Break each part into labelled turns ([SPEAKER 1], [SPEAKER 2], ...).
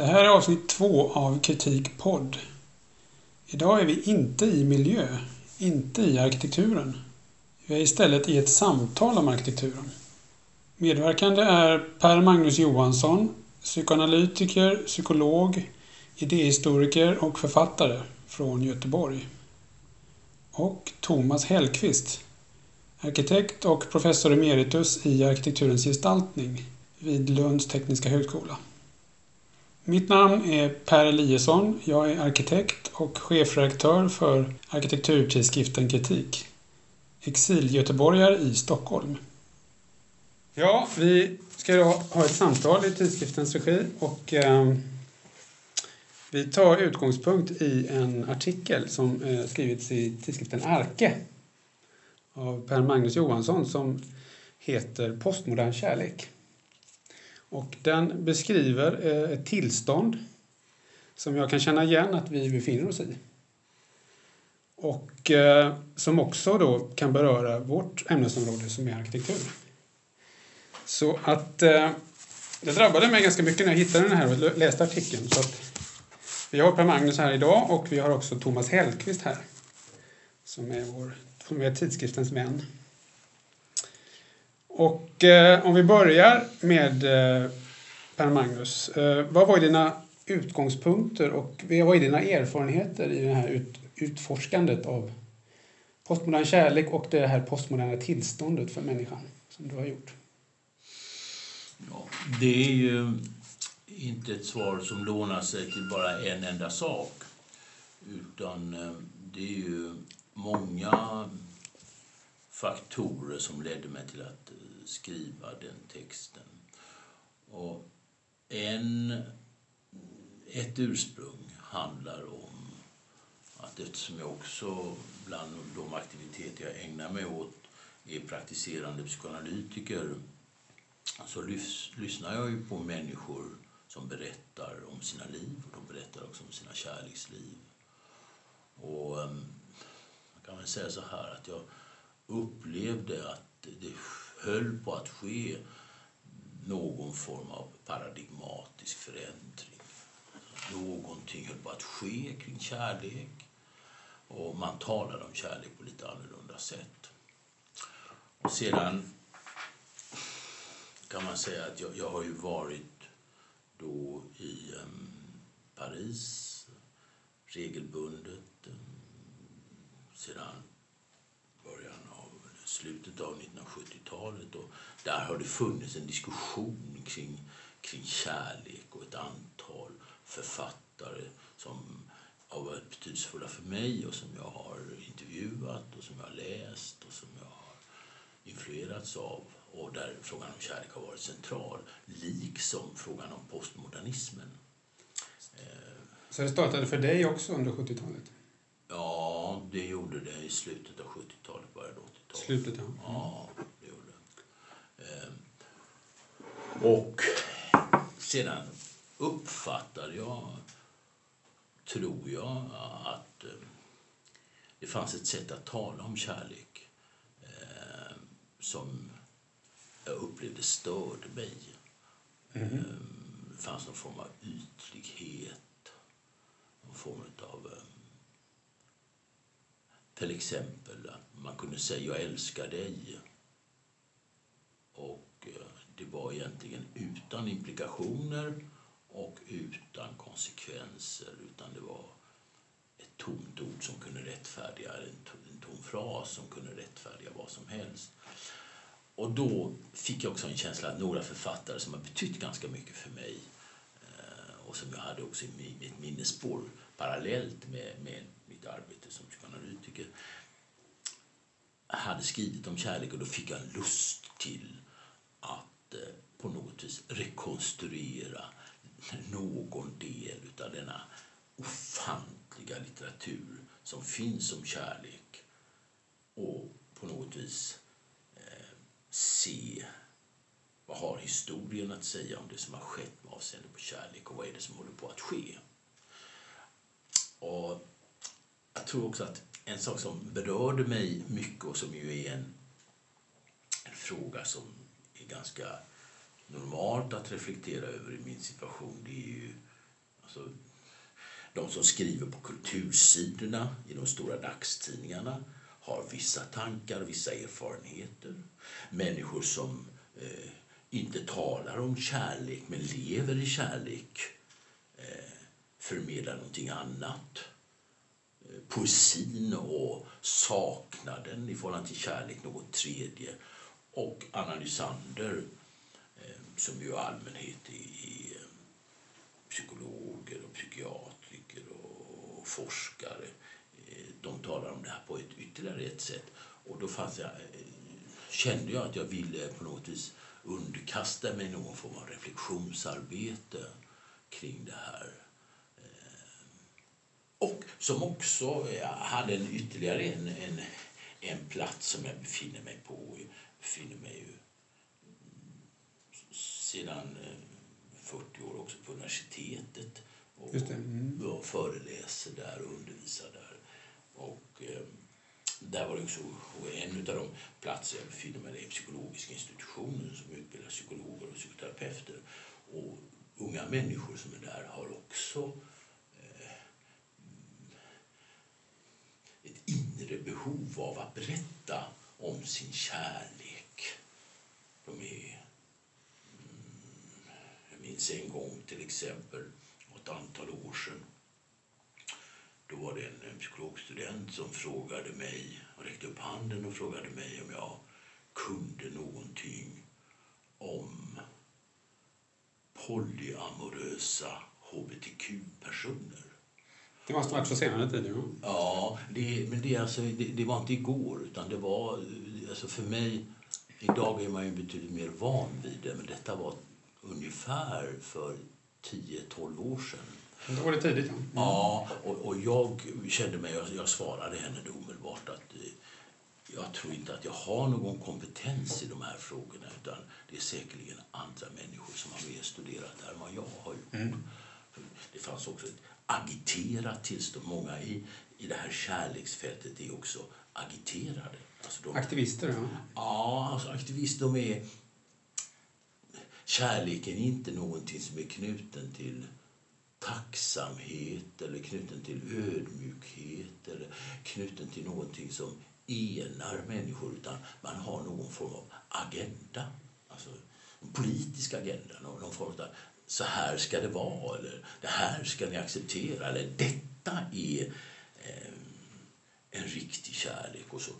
[SPEAKER 1] Det här är avsnitt två av Kritikpodd. Idag är vi inte i miljö, inte i arkitekturen. Vi är istället i ett samtal om arkitekturen. Medverkande är Per Magnus Johansson, psykoanalytiker, psykolog, idéhistoriker och författare från Göteborg. Och Thomas Hellqvist, arkitekt och professor emeritus i arkitekturens gestaltning vid Lunds tekniska högskola. Mitt namn är Per Eliasson. Jag är arkitekt och chefredaktör för arkitekturtidskriften Kritik. Exilgöteborgare i Stockholm. Ja, vi ska idag ha ett samtal i tidskriftens regi och eh, vi tar utgångspunkt i en artikel som eh, skrivits i tidskriften Arke av Per Magnus Johansson som heter Postmodern kärlek. Och den beskriver eh, ett tillstånd som jag kan känna igen att vi befinner oss i. Och eh, som också då kan beröra vårt ämnesområde som är arkitektur. Så att eh, det drabbade mig ganska mycket när jag hittade den här och läste artikeln. Så att vi har Per Magnus här idag och vi har också Thomas Hellqvist här. Som är, vår, som är tidskriftens vän. Och eh, om vi börjar med eh, Per Magnus. Eh, vad var dina utgångspunkter och vad är dina erfarenheter i det här ut, utforskandet av postmodern kärlek och det här postmoderna tillståndet för människan som du har gjort?
[SPEAKER 2] Ja, det är ju inte ett svar som lånar sig till bara en enda sak. Utan eh, det är ju många faktorer som ledde mig till att skriva den texten. Och en, ett ursprung handlar om att eftersom jag också bland de aktiviteter jag ägnar mig åt är praktiserande psykoanalytiker så lys, lyssnar jag ju på människor som berättar om sina liv och de berättar också om sina kärleksliv. Och ehm, man kan väl säga så här att jag upplevde att det höll på att ske någon form av paradigmatisk förändring. Någonting höll på att ske kring kärlek och man talade om kärlek på lite annorlunda sätt. Och sedan kan man säga att jag, jag har ju varit då i um, Paris regelbundet um, sedan slutet av 1970-talet. Och där har det funnits en diskussion kring, kring kärlek och ett antal författare som har varit betydelsefulla för mig och som jag har intervjuat och som jag har läst och som jag har influerats av och där frågan om kärlek har varit central, liksom frågan om postmodernismen.
[SPEAKER 1] Så det startade för dig också under 70-talet?
[SPEAKER 2] Ja, det gjorde det i slutet av 70-talet, början av 80-talet.
[SPEAKER 1] Slutet, ja.
[SPEAKER 2] Ja, det gjorde. Ehm, och sedan uppfattade jag, tror jag, att eh, det fanns ett sätt att tala om kärlek eh, som jag upplevde störde mig. Mm. Eh, det fanns någon form av ytlighet, någon form av eh, till exempel att man kunde säga jag älskar dig. Och eh, det var egentligen utan implikationer och utan konsekvenser. Utan det var ett tomt ord som kunde rättfärdiga, en tom fras som kunde rättfärdiga vad som helst. Och då fick jag också en känsla att några författare som har betytt ganska mycket för mig eh, och som jag hade också i mitt minnesspår parallellt med, med mitt arbete som psykoanalytiker hade skrivit om kärlek och då fick jag lust till att eh, på något vis rekonstruera någon del av denna ofantliga litteratur som finns om kärlek och på något vis eh, se vad har historien att säga om det som har skett med avseende på kärlek och vad är det som håller på att ske. Och jag tror också att en sak som berörde mig mycket och som ju är en, en fråga som är ganska normalt att reflektera över i min situation det är ju alltså, de som skriver på kultursidorna i de stora dagstidningarna har vissa tankar, vissa erfarenheter. Människor som eh, inte talar om kärlek men lever i kärlek eh, förmedlar någonting annat. Poesin och saknaden i förhållande till kärlek något tredje. Och Anna Lysander, eh, som ju allmänhet är eh, psykologer och psykiatriker och forskare. Eh, de talar om det här på ett ytterligare ett sätt. Och då fanns jag, kände jag att jag ville på något vis underkasta mig någon form av reflektionsarbete kring det här. Och som också hade en ytterligare en, en, en plats som jag befinner mig på. Jag befinner mig ju sedan 40 år också på universitetet och, mm. och föreläser där och undervisar där. Och, eh, där var det också, en av de platser jag befinner mig är psykologiska institutionen som utbildar psykologer och psykoterapeuter. Och unga människor som är där har också eh, ett inre behov av att berätta om sin kärlek. De är mm, minns en gång till exempel, ett antal år sedan. Då var det en psykologstudent som frågade mig, och räckte upp handen och frågade mig om jag kunde någonting om polyamorösa hbtq-personer.
[SPEAKER 1] Det måste varit på senare tid?
[SPEAKER 2] Ja, ja det, men det, alltså, det, det, var inte igår, utan det var... Alltså för mig, idag är man ju betydligt mer van vid det, men detta var ungefär för 10-12 år sedan.
[SPEAKER 1] Då var det tidigt. Ja, mm.
[SPEAKER 2] ja och, och jag kände mig, jag, jag svarade henne då omedelbart att eh, jag tror inte att jag har någon kompetens i de här frågorna utan det är säkerligen andra människor som har mer studerat det här än vad jag har gjort. Mm. Det fanns också ett agiterat tillstånd. Många i, i det här kärleksfältet är också agiterade.
[SPEAKER 1] Alltså de, aktivister? Ja,
[SPEAKER 2] ja alltså aktivister de är Kärleken är inte någonting som är knuten till tacksamhet eller knuten till ödmjukhet eller knuten till någonting som enar människor utan man har någon form av agenda. Alltså en politisk agenda. Någon form av så här ska det vara eller det här ska ni acceptera eller detta är eh, en riktig kärlek och så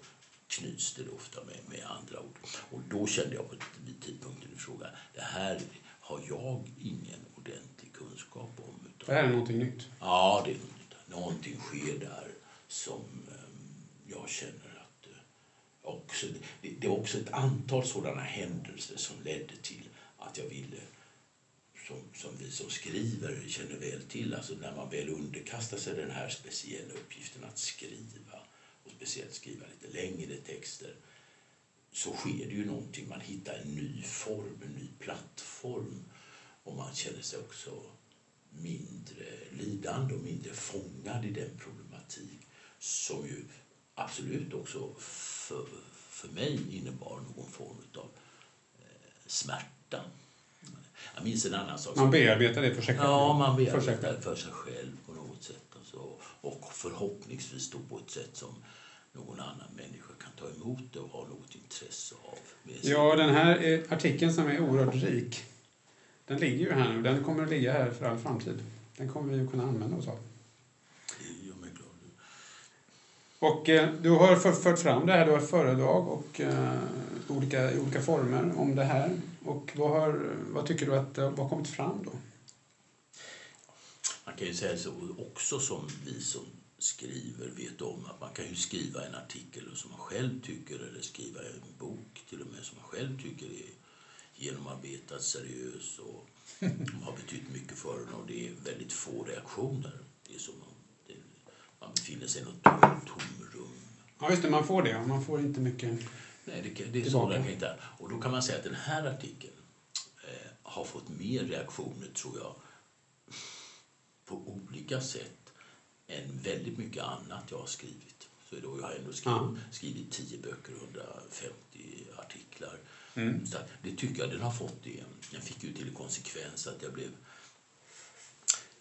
[SPEAKER 2] knyts det ofta med, med andra ord. Och då kände jag på tidpunkten i fråga, det här har jag ingen ordentlig kunskap om.
[SPEAKER 1] Utan, det här är någonting nytt?
[SPEAKER 2] Ja, det är något nytt. Någonting sker där som um, jag känner att uh, också, det, det var också ett antal sådana händelser som ledde till att jag ville som, som vi som skriver känner väl till, alltså när man väl underkastar sig den här speciella uppgiften att skriva och speciellt skriva lite längre texter så sker det ju någonting. Man hittar en ny form, en ny plattform och man känner sig också mindre lidande och mindre fångad i den problematik som ju absolut också för, för mig innebar någon form av eh, smärta. Jag minns en annan sak.
[SPEAKER 1] Man bearbetar det för sig
[SPEAKER 2] själv? Ja, man bearbetar det för sig själv på något sätt. Alltså, och förhoppningsvis då på ett sätt som någon annan människa kan ta emot det och ha något intresse av.
[SPEAKER 1] Ja, den här artikeln som är oerhört rik, den ligger ju här nu. Den kommer att ligga här för all framtid. Den kommer vi att kunna använda oss av. Och eh, du har fört fram det här, du har föredrag och eh, olika, i olika former om det här. Och vad, har, vad tycker du att vad har kommit fram då?
[SPEAKER 2] Man kan ju säga så också som vi som skriver vet om att man kan ju skriva en artikel som man själv tycker eller skriva en bok till och med som man själv tycker är genomarbetad, seriös och har betytt mycket för en och det är väldigt få reaktioner. Det är som det, befinner sig i något tomrum.
[SPEAKER 1] Ja just det, man får det. Man får inte mycket
[SPEAKER 2] Nej, det, det är så den inte Och då kan man säga att den här artikeln eh, har fått mer reaktioner tror jag på olika sätt än väldigt mycket annat jag har skrivit. Så då jag har ändå skrivit, ja. skrivit 10 böcker och 150 artiklar. Mm. Det tycker jag den har fått det. Den fick ju till konsekvens att jag blev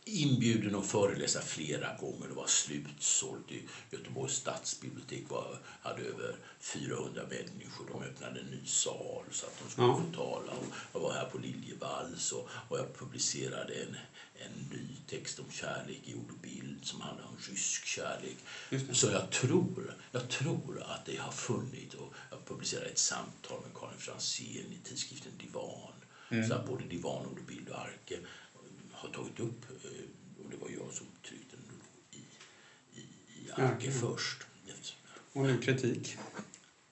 [SPEAKER 2] inbjuden att föreläsa flera gånger. Det var slutsålt i Göteborgs stadsbibliotek. Var, hade över 400 människor. De öppnade en ny sal så att de skulle
[SPEAKER 1] Ja.
[SPEAKER 2] få tala. Och jag var här på Liljevalchs och, och jag publicerade en, en ny text om kärlek i ord och bild som handlar om rysk kärlek. Så jag tror, jag tror att det har funnits och jag publicerade ett samtal med Karin Franzén i tidskriften Divan. Så att både Divan, Ord och bild och Arke har tagit upp, eh, och det var jag som tryckte den i, i, i Arke
[SPEAKER 1] Arke.
[SPEAKER 2] först.
[SPEAKER 1] Och nu kritik.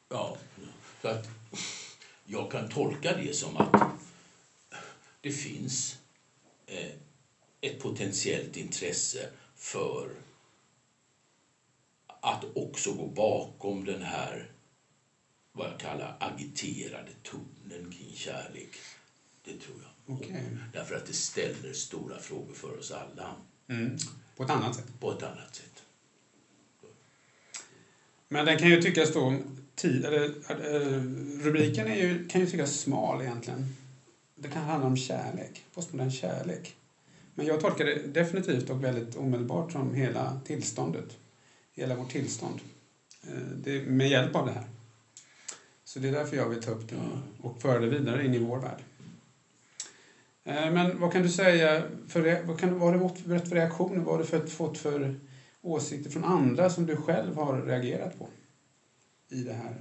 [SPEAKER 2] Ja, så att jag kan tolka det som att det finns eh, ett potentiellt intresse för att också gå bakom den här vad jag kallar agiterade tonen kring kärlek. Det tror jag.
[SPEAKER 1] Okej.
[SPEAKER 2] Därför att det ställer stora frågor för oss alla
[SPEAKER 1] Mm. På ett annat sätt.
[SPEAKER 2] på ett annat sätt.
[SPEAKER 1] Men den kan ju tyckas då... Tid, eller, eh, rubriken är ju, kan ju tyckas smal egentligen. Det kan handla om kärlek. Postmodern kärlek. Men jag tolkar det definitivt och väldigt omedelbart som hela tillståndet. Hela vårt tillstånd. Eh, Det, med hjälp av det här. Så det är därför jag vill ta upp det och föra det vidare in i vår värld. Eh, Men vad kan du säga, för, vad, kan, vad har du fått för reaktioner? Vad har du fått för åsikter från andra som du själv har reagerat på i det här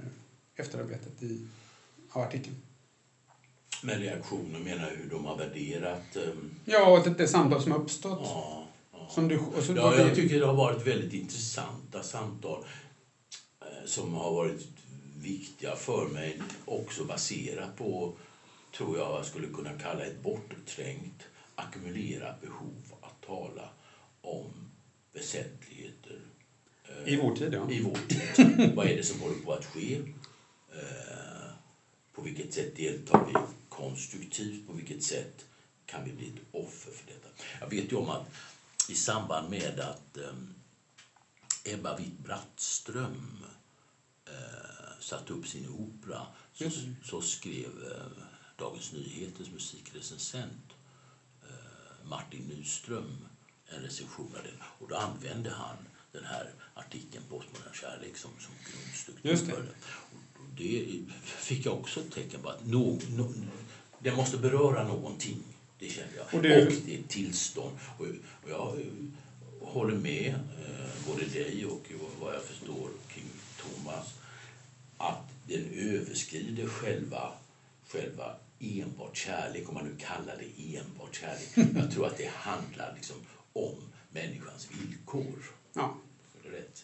[SPEAKER 1] efterarbetet i, av artikeln?
[SPEAKER 2] Med reaktioner menar jag hur de har värderat ehm,
[SPEAKER 1] Ja, och det, det samtal som har uppstått.
[SPEAKER 2] Ja, ja.
[SPEAKER 1] Som du, och så,
[SPEAKER 2] ja, jag tycker det har varit väldigt intressanta samtal eh, som har varit viktiga för mig. Också baserat på, tror jag skulle kunna kalla ett bortträngt, ackumulerat behov att tala om väsentligheter eh,
[SPEAKER 1] I vår tid, ja.
[SPEAKER 2] i vår tid. Vad är det som håller på att ske? Eh, på vilket sätt deltar vi konstruktivt? På vilket sätt kan vi bli ett offer för detta? Jag vet ju om att i samband med att eh, Ebba Witt-Brattström satte upp sin opera så, så skrev Dagens Nyheters musikrecensent eh, Martin Nyström en recension av den. Och då använde han den här artikeln Postmodern kärlek som, som grundstruktur för det. Och det fick jag också ett tecken på att no, no, det måste beröra någonting. Det kände jag.
[SPEAKER 1] Och
[SPEAKER 2] Och,
[SPEAKER 1] det-
[SPEAKER 2] det är ett tillstånd. Och, och jag eh, håller med eh, både dig och vad jag förstår kring Thomas att den överskrider själva, själva enbart kärlek, om man nu kallar det enbart kärlek. Jag tror att det handlar liksom om människans villkor.
[SPEAKER 1] ja.
[SPEAKER 2] Är det rätt?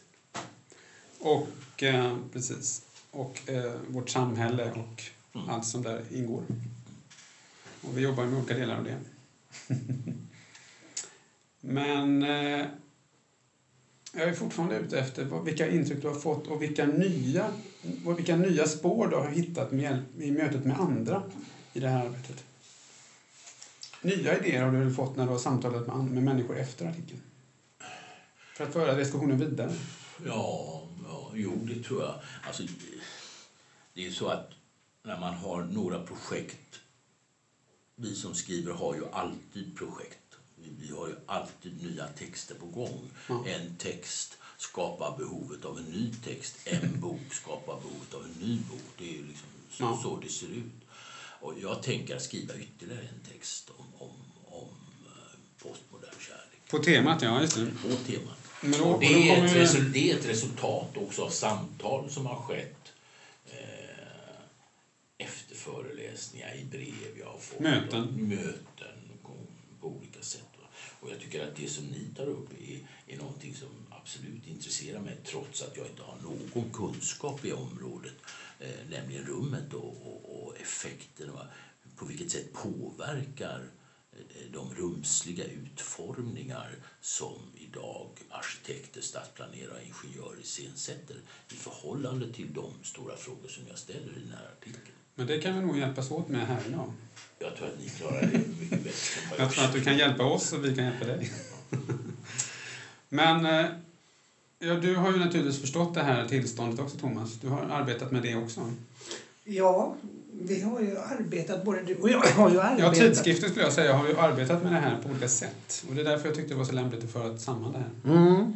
[SPEAKER 1] Och eh, precis. Och eh, vårt samhälle och allt som där ingår. Och vi jobbar med olika delar av det. Men eh, jag är fortfarande ute efter vad, vilka intryck du har fått och vilka nya, vilka nya spår du har hittat med, i mötet med andra i det här arbetet. Nya idéer har du väl fått när du har samtalat med, med människor efter artikeln? För att föra diskussionen vidare.
[SPEAKER 2] Ja, ja, jo det tror jag. Alltså, det är så att när man har några projekt, vi som skriver har ju alltid projekt. Vi- Vi har ju alltid nya texter på gång.
[SPEAKER 1] Ja.
[SPEAKER 2] En text skapar behovet av en ny text. En bok skapar behovet av en ny bok. Det är ju liksom så,
[SPEAKER 1] Ja.
[SPEAKER 2] så det ser ut. Och jag tänker skriva ytterligare en text om, om, om eh, postmodern kärlek.
[SPEAKER 1] På temat, ja just det.
[SPEAKER 2] På temat.
[SPEAKER 1] Men då-
[SPEAKER 2] det, är ett
[SPEAKER 1] vi-
[SPEAKER 2] det är ett resultat också av samtal som har skett eh, efter föreläsningar, i brev jag har fått.
[SPEAKER 1] Möten.
[SPEAKER 2] Och möten på, på olika sätt. Och jag tycker att det som ni tar upp är, är någonting som absolut intresserar mig trots att jag inte har någon kunskap i området, eh, nämligen rummet och, och, och effekten. Och på vilket sätt påverkar eh, de rumsliga utformningar som idag arkitekter, stadsplanerare och ingenjörer iscensätter i förhållande till de stora frågor som jag ställer i den här artikeln.
[SPEAKER 1] Men det kan vi nog hjälpas åt med här idag.
[SPEAKER 2] Jag tror att ni klarar det mycket bättre
[SPEAKER 1] Jag tror att du kan hjälpa oss och vi kan hjälpa dig. Men eh, ja, du har ju naturligtvis förstått det här tillståndet också, Thomas. Du har arbetat med det också.
[SPEAKER 3] Ja, vi har ju arbetat, både du och jag har ju arbetat...
[SPEAKER 1] Ja, tidskriften skulle jag säga har ju arbetat med det här på olika sätt. Och det är därför jag tyckte det var så lämpligt att föra samman det här.
[SPEAKER 3] Mm.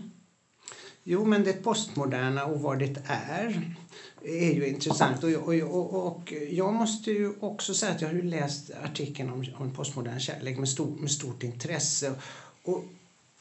[SPEAKER 3] Jo, men det postmoderna och vad det är är ju intressant. Och, och, och, och jag måste ju också säga att jag har ju läst artikeln om, om postmodern kärlek med, stor, med stort intresse. Och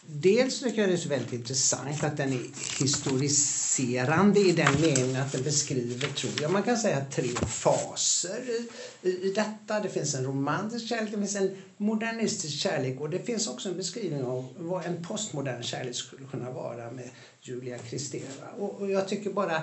[SPEAKER 3] Dels tycker jag det är så väldigt intressant att den är historiserande i den meningen att den beskriver, tror jag, man kan säga tre faser i, i, i detta. Det finns en romantisk kärlek, det finns en modernistisk kärlek och det finns också en beskrivning av vad en postmodern kärlek skulle kunna vara med Julia Kristeva. Och, och jag tycker bara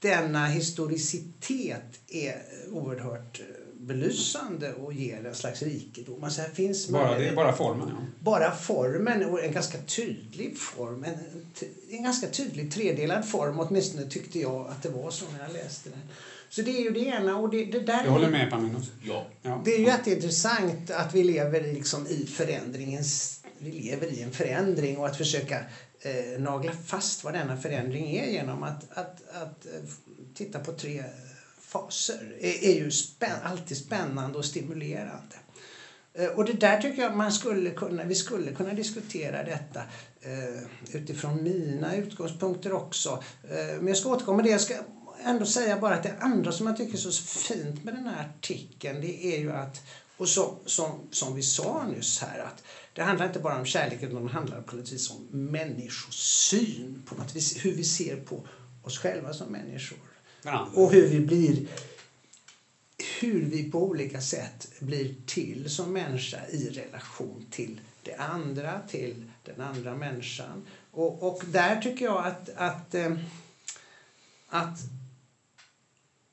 [SPEAKER 3] denna historicitet är oerhört eh, belysande och ger en slags rikedom. Alltså här finns
[SPEAKER 1] bara, det är bara formen? Ja.
[SPEAKER 3] Bara formen, och en ganska tydlig form. En, en ganska tydlig tredelad form, åtminstone tyckte jag att det var så när jag läste den. Så det är ju det ena. Och det, det där
[SPEAKER 1] jag håller med Paminus.
[SPEAKER 2] Ja.
[SPEAKER 3] ja. Det är ju jätteintressant att vi lever liksom i förändringens... Vi lever i en förändring och att försöka eh, nagla fast vad denna förändring är genom att, att, att eh, titta på tre faser är, är ju spän, alltid spännande och stimulerande. Eh, och det där tycker jag man skulle kunna, vi skulle kunna diskutera detta eh, utifrån mina utgångspunkter också. Eh, men jag ska återkomma till det. Jag ska ändå säga bara att det andra som jag tycker är så fint med den här artikeln det är ju att, och så, som, som vi sa nyss här, att det handlar inte bara om kärlek utan det handlar på något vis om människosyn, på något vis, hur vi ser på oss själva som människor. Och hur vi blir hur vi på olika sätt blir till som människa i relation till det andra, till den andra människan. Och, och där tycker jag att, att, eh, att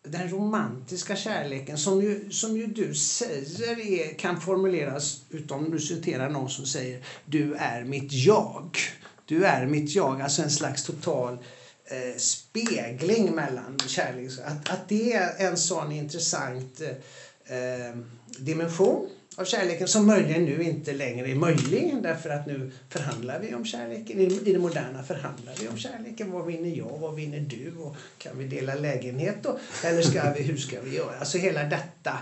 [SPEAKER 3] den romantiska kärleken, som ju, som ju du säger är, kan formuleras, utom du citerar någon som säger du är mitt jag. Du är mitt jag, alltså en slags total eh, spegling mellan kärlek. Att, att det är en sån intressant eh, dimension av kärleken som möjligen nu inte längre är möjlig därför att nu förhandlar vi om kärleken. I det moderna förhandlar vi om kärleken. Vad vinner jag? Vad vinner du? Och kan vi dela lägenhet då? Eller ska vi, hur ska vi göra? Alltså hela detta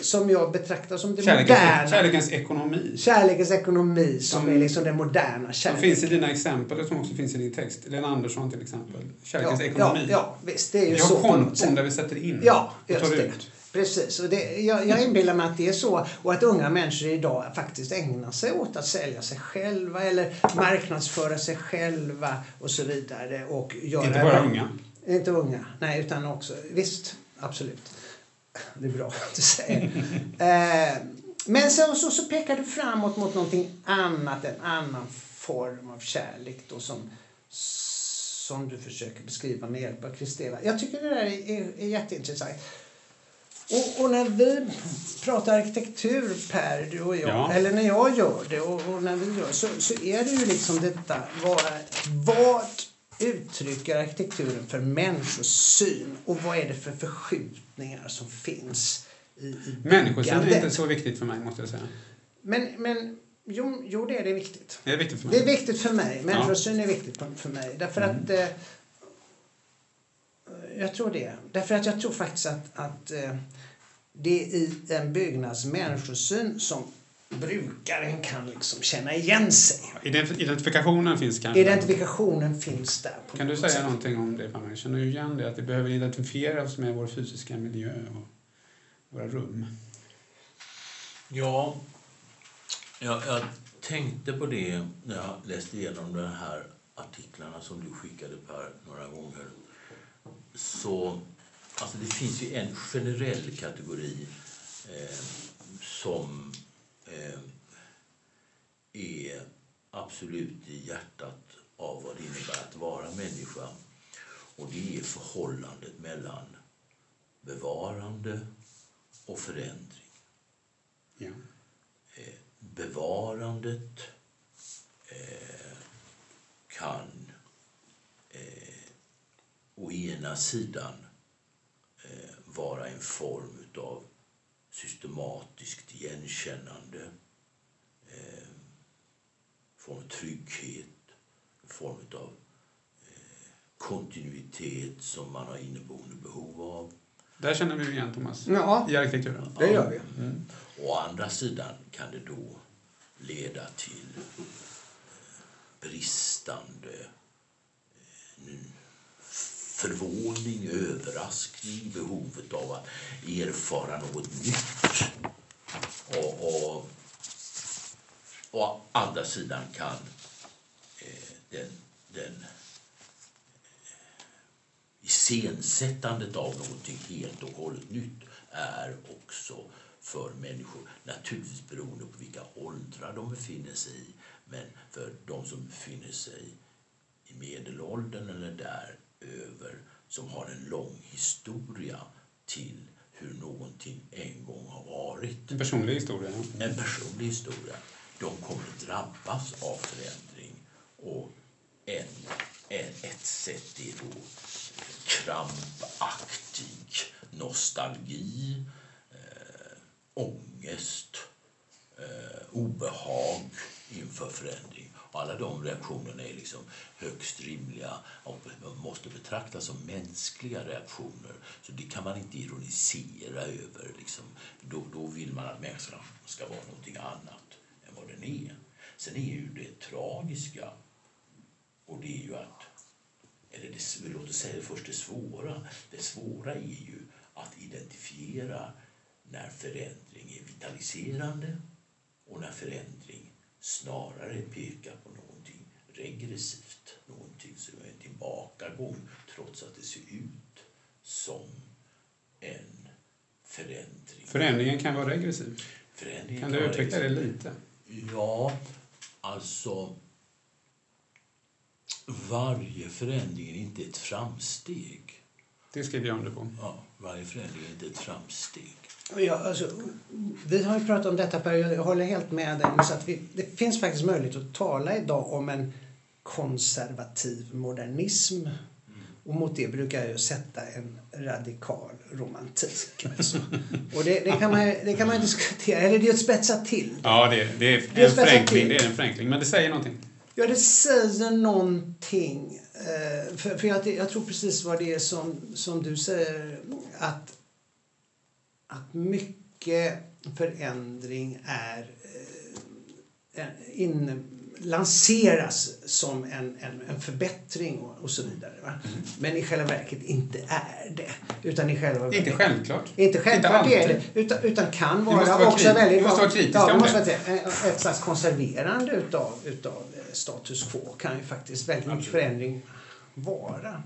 [SPEAKER 3] som jag betraktar som det
[SPEAKER 1] kärlekens,
[SPEAKER 3] moderna.
[SPEAKER 1] Kärlekens ekonomi.
[SPEAKER 3] Kärlekens ekonomi som, som är liksom den moderna kärleken.
[SPEAKER 1] Som finns i dina exempel och som också finns i din text. Lena Andersson till exempel. Kärlekens
[SPEAKER 3] ja,
[SPEAKER 1] ekonomi.
[SPEAKER 3] Ja, ja, visst. Det är ju
[SPEAKER 1] vi
[SPEAKER 3] så.
[SPEAKER 1] har konton där vi sätter in
[SPEAKER 3] ja,
[SPEAKER 1] och tar
[SPEAKER 3] det.
[SPEAKER 1] ut.
[SPEAKER 3] Precis. Och det, jag, jag inbillar mig att det är så och att unga människor idag faktiskt ägnar sig åt att sälja sig själva eller marknadsföra sig själva och så vidare. Och göra
[SPEAKER 1] inte bara unga.
[SPEAKER 3] Inte unga, nej utan också, visst, absolut. Det är bra att du säger. eh, men sen så, så pekar du framåt mot någonting annat, en annan form av kärlek då som, som du försöker beskriva med hjälp av Kristeva. Jag tycker det där är, är, är jätteintressant. Och, och, när vi pratar arkitektur, Per, du och jag, ja. eller när jag gör det och, och, när vi gör så, så är det ju liksom detta, vad, vad uttrycker arkitekturen för människosyn och vad är det för förskjutningar som finns i, i
[SPEAKER 1] Människosyn är inte så viktigt för mig, måste jag säga.
[SPEAKER 3] Men, men jo, jo, det är det viktigt.
[SPEAKER 1] Det är viktigt för mig.
[SPEAKER 3] Det är viktigt för mig. Människosyn ja. är viktigt för mig. Därför mm. att... Eh, jag tror det. Därför att jag tror faktiskt att, att eh, det är i en byggnads människosyn som brukaren kan liksom känna igen sig.
[SPEAKER 1] Identifikationen finns kanske?
[SPEAKER 3] Identifikationen finns där.
[SPEAKER 1] kan du säga sätt. någonting om det? Man känner ju igen det, att vi behöver identifiera oss med vår fysiska miljö och våra rum.
[SPEAKER 2] Ja, jag, jag tänkte på det när jag läste igenom de här artiklarna som du skickade Per några gånger. Så, alltså det finns ju en generell kategori eh, som är absolut i hjärtat av vad det innebär att vara människa. Och det är förhållandet mellan bevarande och förändring.
[SPEAKER 1] Ja.
[SPEAKER 2] Eh, bevarandet eh, kan eh, å ena sidan vara en form av systematiskt igenkännande, eh, form av trygghet, en form av eh, kontinuitet som man har inneboende behov av.
[SPEAKER 1] Där känner vi igen Thomas.
[SPEAKER 3] Ja,
[SPEAKER 1] I arkitekturen.
[SPEAKER 3] det gör vi.
[SPEAKER 1] Mm.
[SPEAKER 2] Å andra sidan kan det då leda till bristande eh, förvåning, överraskning, behovet av att erfara något nytt. Och, och, och å andra sidan kan eh, den, den eh, iscensättandet av någonting helt och hållet nytt är också för människor, naturligtvis beroende på vilka åldrar de befinner sig i, men för de som befinner sig i medelåldern eller där däröver som har en lång historia till hur någonting en gång har varit.
[SPEAKER 1] En personlig historia.
[SPEAKER 2] En personlig historia. De kommer att drabbas av förändring och en, en, ett sätt är då krampaktig nostalgi, eh, ångest, eh, obehag inför förändring. Alla de reaktionerna är liksom högst rimliga och måste betraktas som mänskliga reaktioner. Så det kan man inte ironisera över. Liksom. Då, då vill man att människan ska vara någonting annat än vad den är. Sen är ju det tragiska, och det är ju att eller det, låt oss säga först det svåra. Det svåra är ju att identifiera när förändring är vitaliserande och när förändring snarare pekar på någonting regressivt, någonting som är en tillbakagång trots att det ser ut som en förändring.
[SPEAKER 1] Förändringen kan vara regressiv.
[SPEAKER 2] Förändringen
[SPEAKER 1] Kan du utveckla det lite?
[SPEAKER 2] Ja, alltså... Varje förändring är inte ett framsteg.
[SPEAKER 1] Det skriver jag under på.
[SPEAKER 2] Ja, varje förändring är inte ett framsteg.
[SPEAKER 3] Ja, alltså, vi har ju pratat om detta Per, jag håller helt med dig. Så att vi, det finns faktiskt möjlighet att tala idag om en konservativ modernism. Och mot det brukar jag ju sätta en radikal romantik. Alltså. Och det, det, kan man, det kan man diskutera, eller det är ju ett spetsa till.
[SPEAKER 1] Ja, det, det är
[SPEAKER 3] Det är
[SPEAKER 1] en förenkling. Det är en förenkling, men det säger någonting.
[SPEAKER 3] Ja, det säger någonting. Eh, För, för jag, jag tror precis vad det är som, som du säger. Att, att mycket förändring är eh, in, lanseras som en, en, en förbättring och, och så vidare. Va? Men i själva verket inte är det. Utan i själva
[SPEAKER 1] Mm. Inte självklart.
[SPEAKER 3] inte självklart
[SPEAKER 1] Inte
[SPEAKER 3] är det, utan, utan kan vara
[SPEAKER 1] vara
[SPEAKER 3] också
[SPEAKER 1] kri-
[SPEAKER 3] väldigt...
[SPEAKER 1] vi måste vara kritiska
[SPEAKER 3] ja, måste vara ett, ett slags konserverande utav, utav eh, status quo kan ju faktiskt väldigt mycket förändring vara.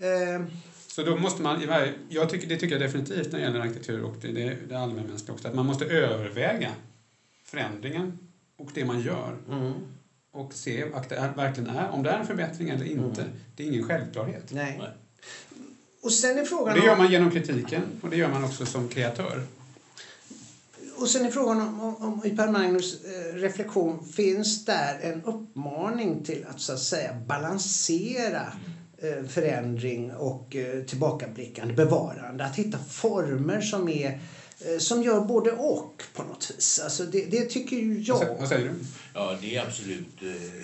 [SPEAKER 3] Eh,
[SPEAKER 1] Så då måste man, i varje- jag tycker, det tycker jag definitivt när det gäller arkitektur och det, det, det allmänmänskliga också, att man måste överväga förändringen och det man gör
[SPEAKER 3] mm,
[SPEAKER 1] och se att det är, verkligen är, om det är en förbättring eller inte. Det är ingen självklarhet.
[SPEAKER 3] nej.
[SPEAKER 2] Nej.
[SPEAKER 3] Och sen är
[SPEAKER 1] Och
[SPEAKER 3] frågan
[SPEAKER 1] det gör
[SPEAKER 3] om,
[SPEAKER 1] man genom kritiken och det gör man också som kreatör.
[SPEAKER 3] och sen är frågan om, om, om i Per Magnus eh, reflektion finns där en uppmaning till att så att säga balansera eh, förändring och eh, tillbakablickande, bevarande. Att hitta former som är eh, som gör både och på något vis. Alltså det, det tycker ju jag.
[SPEAKER 1] Vad säger du?
[SPEAKER 2] Ja, det är absolut... eh,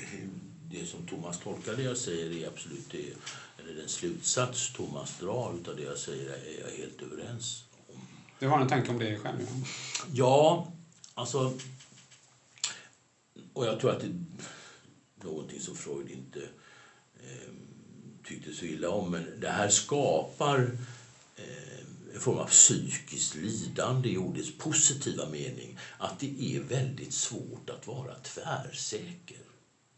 [SPEAKER 2] Det som Thomas tolkar det jag säger är absolut det... Eller den slutsats Thomas drar utav det jag säger är jag helt överens om.
[SPEAKER 1] Du har en tanke om det själv? Ja.
[SPEAKER 2] Ja, alltså... Och jag tror att det är någonting som Freud inte eh, tyckte så illa om. Men det här skapar eh, en form av psykiskt lidande i ordets positiva mening. Att det är väldigt svårt att vara tvärsäker.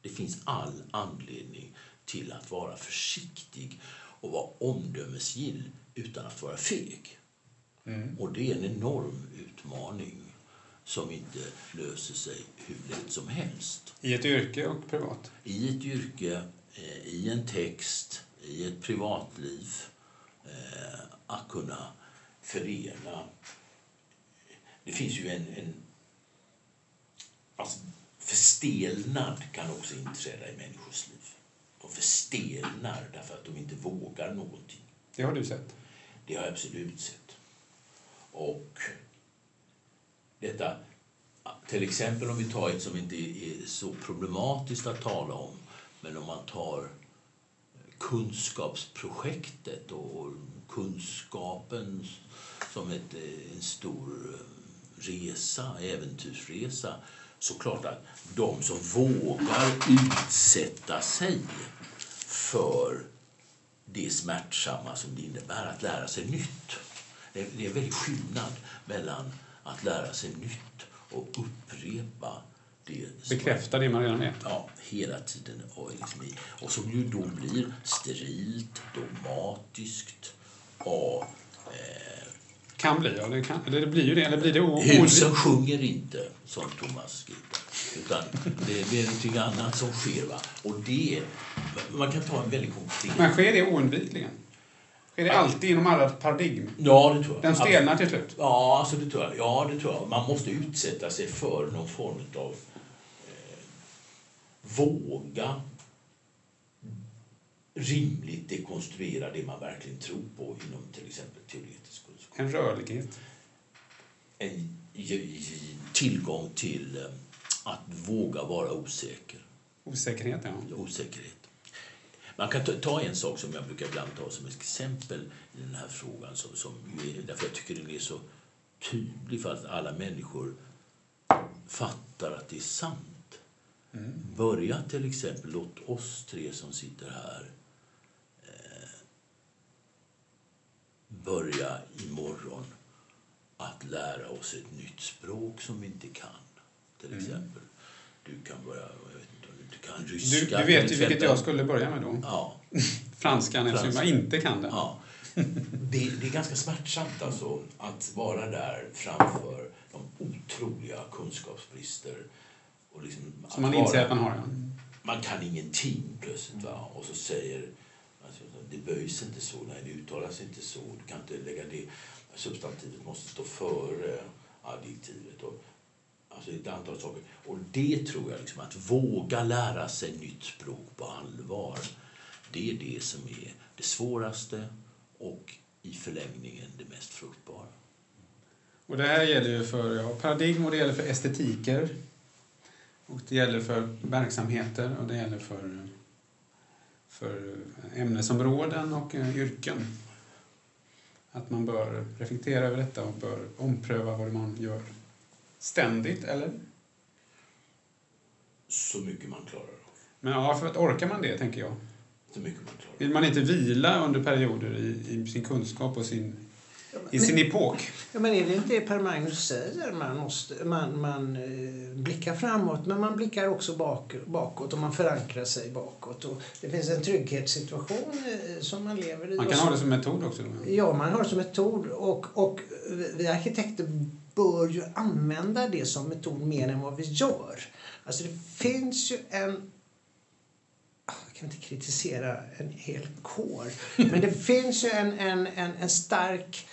[SPEAKER 2] Det finns all anledning till att vara försiktig och vara omdömesgill utan att vara feg. Och det är en enorm utmaning som inte löser sig hur lätt som helst.
[SPEAKER 1] I ett yrke och privat?
[SPEAKER 2] I ett yrke, eh, i en text, i ett privatliv eh, att kunna förena... Det finns ju en... en alltså, förstelnad kan också inträda i människors liv. De förstelnar därför att de inte vågar någonting.
[SPEAKER 1] Det har du sett?
[SPEAKER 2] Det har jag absolut sett. Och detta, till exempel om vi tar ett som inte är så problematiskt att tala om, men om man tar kunskapsprojektet och kunskapen som ett, eh, en stor eh, resa, äventyrsresa såklart att de som vågar utsätta sig för det smärtsamma som det innebär att lära sig nytt. Det är en väldig skillnad mellan att lära sig nytt och upprepa det.
[SPEAKER 1] Bekräfta det man redan vet.
[SPEAKER 2] Ja, hela tiden. Och, liksom, och som ju då blir sterilt, dogmatiskt och eh,
[SPEAKER 1] kan bli, ja. Det, kan, eller det blir ju det. Eller blir det
[SPEAKER 2] Husen sjunger inte, som Thomas skriver. Utan det, det är någonting annat som sker. Va? Och det, man kan ta en väldigt konkret...
[SPEAKER 1] Men sker det oundvikligen? Sker det alltid inom alla paradigm?
[SPEAKER 2] Ja, det tror jag.
[SPEAKER 1] Den stelnar till slut?
[SPEAKER 2] Ja, alltså det tror jag. Ja, det tror jag. Man måste utsätta sig för någon form av våga rimligt dekonstruera det man verkligen tror på inom till exempel teoretisk kunskap.
[SPEAKER 1] En rörlighet?
[SPEAKER 2] En tillgång till eh, att våga vara osäker.
[SPEAKER 1] Osäkerhet, ja.
[SPEAKER 2] Osäkerhet. Man kan ta en sak som jag brukar ibland ta som ett exempel i den här frågan. Som, som är, därför jag tycker den är så tydlig för att alla människor fattar att det är sant. Mm. Börja till exempel, låt oss tre som sitter här eh, börja imorgon att lära oss ett nytt språk som vi inte kan. Till mm. exempel. Mm. Du kan börja, jag vet inte, du kan ryska.
[SPEAKER 1] Du, du vet ju vilket jag skulle börja med då.
[SPEAKER 2] Ja.
[SPEAKER 1] Franskan, eftersom jag inte kan den.
[SPEAKER 2] Ja. Det, det, är ganska smärtsamt alltså att vara där framför de otroliga kunskapsbrister. Och liksom
[SPEAKER 1] Som man inser att man har. Ja.
[SPEAKER 2] Man kan ingenting plötsligt. Va? Och så säger alltså, det böjs inte så, nej det uttalas inte så. Du kan inte lägga det. Substantivet måste stå före adjektivet. Och, alltså ett antal saker. Och det tror jag, liksom, att våga lära sig nytt språk på allvar. Det är det som är det svåraste och i förlängningen det mest fruktbara.
[SPEAKER 1] Och det här gäller ju för ja, paradigm och det gäller för estetiker. Och det gäller för verksamheter och det gäller för, för ämnesområden och uh, yrken. Att man bör reflektera över detta och bör ompröva vad man gör. Ständigt, eller?
[SPEAKER 2] Så mycket man klarar av.
[SPEAKER 1] Men ja, för att orkar man det, tänker jag?
[SPEAKER 2] Så mycket man klarar
[SPEAKER 1] Vill man inte vila under perioder i, i sin kunskap och sin, ja, men, i sin epok?
[SPEAKER 3] Ja, men är det inte det Per Magnus säger? Man, måste, man, man eh, blickar framåt, men man blickar också bak, bakåt och man förankrar sig bakåt. Och det finns en trygghetssituation eh, som man lever i.
[SPEAKER 1] Man kan ha det som metod också?
[SPEAKER 3] Ja, man har det som metod. Och, och vi arkitekter bör ju använda det som metod mer än vad vi gör. Alltså det finns ju en ah, jag kan inte kritisera en hel kår, men det finns ju en, en, en, en stark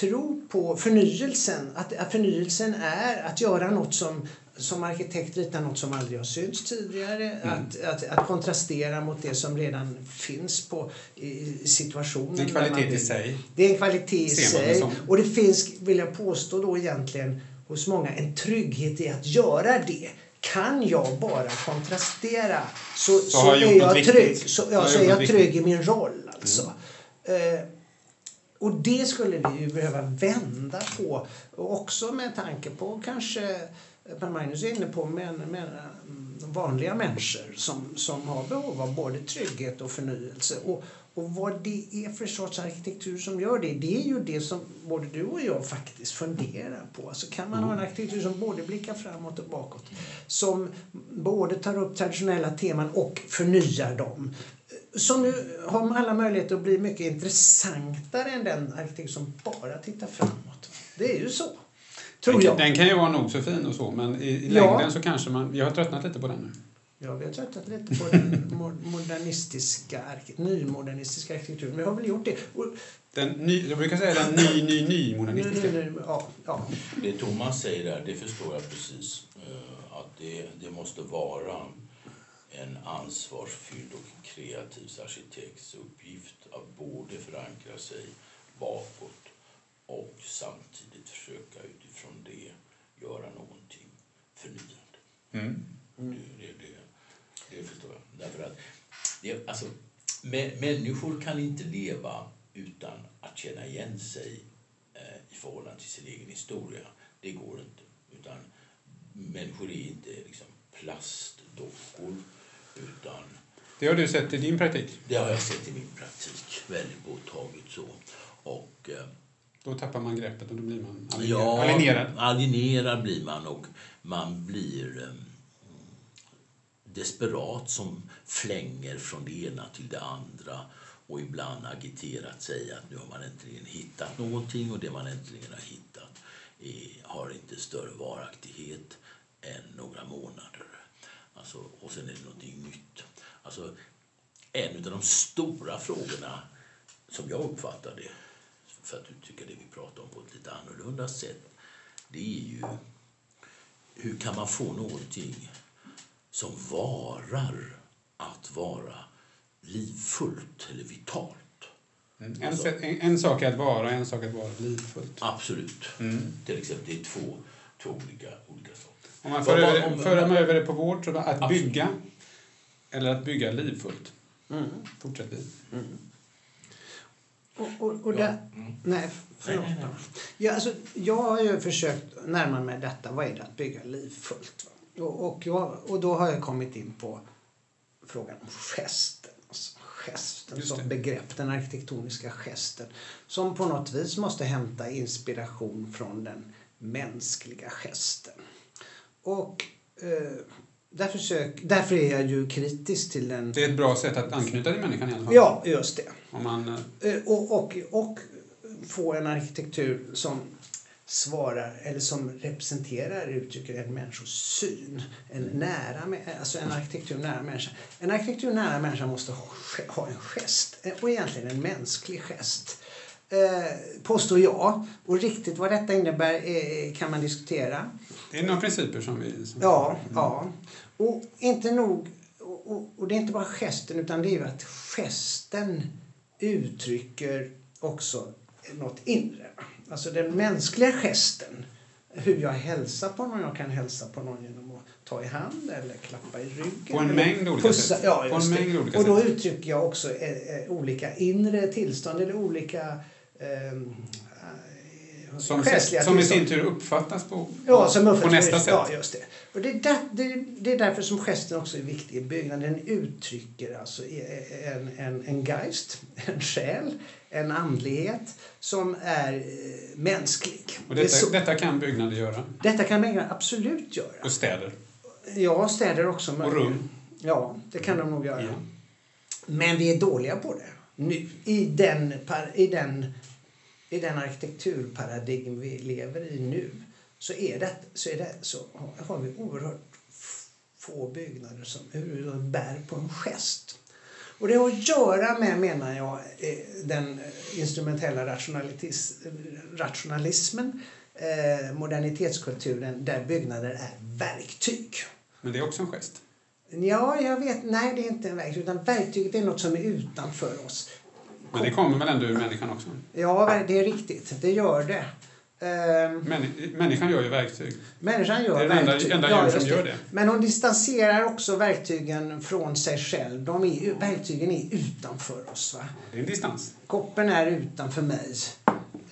[SPEAKER 3] tro på förnyelsen. Att, att förnyelsen är att göra något som som arkitekt rita något som aldrig har synts tidigare. Mm. Att, att, att, kontrastera mot det som redan finns på i situationen.
[SPEAKER 1] Det är en kvalitet i sig.
[SPEAKER 3] Det är en kvalitet i sig. Och det finns, vill jag påstå då egentligen, hos många en trygghet i att göra det. Kan jag bara kontrastera så, så, så är jag trygg. Så, ja, så är jag trygg i min roll alltså. Mm. Eh, och det skulle vi ju behöva vända på. också med tanke på kanske Per Magnus är inne på, men, men mm, vanliga människor som, som har behov av både trygghet och förnyelse. Och, och vad det är för sorts arkitektur som gör det, det är ju det som både du och jag faktiskt funderar på. Alltså kan man ha en mm. arkitektur som både blickar framåt och bakåt, som både tar upp traditionella teman och förnyar dem, som ju har alla möjligheter att bli mycket intressantare än den arkitektur som bara tittar framåt. Det är ju så.
[SPEAKER 1] Tror den, jag. den kan ju vara nog så fin och så, men i, i ja. längden så kanske man... Vi har tröttnat lite på den nu.
[SPEAKER 3] Ja, vi har tröttnat lite på den modernistiska, nymodernistiska arkitekturen. Vi har väl gjort det.
[SPEAKER 1] Den ny, jag brukar säga den ny, ny, ny modernistiska. Ny, ny, ny,
[SPEAKER 3] ja, ja.
[SPEAKER 2] Det Thomas säger där, det förstår jag precis. Eh, att det, det måste vara en ansvarsfylld och kreativ arkitekts uppgift att både förankra sig bakåt och samtidigt försöka utifrån det göra någonting förnyande. Mm. Mm. Det, det, det, det, förstår jag. Därför att det, alltså, mä- människor kan inte leva utan att känna igen sig eh, i förhållande till sin egen historia. Det går inte. Utan människor är inte liksom plastdockor utan
[SPEAKER 1] Det har du sett i din praktik.
[SPEAKER 2] det har jag sett i min praktik väldigt påtagligt så. Och, eh,
[SPEAKER 1] Då tappar man greppet och då blir man
[SPEAKER 2] Ja,
[SPEAKER 1] alienerad.
[SPEAKER 2] alienerad blir man och man blir eh, desperat som flänger från det ena till det andra och ibland agiterat säga att nu har man äntligen hittat någonting och det man äntligen har hittat är, har inte större varaktighet än några månader. Alltså, och sen är det någonting nytt. Alltså, en av de stora frågorna som jag uppfattar det, för att uttrycka det vi pratar om på ett lite annorlunda sätt, det är ju hur kan man få någonting som varar att vara livfullt eller vitalt?
[SPEAKER 1] Mm. En, sätt- en, en sak är att vara, en sak är att vara livfullt.
[SPEAKER 2] Absolut.
[SPEAKER 1] Mm.
[SPEAKER 2] Till exempel, det är två, två olika, olika saker.
[SPEAKER 1] Om man för, över,
[SPEAKER 2] om-
[SPEAKER 1] för man över det på vårt, så att
[SPEAKER 2] Absolut.
[SPEAKER 1] bygga eller att bygga livfullt.
[SPEAKER 3] Mm.
[SPEAKER 1] Fortsätt vi.
[SPEAKER 3] Och, och, och
[SPEAKER 2] Ja.
[SPEAKER 3] där,
[SPEAKER 2] Mm.
[SPEAKER 3] nej, förlåt.
[SPEAKER 2] Nej, nej, nej.
[SPEAKER 3] Ja, alltså, jag har ju försökt närma mig detta. Vad är det att bygga livfullt? Och, och, jag, och då har jag kommit in på frågan om gesten. Alltså gesten som begrepp, den arkitektoniska gesten. Som på något vis måste hämta inspiration från den mänskliga gesten. Och eh, därför, sök, därför är jag ju kritisk till den...
[SPEAKER 1] Det är ett bra sätt att anknyta till människan i alla fall.
[SPEAKER 3] Ja, just det.
[SPEAKER 1] Om man, eh,
[SPEAKER 3] Eh, Och, och, och få en arkitektur som svarar eller som representerar, uttrycker en människosyn. En, nära, alltså en arkitektur nära människan. En arkitektur nära människan måste ha en gest, eh, och egentligen en mänsklig gest. Eh, påstår jag. Och riktigt vad detta innebär eh, kan man diskutera.
[SPEAKER 1] det är några principer som vi... Som,
[SPEAKER 3] Ja, ja. Och inte nog... Och, och, och det är inte bara gesten, utan det är ju att gesten uttrycker också något inre. Alltså den mänskliga gesten. Hur jag hälsar på någon. Jag kan hälsa på någon genom att ta i hand eller klappa i ryggen.
[SPEAKER 1] På en mängd olika
[SPEAKER 3] pussa.
[SPEAKER 1] sätt.
[SPEAKER 3] Ja,
[SPEAKER 1] På en mängd olika
[SPEAKER 3] Och då uttrycker jag också eh, eh, olika inre tillstånd eller olika eh,
[SPEAKER 1] Som, som i sin tur uppfattas på,
[SPEAKER 3] Ja, som
[SPEAKER 1] på
[SPEAKER 3] uppfattas
[SPEAKER 1] nästa
[SPEAKER 3] på-
[SPEAKER 1] sätt.
[SPEAKER 3] Ja, just det. Och det, är där, det, det är därför som gesten också är viktig i byggnaden. Den uttrycker alltså en, en, en geist, en själ, en andlighet som är eh, mänsklig.
[SPEAKER 1] Och
[SPEAKER 3] det är
[SPEAKER 1] detta,
[SPEAKER 3] så,
[SPEAKER 1] detta kan byggnader göra.
[SPEAKER 3] detta kan byggnader absolut göra.
[SPEAKER 1] Och städer.
[SPEAKER 3] Ja, städer också.
[SPEAKER 1] Och rum.
[SPEAKER 3] Ja, det kan de nog göra.
[SPEAKER 1] Ja.
[SPEAKER 3] Men vi är dåliga på det nu. I den, i den, i den arkitekturparadigm vi lever i nu så, är det, så, är det, så har vi oerhört få byggnader som bär på en gest. Och det har att göra med, menar jag, eh, den instrumentella rationalitis, rationalismen, eh, modernitetskulturen, där byggnader är verktyg.
[SPEAKER 1] Men det är också en gest.
[SPEAKER 3] Ja, jag vet. Nej, det är inte en verktyg. Utan verktyget är något som är utanför oss.
[SPEAKER 1] Men det kommer väl ändå ur människan också?
[SPEAKER 3] Ja, det är riktigt. Det gör det. Ehm,
[SPEAKER 1] Män, människan gör ju verktyg.
[SPEAKER 3] Människan gör
[SPEAKER 1] Det är det enda- enda djur som gör det.
[SPEAKER 3] Men hon distanserar också verktygen från sig själv. De är, verktygen är utanför oss. Va?
[SPEAKER 1] Det är en distans.
[SPEAKER 3] Koppen är utanför mig.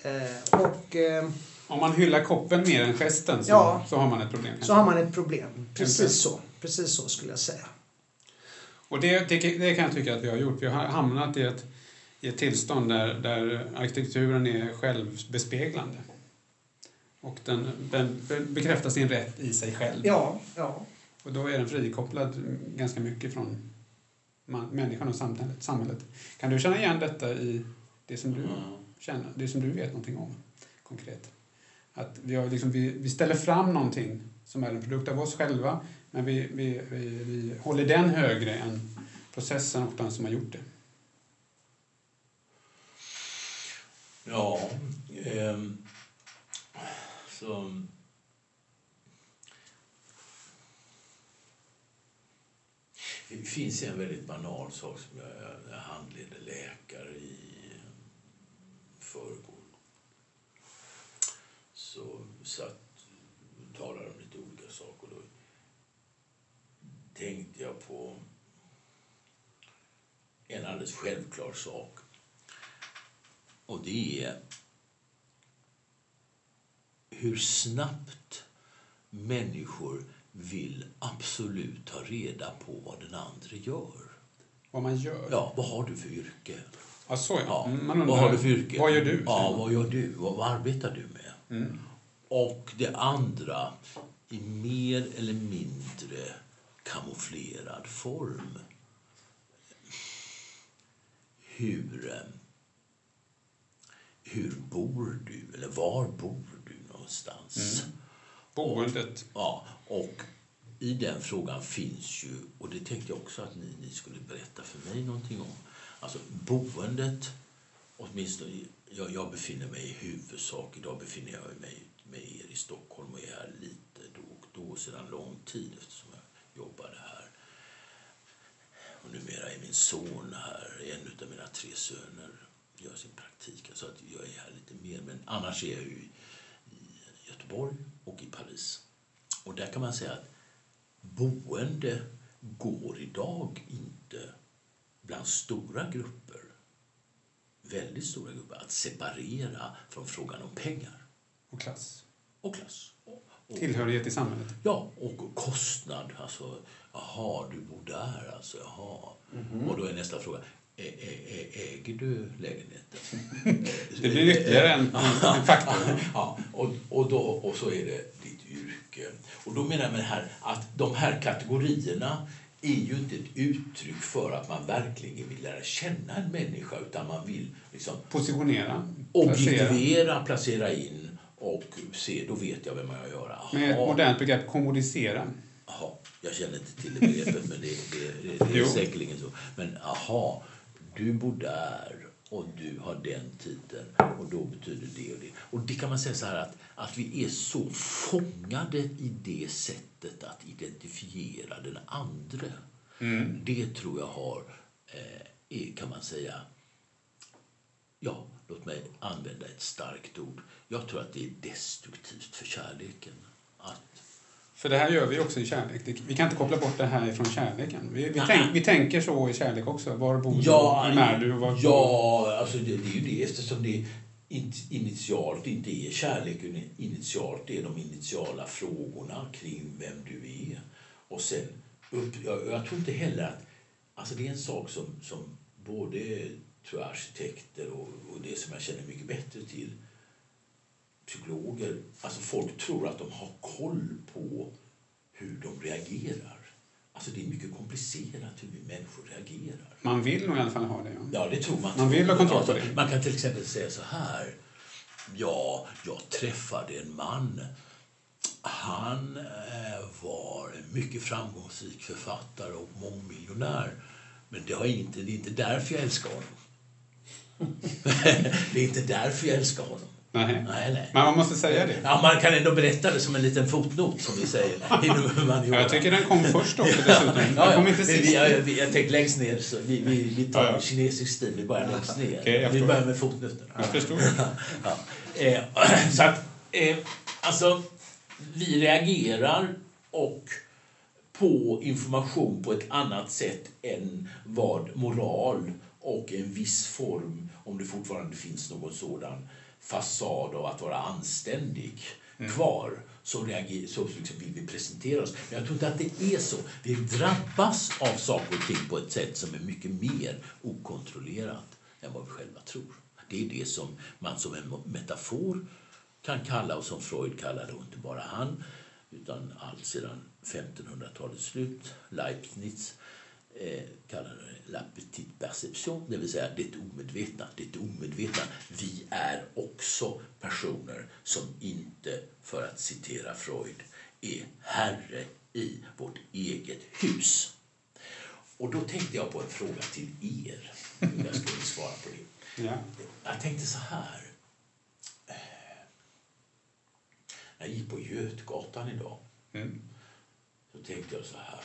[SPEAKER 3] Eh, och eh,
[SPEAKER 1] Om man hyllar koppen mer än gesten så,
[SPEAKER 3] Ja.
[SPEAKER 1] så har man ett problem.
[SPEAKER 3] så har man ett problem. Precis så. Precis så skulle jag säga.
[SPEAKER 1] Och det, det, det kan jag tycka att vi har gjort. Vi har hamnat i ett, i ett tillstånd där, där arkitekturen är självbespeglande. Och den, den bekräftar sin rätt i sig själv.
[SPEAKER 3] Ja, ja.
[SPEAKER 1] Och då är den frikopplad ganska mycket från man, människan och samhället, samhället. Kan du känna igen detta i det som du
[SPEAKER 2] Ja.
[SPEAKER 1] känner, det som du vet någonting om konkret? Att vi, har liksom, vi, vi ställer fram någonting som är en produkt av oss själva men vi, vi, vi, vi håller den högre än processen och den som har gjort det.
[SPEAKER 2] Ja, ehm, så... Det finns en väldigt banal sak som jag, jag handledde läkare i förrgår. Så satt och talade om lite olika saker. Då tänkte jag på en alldeles självklar sak. Och det är hur snabbt människor vill absolut ta reda på vad den andra gör.
[SPEAKER 1] Vad man gör?
[SPEAKER 2] Ja, vad har du för yrke?
[SPEAKER 1] Ja, så ja.
[SPEAKER 2] Ja.
[SPEAKER 1] Mm, Man undrar,
[SPEAKER 2] vad har du för yrke?
[SPEAKER 1] Vad gör du?
[SPEAKER 2] Ja, vad gör du? Vad, vad arbetar du med?
[SPEAKER 1] Mm.
[SPEAKER 2] Och det andra i mer eller mindre kamouflerad form. Hur, eh, hur bor du? Eller var bor du någonstans?
[SPEAKER 1] Boendet.
[SPEAKER 2] Ja, och i den frågan finns ju, och det tänkte jag också att ni, ni skulle berätta för mig någonting om. Alltså boendet, åtminstone jag, jag befinner mig i huvudsak, idag befinner jag mig med er i Stockholm och är här lite då och då sedan lång tid eftersom jag jobbade här. Och numera är min son här, en av mina tre söner gör sin praktik. Så att jag är här lite mer, men annars är jag ju i Göteborg och i Paris. Och där kan man säga att boende går idag inte bland stora grupper, väldigt stora grupper, att separera från frågan om pengar
[SPEAKER 1] Och klass.
[SPEAKER 2] och klass. Och, och,
[SPEAKER 1] Tillhörighet i samhället.
[SPEAKER 2] Ja, och kostnad. Alltså, jaha, du bor där alltså, jaha. Och då är nästa fråga, äger du lägenheten?
[SPEAKER 1] Det blir ytterligare en, en faktor.
[SPEAKER 2] ja, och, och, då, och så är det ditt yrke. Och då menar jag med här att de här kategorierna är ju inte ett uttryck för att man verkligen vill lära känna en människa utan man vill liksom
[SPEAKER 1] Positionera. Placera.
[SPEAKER 2] objektivera, placera in och se, då vet jag vem jag har att göra.
[SPEAKER 1] Med ett modernt begrepp, kommodisera.
[SPEAKER 2] Jaha, jag känner inte till det begreppet, men det, det, det, det är
[SPEAKER 1] Jo.
[SPEAKER 2] säkerligen så. Men aha, du bor där och du har den titeln och då betyder det och det. Och det kan man säga så här att, att vi är så fångade i det sättet att identifiera den andra. Det tror jag har, eh, kan man säga, ja, låt mig använda ett starkt ord. Jag tror att det är destruktivt för kärleken. Att
[SPEAKER 1] För det här gör vi också i kärlek. Vi kan inte koppla bort det här ifrån kärleken. Vi, vi, tänk, vi tänker så i kärlek också. Var bor du?
[SPEAKER 2] Ja,
[SPEAKER 1] Vem är du? Var,
[SPEAKER 2] ja alltså det, det är ju det eftersom det in- initialt inte är kärleken. Initialt är de initiala frågorna kring vem du är. Och sen, upp, jag, jag tror inte heller att... Alltså det är en sak som, som både tror jag, arkitekter och, och det som jag känner mycket bättre till, psykologer, alltså folk tror att de har koll på hur de reagerar. Alltså det är mycket komplicerat hur vi människor reagerar.
[SPEAKER 1] Man vill nog i alla fall ha det. Ja.
[SPEAKER 2] Ja, det tror man.
[SPEAKER 1] Man vill ha kontroll på det.
[SPEAKER 2] Man kan till exempel säga så här. Ja, jag träffade en man. Han eh, var en mycket framgångsrik författare och mångmiljonär. Men det, har inte, det är inte därför jag älskar honom. det är inte därför jag älskar honom.
[SPEAKER 1] Nej.
[SPEAKER 2] Nej, nej.
[SPEAKER 1] Men man måste säga det.
[SPEAKER 2] Ja, man kan ändå berätta det som en liten fotnot, som vi säger inom humaniora.
[SPEAKER 1] Ja, jag tycker den kom först också dessutom. Den
[SPEAKER 2] Ja, ja.
[SPEAKER 1] kom inte sist.
[SPEAKER 2] vi, jag, vi, jag tänkte längst ner, så vi, vi, vi tar
[SPEAKER 1] Ja, ja.
[SPEAKER 2] kinesisk stil, vi börjar längst ner.
[SPEAKER 1] Jag
[SPEAKER 2] vi börjar med fotnoten.
[SPEAKER 1] Jag förstår.
[SPEAKER 2] Ja. Eh, så att, eh, alltså, vi reagerar och på information på ett annat sätt än vad moral och en viss form, om det fortfarande finns någon sådan fasad av att vara anständig kvar, så, reagerar, så liksom vill vi presentera oss. Men jag tror inte att det är så. Vi drabbas av saker och ting på ett sätt som är mycket mer okontrollerat än vad vi själva tror. Det är det som man som en metafor kan kalla, och som Freud kallade, och inte bara han, utan allt sedan 1500-talets slut, Leibniz, eh, kallar det la petite perception, det vill säga det omedvetna. Det omedvetna. Vi är också personer som inte, för att citera Freud, är herre i vårt eget hus. Och då tänkte jag på en fråga till er. Jag skulle svara på det.
[SPEAKER 1] Ja.
[SPEAKER 2] Jag tänkte så här. När jag gick på Götgatan idag
[SPEAKER 1] Mm.
[SPEAKER 2] så tänkte jag så här.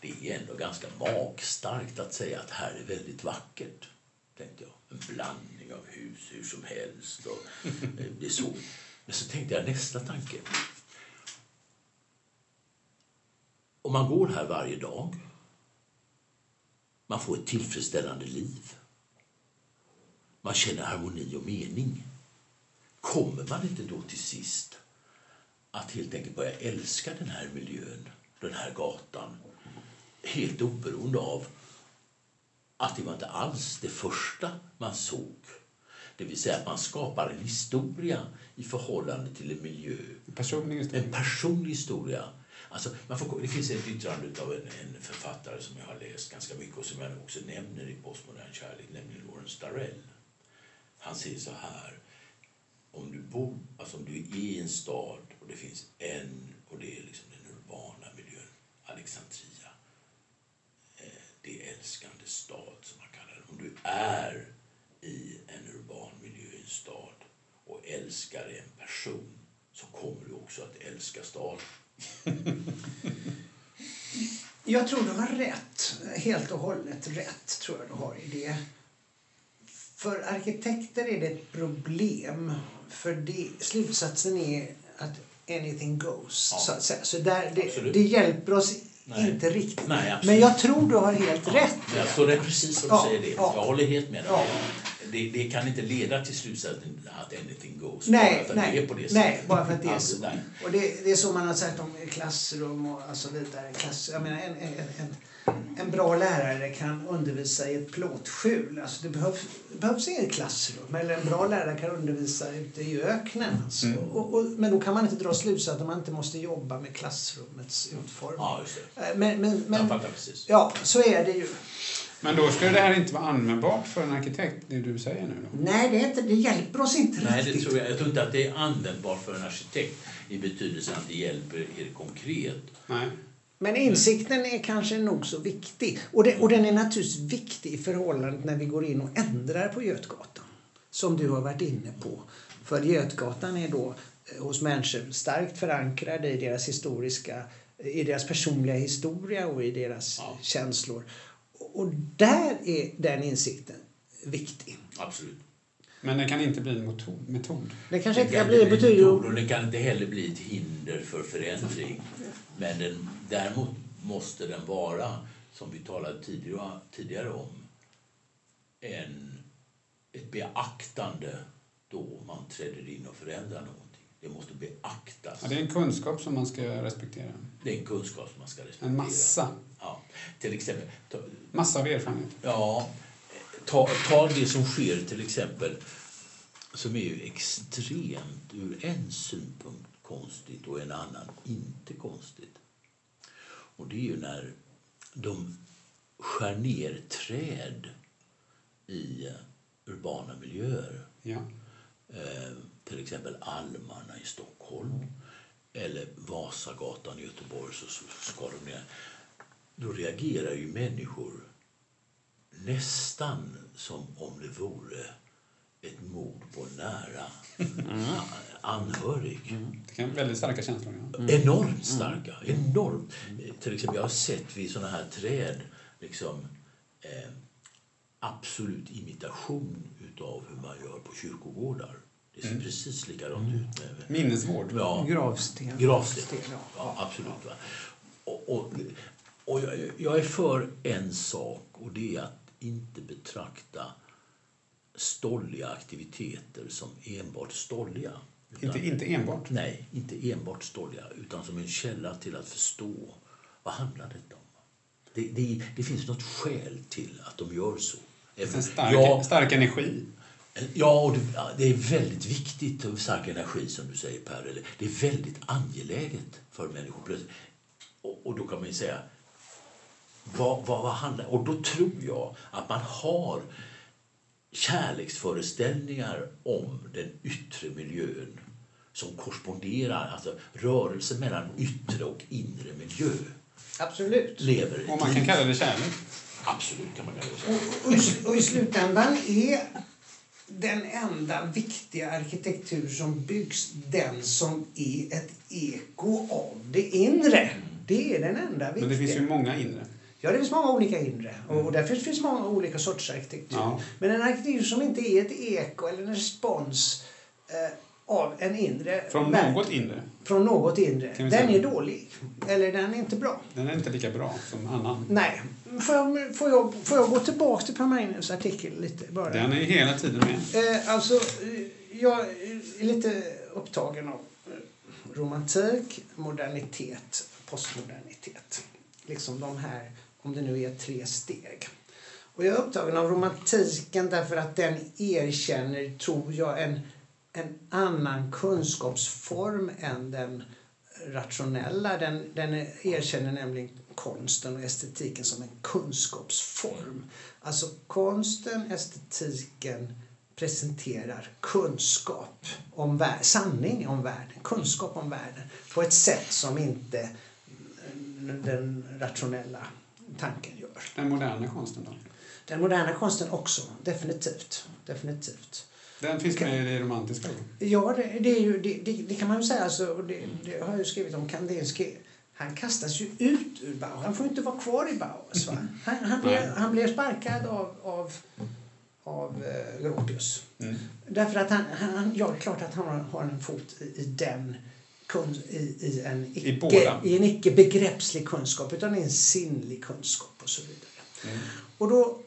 [SPEAKER 2] Det är ändå ganska magstarkt att säga att här är väldigt vackert. Tänkte jag. En blandning av hus hur som helst. Och, eh, det är så. Men så tänkte jag nästa tanke. Om man går här varje dag man får ett tillfredsställande liv. Man känner harmoni och mening. Kommer man inte då till sist att helt enkelt börja älska den här miljön, den här gatan, helt oberoende av att det var inte alls det första man såg. Det vill säga att man skapar en historia i förhållande till en miljö.
[SPEAKER 1] Personlig historia.
[SPEAKER 2] En personlig historia. Alltså, man får, det finns ett yttrande av en, en, författare som jag har läst ganska mycket och som jag också nämner i Postmodern kärlek, nämligen Lawrence Darrell. Han säger så här. Om du, bor, alltså om du är i en stad och det finns en, och det är liksom den urbana miljön, Alexandria. Det älskande stad som man kallar det. Om du är i en urban miljö i en stad och älskar en person så kommer du också att älska staden.
[SPEAKER 3] Jag tror du har rätt. Helt och hållet rätt tror jag du har i det. För arkitekter är det ett problem. För det, slutsatsen är att anything goes.
[SPEAKER 2] Ja.
[SPEAKER 3] Så, så där, det, det hjälper oss
[SPEAKER 2] Nej.
[SPEAKER 3] inte riktigt.
[SPEAKER 2] Nej.
[SPEAKER 3] Men jag tror du har helt rätt.
[SPEAKER 2] Ja, så det är precis som du
[SPEAKER 3] Ja,
[SPEAKER 2] säger det.
[SPEAKER 3] ja.
[SPEAKER 2] Jag håller helt med dig.
[SPEAKER 3] Ja.
[SPEAKER 2] Det, det kan inte leda till slutsatsen att anything goes.
[SPEAKER 3] Nej,
[SPEAKER 2] bara
[SPEAKER 3] nej,
[SPEAKER 2] det är på det
[SPEAKER 3] nej, bara för att det är
[SPEAKER 2] Alltså,
[SPEAKER 3] så. Och det, det är så man har sagt om klassrum och så vidare. Klass, jag menar, en, en, en, en bra lärare kan undervisa i ett plåtskjul. Alltså det behövs, det behövs inget klassrum. Eller en bra lärare kan undervisa ute i öknen. Alltså.
[SPEAKER 2] Mm.
[SPEAKER 3] Och, och, men då kan man inte dra slutsatsen att man inte måste jobba med klassrummets utformning.
[SPEAKER 2] Ja, just det.
[SPEAKER 3] Eh, Men, men, men,
[SPEAKER 2] Jag fattar precis.
[SPEAKER 3] ja, så är det ju.
[SPEAKER 1] Men då skulle det här inte vara användbart för en arkitekt, det du säger nu då?
[SPEAKER 3] Nej, det, inte, det hjälper oss inte
[SPEAKER 2] Nej, det
[SPEAKER 3] riktigt.
[SPEAKER 2] tror jag. Jag tror inte att det är användbart för en arkitekt i betydelsen att det hjälper er konkret.
[SPEAKER 1] Nej.
[SPEAKER 3] Men insikten är kanske nog så viktig. Och, det, och den är naturligtvis viktig i förhållandet när vi går in och ändrar på Götgatan. Som du har varit inne på. För Götgatan är då eh, hos människor starkt förankrad i deras historiska, i deras personliga historia och i deras
[SPEAKER 2] Ja.
[SPEAKER 3] känslor. Och där är den insikten viktig.
[SPEAKER 2] Absolut.
[SPEAKER 1] Men det kan inte bli en metod. metod.
[SPEAKER 3] Det kanske inte kan bli betyder
[SPEAKER 2] metod och det kan inte heller bli ett hinder för förändring. Men den, däremot måste den vara, som vi talade tidigare, tidigare om, en, ett beaktande då man träder in och förändrar någonting. Det måste beaktas.
[SPEAKER 1] Ja, det är en kunskap som man ska respektera.
[SPEAKER 2] Det är en kunskap som man ska respektera.
[SPEAKER 1] En massa.
[SPEAKER 2] Ja. Till exempel, ta,
[SPEAKER 1] Massa av erfarenhet.
[SPEAKER 2] ja, ta, ta det som sker till exempel som är ju extremt ur en synpunkt konstigt och en annan inte konstigt. Och det är ju när de skär ner träd i urbana miljöer.
[SPEAKER 1] Ja.
[SPEAKER 2] Eh, till exempel Almarna i Stockholm eller Vasagatan i Göteborg så, så ska de ner. Då reagerar ju människor nästan som om det vore ett mord på nära a- anhörig.
[SPEAKER 1] Det kan vara väldigt starka känslor. Ja.
[SPEAKER 2] Enormt starka. Enormt. Till exempel, jag har sett vid såna här träd liksom, eh, absolut imitation utav hur man gör på kyrkogårdar. Det ser precis likadant ut. Med,
[SPEAKER 1] Minnesvård.
[SPEAKER 2] ja,
[SPEAKER 3] Gravsten.
[SPEAKER 2] Gravsten.
[SPEAKER 3] ja.
[SPEAKER 2] Ja, absolut. Va? Och, och, och jag, jag är för en sak och det är att inte betrakta stolliga aktiviteter som enbart stolliga. Utan-
[SPEAKER 1] Inte, inte enbart.
[SPEAKER 2] Nej, inte enbart stolliga, utan som en källa till att förstå vad handlar detta om. Det, det, det finns något skäl till att de gör så.
[SPEAKER 1] En stark,
[SPEAKER 2] ja,
[SPEAKER 1] stark energi.
[SPEAKER 2] ja, och det, är väldigt viktigt stark energi som du säger Per. Eller, det är väldigt angeläget för människor. Och, och då kan man ju säga, vad, vad, vad handlar Och då tror jag att man har kärleksföreställningar om den yttre miljön som korresponderar, alltså rörelsen mellan yttre och inre miljö
[SPEAKER 3] Absolut.
[SPEAKER 2] lever
[SPEAKER 1] Och man kan kalla det kärlek.
[SPEAKER 2] Absolut kan man kalla det så.
[SPEAKER 3] Och, och, i, och i slutändan är den enda viktiga arkitektur som byggs den som är ett eko av det inre. Det är den enda viktiga.
[SPEAKER 1] Men det finns ju många inre.
[SPEAKER 3] Ja, det finns många olika inre och, och därför finns många olika sorters arkitektur.
[SPEAKER 1] Ja.
[SPEAKER 3] Men en arkitektur som inte är ett eko eller en respons eh, av en inre
[SPEAKER 1] Från
[SPEAKER 3] värld.
[SPEAKER 1] något inre.
[SPEAKER 3] Från något inre. Den
[SPEAKER 1] säga.
[SPEAKER 3] är dålig. Eller den är inte bra.
[SPEAKER 1] Den är inte lika bra som annan.
[SPEAKER 3] Nej. Får jag, får jag, får jag gå tillbaka till Per Magnus artikel lite bara?
[SPEAKER 1] Den är hela tiden med.
[SPEAKER 3] Eh, alltså, eh, jag är lite upptagen av eh, romantik, modernitet, postmodernitet. Liksom de här, om det nu är tre steg. Och jag är upptagen av romantiken därför att den erkänner, tror jag, en, en annan kunskapsform än den rationella. Den, den erkänner nämligen konsten och estetiken som en kunskapsform. Alltså konsten, estetiken presenterar kunskap om världen, sanning om världen, kunskap om världen på ett sätt som inte den rationella tanken gör.
[SPEAKER 1] Den moderna konsten då?
[SPEAKER 3] Den moderna konsten också, definitivt. definitivt.
[SPEAKER 1] Den finns med i det romantiska?
[SPEAKER 3] Ja, det, det, är ju, det, det, kan man ju säga. Alltså, det har jag ju skrivit om Kandinsky. Han kastas ju ut ur Bauhaus. Han får inte vara kvar i Bauhaus. Va? Han, han, blev, han blev sparkad av, av, av eh, Gropius.
[SPEAKER 1] Mm.
[SPEAKER 3] Därför att han, han, ja, det är klart att han har, har en fot i, i den kun, i, i, en icke,
[SPEAKER 1] båda.
[SPEAKER 3] i en icke begreppslig kunskap utan i en sinnlig kunskap och så vidare.
[SPEAKER 1] Mm.
[SPEAKER 3] Och då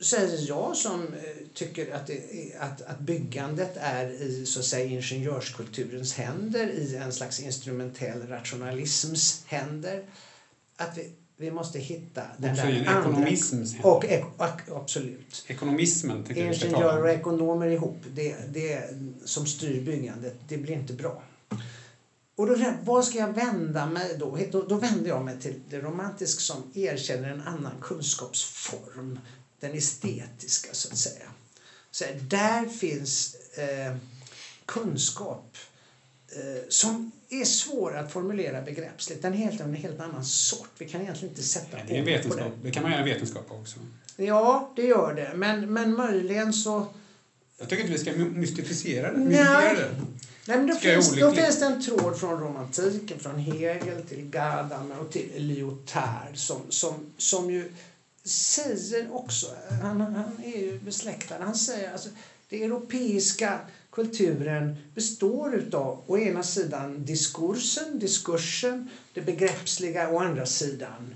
[SPEAKER 3] säger jag som eh, tycker att, det att, att byggandet är i så att säga, ingenjörskulturens händer, i en slags instrumentell rationalisms händer, att vi, vi måste hitta den
[SPEAKER 1] Också i en
[SPEAKER 3] andra... Och, och, absolut.
[SPEAKER 1] Ekonomismen tycker
[SPEAKER 3] Ingenjörer och
[SPEAKER 1] om.
[SPEAKER 3] ekonomer ihop, det, det som styr byggandet, det blir inte bra. Och då, var ska jag vända mig då? då? Då vänder jag mig till det romantiska som erkänner en annan kunskapsform. Den estetiska, så att säga. Så här, där finns eh, kunskap eh, som är svår att formulera begreppsligt. Den är helt, en helt annan sort. Vi kan egentligen inte sätta
[SPEAKER 1] Ja, det är
[SPEAKER 3] på
[SPEAKER 1] vetenskap. Det kan man göra vetenskap också.
[SPEAKER 3] Ja, det gör det. Men, men möjligen så...
[SPEAKER 1] Jag tycker inte vi ska mystificera det.
[SPEAKER 3] Nej.
[SPEAKER 1] mystifiera det.
[SPEAKER 3] Nej, men då, finns, då finns det en tråd från romantiken, från Hegel till Gadamer och till Lyotard som, som, som ju säger också, han, han är ju besläktad, han säger alltså det europeiska kulturen består utav å ena sidan diskursen, diskursen, det begreppsliga, å andra sidan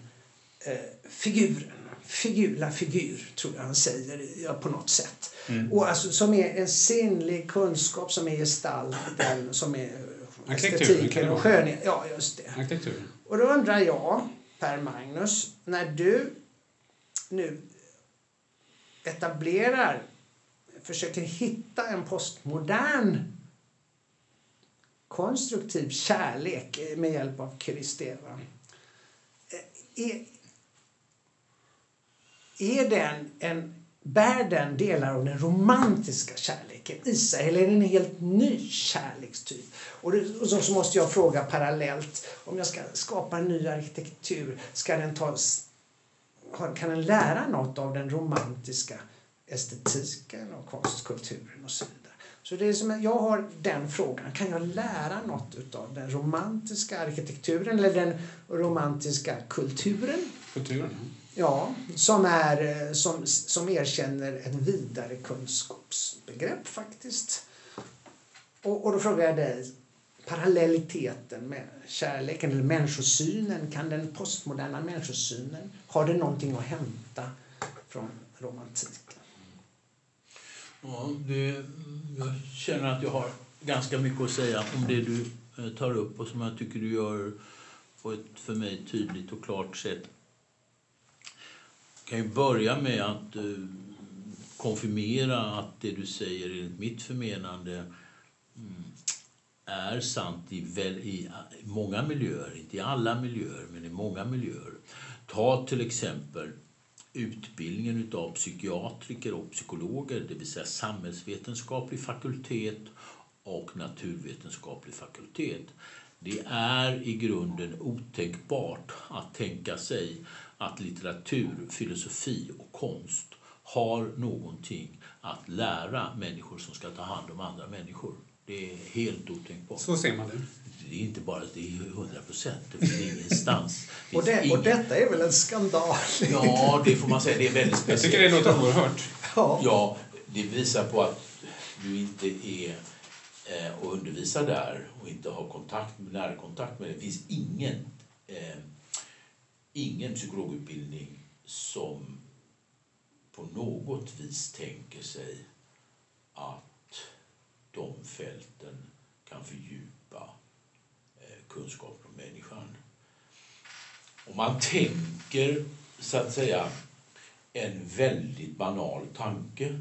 [SPEAKER 3] eh, figuren. Figula figur, tror jag han säger ja, på något sätt.
[SPEAKER 1] Mm.
[SPEAKER 3] Och alltså, som är en sinnlig kunskap som är gestalten, som är estetiken och
[SPEAKER 1] vara.
[SPEAKER 3] skönhet. Ja, just det.
[SPEAKER 1] Arkitektur.
[SPEAKER 3] Och då undrar jag, Per Magnus, när du nu etablerar, försöker hitta en postmodern konstruktiv kärlek med hjälp av Kristeva. Är, är den en, bär den delar av den romantiska kärleken i sig eller är det en helt ny kärlekstyp? Och, det, och så, så måste jag fråga parallellt, om jag ska skapa en ny arkitektur, ska den ta, kan den lära något av den romantiska estetiken och konstkulturen och så vidare? Så det är som, jag har den frågan, kan jag lära något av den romantiska arkitekturen eller den romantiska kulturen?
[SPEAKER 1] Kulturen.
[SPEAKER 3] Ja, som, är, eh, som, som erkänner ett vidare kunskapsbegrepp faktiskt. Och, och då frågar jag dig, parallelliteten med kärleken eller människosynen, kan den postmoderna människosynen, har den någonting att hämta från romantiken?
[SPEAKER 2] Ja, det, jag känner att jag har ganska mycket att säga om det du eh, tar upp och som jag tycker du gör på ett för mig tydligt och klart sätt. Kan ju börja med att eh, konfirmera att det du säger enligt mitt förmenande mm, är sant i, väl, i i många miljöer, inte i alla miljöer, men i många miljöer. Ta till exempel utbildningen av psykiatriker och psykologer, det vill säga samhällsvetenskaplig fakultet och naturvetenskaplig fakultet. Det är i grunden otänkbart att tänka sig att litteratur, filosofi och konst har någonting att lära människor som ska ta hand om andra människor. Det är helt otänkbart.
[SPEAKER 1] Så ser man det.
[SPEAKER 2] Det är inte bara det är 100 procent. Det finns ingenstans. Det
[SPEAKER 3] Och, det, och
[SPEAKER 2] ingen-
[SPEAKER 3] detta är väl en skandal?
[SPEAKER 2] Ja, det får man säga. Det är väldigt
[SPEAKER 1] Jag
[SPEAKER 2] speciellt.
[SPEAKER 1] tycker det låter oerhört.
[SPEAKER 3] Ja.
[SPEAKER 2] Ja, det visar på att du inte är eh, och undervisar där och inte har kontakt, närkontakt med det. Det finns ingen, eh, ingen psykologutbildning som på något vis tänker sig att de fälten kan fördjupa eh, kunskapen om människan. Om man tänker, så att säga, en väldigt banal tanke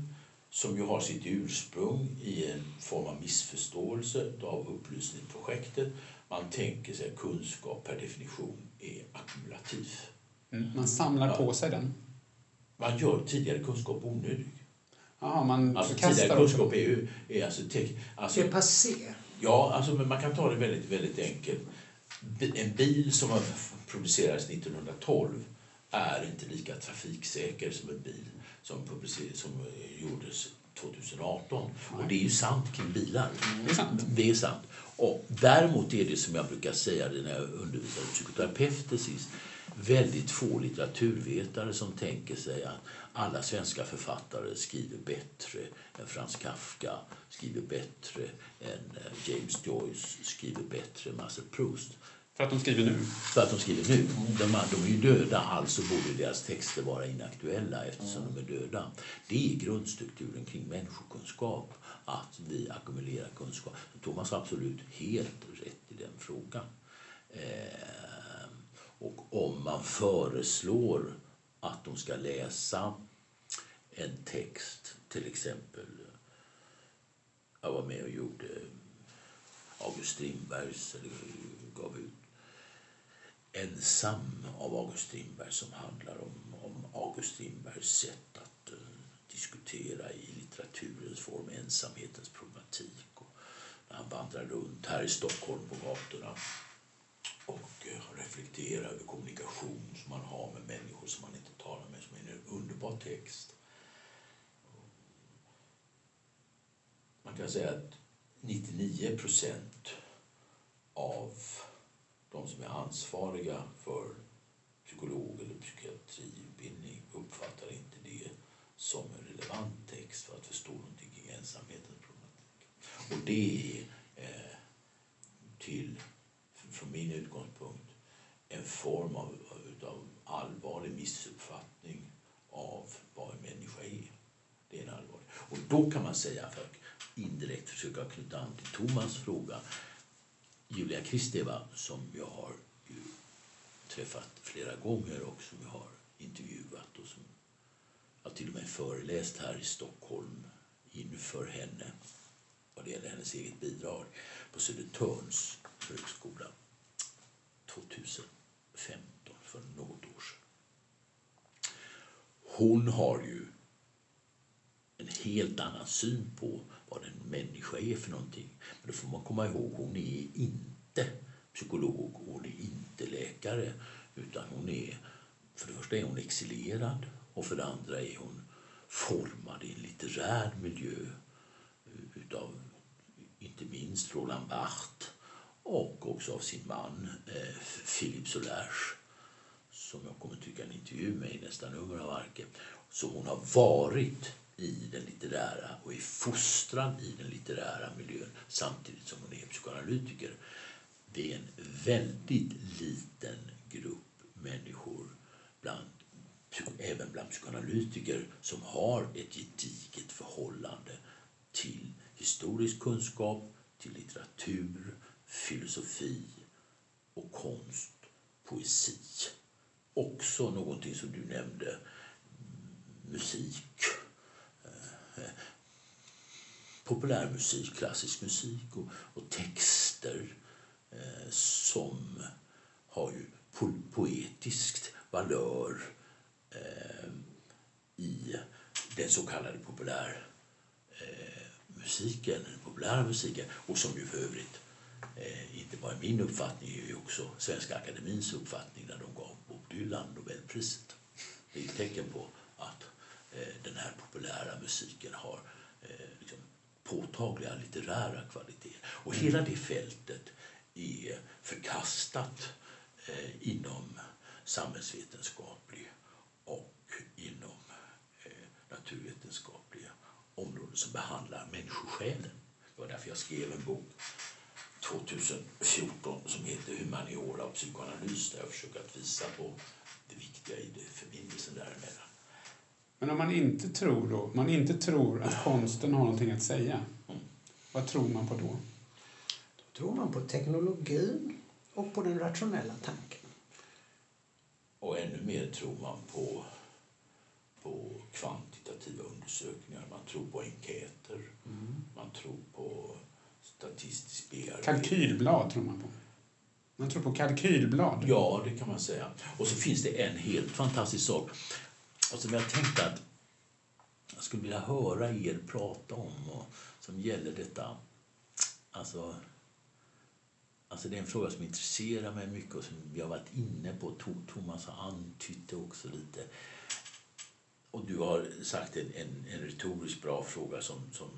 [SPEAKER 2] som ju har sitt ursprung i en form av missförståelse av upplysningsprojektet. Man tänker sig att kunskap per definition är ackumulativ.
[SPEAKER 1] Mm. Man samlar på sig den.
[SPEAKER 2] Man gör tidigare kunskap onödig.
[SPEAKER 1] Aha, man
[SPEAKER 2] Alltså tidigare kunskap är ju är alltså, tek, alltså
[SPEAKER 3] Det är passé.
[SPEAKER 2] Ja, alltså, men man kan ta det väldigt, väldigt enkelt. En bil som har producerades 1912 är inte lika trafiksäker som en bil som, som eh, gjordes 2018. Och det är ju sant kring bilar.
[SPEAKER 1] Det är sant.
[SPEAKER 2] Det är sant. Och däremot är det som jag brukar säga när jag undervisade psykoterapeuter sist, väldigt få litteraturvetare som tänker sig att alla svenska författare skriver bättre än Frans Kafka, skriver bättre än eh, James Joyce, skriver bättre än Marcel Proust.
[SPEAKER 1] För att de skriver nu.
[SPEAKER 2] För att de skriver nu. De, de är ju döda, alltså borde deras texter vara inaktuella eftersom de är döda. Det är grundstrukturen kring människokunskap, att vi ackumulerar kunskap. Thomas har absolut helt rätt i den frågan. Eh, och om man föreslår att de ska läsa en text, till exempel jag var med och gjorde August Strindbergs, eller gav ut Ensam av August Strindberg som handlar om, om August Strindbergs sätt att diskutera i litteraturens form ensamhetens problematik. Och när han vandrar runt här i Stockholm på gatorna och eh, reflekterar över kommunikation som man har med människor som man inte talar med, som är en underbar text. Man kan säga att 99 procent av de som är ansvariga för psykolog eller psykiatriutbildning uppfattar inte det som en relevant text för att förstå någonting kring ensamhetens problematik. Och det är eh, till, från min utgångspunkt, en form av, av allvarlig missuppfattning av vad en människa är. Det är en allvarlig. Och då kan man säga, för att indirekt försöka knyta an till Thomas fråga, Julia Kristeva som jag har ju träffat flera gånger och som jag har intervjuat och som jag till och med föreläst här i Stockholm inför henne vad det gäller hennes eget bidrag på Södertörns högskola 2015, för något år sedan. Hon har ju en helt annan syn på vad en människa är för någonting. Men då får man komma ihåg, hon är inte psykolog och hon är inte läkare. Utan hon är, för det första är hon exilerad och för det andra är hon formad i en litterär miljö utav inte minst Roland Barthes och också av sin man eh, Philippe Solange som jag kommer tycka en intervju med i nästa nummer av Arke. Så hon har varit i den litterära och är fostrad i den litterära miljön samtidigt som hon är psykoanalytiker. Det är en väldigt liten grupp människor, bland, även bland psykoanalytiker, som har ett gediget förhållande till historisk kunskap, till litteratur, filosofi och konst, poesi. Också någonting som du nämnde, musik eh, populärmusik, klassisk musik och, och texter eh, som har ju po poetiskt valör eh, i den så kallade populär eh, musiken, den populära musiken och som ju för övrigt eh, inte bara min uppfattning, är ju också Svenska Akademins uppfattning när de gav Bob Dylan Nobelpriset. Det är ett tecken på att eh, den här populära musiken har eh, liksom påtagliga litterära kvaliteter. Och hela det fältet är förkastat eh, inom samhällsvetenskaplig inom eh, naturvetenskapliga områden som behandlar människosjälen. Det var därför jag skrev en bok 2014 som heter Humaniora och psykoanalys där jag försöker att visa på det viktiga i det, förbindelsen däremellan.
[SPEAKER 1] Men om man inte tror då, man inte tror att konsten har någonting att säga, vad tror man på då?
[SPEAKER 3] Då tror man på teknologin och på den rationella tanken.
[SPEAKER 2] Och ännu mer tror man på, på kvantitativa undersökningar. Man tror på enkäter. Man tror på statistisk bearbetning.
[SPEAKER 1] Kalkylblad tror man på. Man tror på kalkylblad.
[SPEAKER 2] Ja, det kan man säga. Och så finns det en helt fantastisk sak och som jag tänkte att jag skulle vilja höra er prata om och som gäller detta. Alltså, alltså det är en fråga som intresserar mig mycket och som vi har varit inne på. Thomas har antytt det också lite. Och du har sagt en, en, en retoriskt bra fråga som, som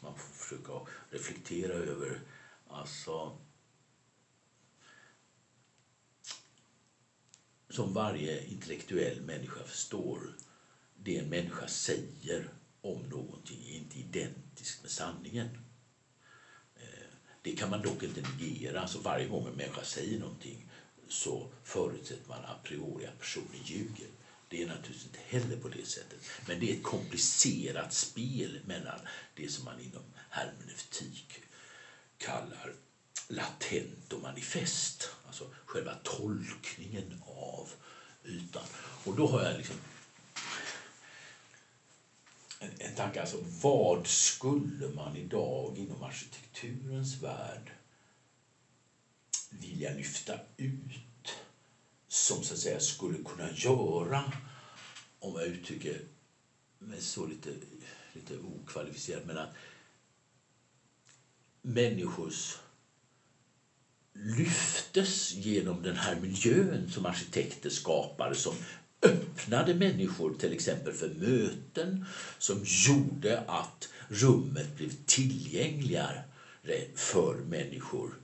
[SPEAKER 2] man får försöka reflektera över. Alltså, som varje intellektuell människa förstår, det en människa säger om någonting är inte identiskt med sanningen. Eh, det kan man dock inte negera. Alltså varje gång en människa säger någonting så förutsätter man a priori att personen ljuger. Det är naturligtvis inte heller på det sättet. Men det är ett komplicerat spel mellan det som man inom hermeneutik kallar latent och manifest. Alltså själva tolkningen av ytan. Och då har jag liksom en, en tanke. Alltså, vad skulle man idag inom arkitekturens värld vilja lyfta ut som så att säga skulle kunna göra, om jag uttrycker mig så lite, lite okvalificerat, men att människors lyftes genom den här miljön som arkitekter skapade som öppnade människor till exempel för möten som gjorde att rummet blev tillgängligare för människor.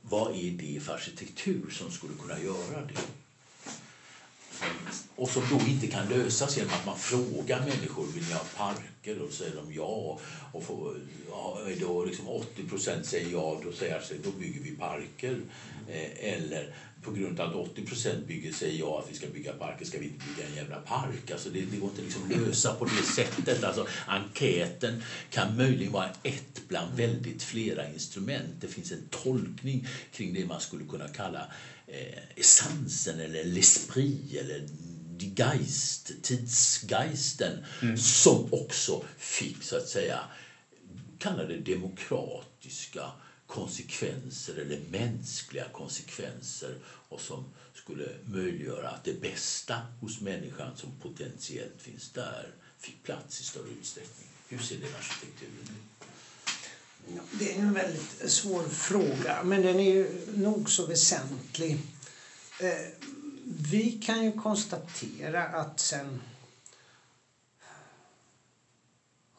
[SPEAKER 2] Vad är det för arkitektur som skulle kunna göra det? Och som då inte kan lösas genom att man frågar människor vill ni ha parker och säger de ja. Och får, ja, då liksom 80% säger ja, då säger sig då bygger vi parker. Eh, eller på grund av att 80% bygger säger ja att vi ska bygga parker ska vi inte bygga en jävla park. Alltså det, det går inte liksom lösa på det sättet. Alltså enkäten kan möjligen vara ett bland väldigt flera instrument. Det finns en tolkning kring det man skulle kunna kalla essensen eller l'esprit eller Geist, tidsgeisten mm. som också fick så att säga kalla det demokratiska konsekvenser eller mänskliga konsekvenser och som skulle möjliggöra att det bästa hos människan som potentiellt finns där fick plats i större utsträckning. Hur ser den arkitekturen ut?
[SPEAKER 3] Det är en väldigt svår fråga, men den är ju nog så väsentlig. Eh, vi kan ju konstatera att sen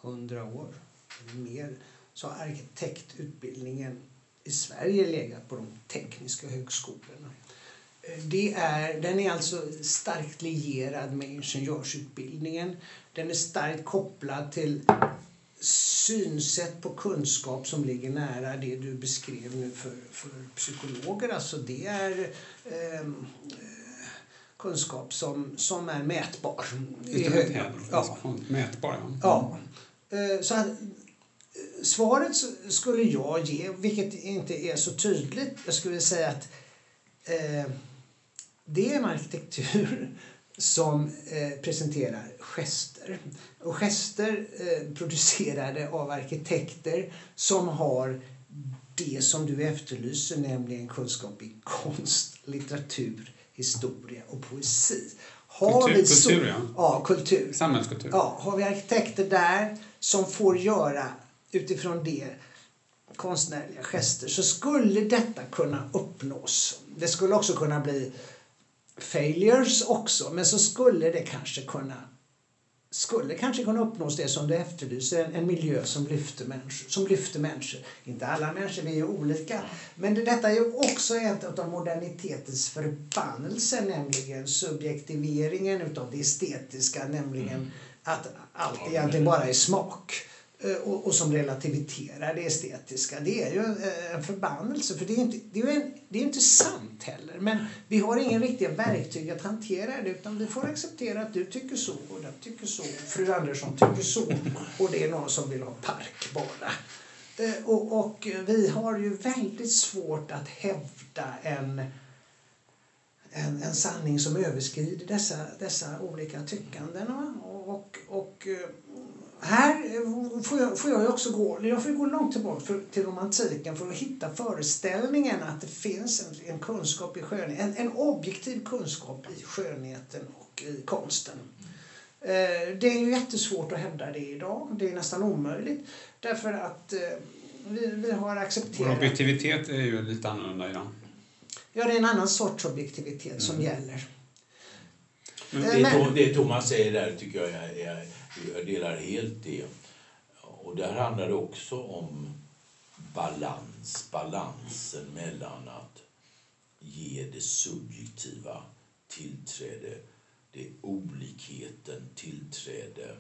[SPEAKER 3] hundra år eller mer så har arkitektutbildningen i Sverige legat på de tekniska högskolorna. Eh, det är, den är alltså starkt lierad med ingenjörsutbildningen. Den är starkt kopplad till synsätt på kunskap som ligger nära det du beskrev nu för, för psykologer. Alltså det är eh, kunskap som, som är mätbar.
[SPEAKER 1] Ja. Mätbar,
[SPEAKER 3] ja. ja. Eh, så att, svaret skulle jag ge, vilket inte är så tydligt. Jag skulle säga att eh, det är en arkitektur som eh, presenterar gester. Och gester eh, producerade av arkitekter som har det som du efterlyser, nämligen kunskap i konst, litteratur, historia och poesi.
[SPEAKER 1] Har kultur, vi så, kultur, ja.
[SPEAKER 3] ja. kultur.
[SPEAKER 1] Samhällskultur.
[SPEAKER 3] Ja, har vi arkitekter där som får göra utifrån det konstnärliga gester så skulle detta kunna uppnås. Det skulle också kunna bli failures också, men så skulle det kanske kunna skulle kanske kunna uppnås det som du efterlyser, en, miljö som lyfter, människor, som lyfter människor. Inte alla människor, vi är olika. Men det, detta är ju också ett av modernitetens förbannelser, nämligen subjektiveringen utav det estetiska, nämligen mm. att allt egentligen bara är smak. Eh, och, och som relativiterar det estetiska. Det är ju en eh, förbannelse för det är inte, det är en, det är inte sant heller. Men vi har ingen riktiga verktyg att hantera det utan vi får acceptera att du tycker så och den tycker så. Fru Andersson tycker så och det är någon som vill ha park bara. Eh, och, och vi har ju väldigt svårt att hävda en en, en sanning som överskrider dessa, dessa olika tyckanden. Och, och, och här får jag, får jag också gå, jag får gå långt tillbaka för, till romantiken för att hitta föreställningen att det finns en, en kunskap i skönhet, en, en objektiv kunskap i skönheten och i konsten. Eh, det är ju jättesvårt att hävda det idag. Det är nästan omöjligt. Därför att eh, vi, vi har accepterat...
[SPEAKER 1] Vår objektivitet är ju lite annorlunda idag.
[SPEAKER 3] Ja, det är en annan sorts objektivitet som mm. gäller.
[SPEAKER 2] Men det, det Thomas säger där tycker jag, jag, jag, delar helt det. Och där handlar det också om balans, balansen mellan att ge det subjektiva tillträde, det olikheten tillträde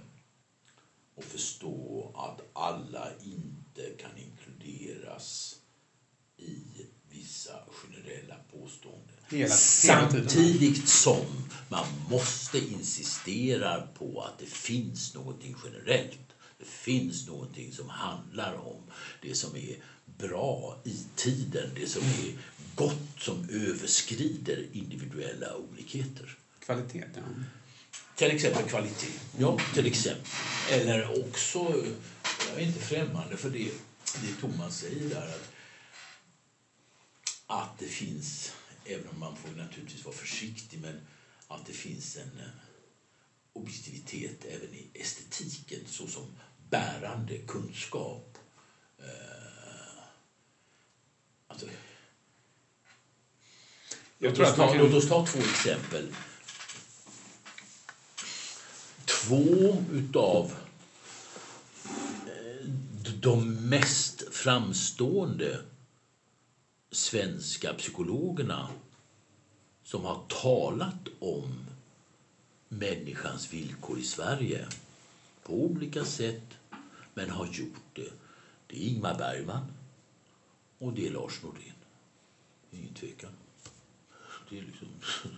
[SPEAKER 2] och förstå att alla inte kan inkluderas i vissa generella påståenden. Hela, Samtidigt som man måste insistera på att det finns någonting generellt. Det finns någonting som handlar om det som är bra i tiden, det som är gott som överskrider individuella olikheter.
[SPEAKER 1] Kvalitet, ja.
[SPEAKER 2] Till exempel kvalitet. Ja, till exempel. Eller också, jag är inte främmande för det, det Thomas säger där, att att det finns, även om man får naturligtvis vara försiktig, men att det finns en eh, objektivitet även i estetiken såsom bärande kunskap. Eh, alltså, jag tror att man Låt oss ta två exempel. Två utav eh, de mest framstående svenska psykologerna som har talat om människans villkor i Sverige på olika sätt, men har gjort det. Det är Ingmar Bergman och det är Lars Nordin. Ingen tvekan. Det är liksom,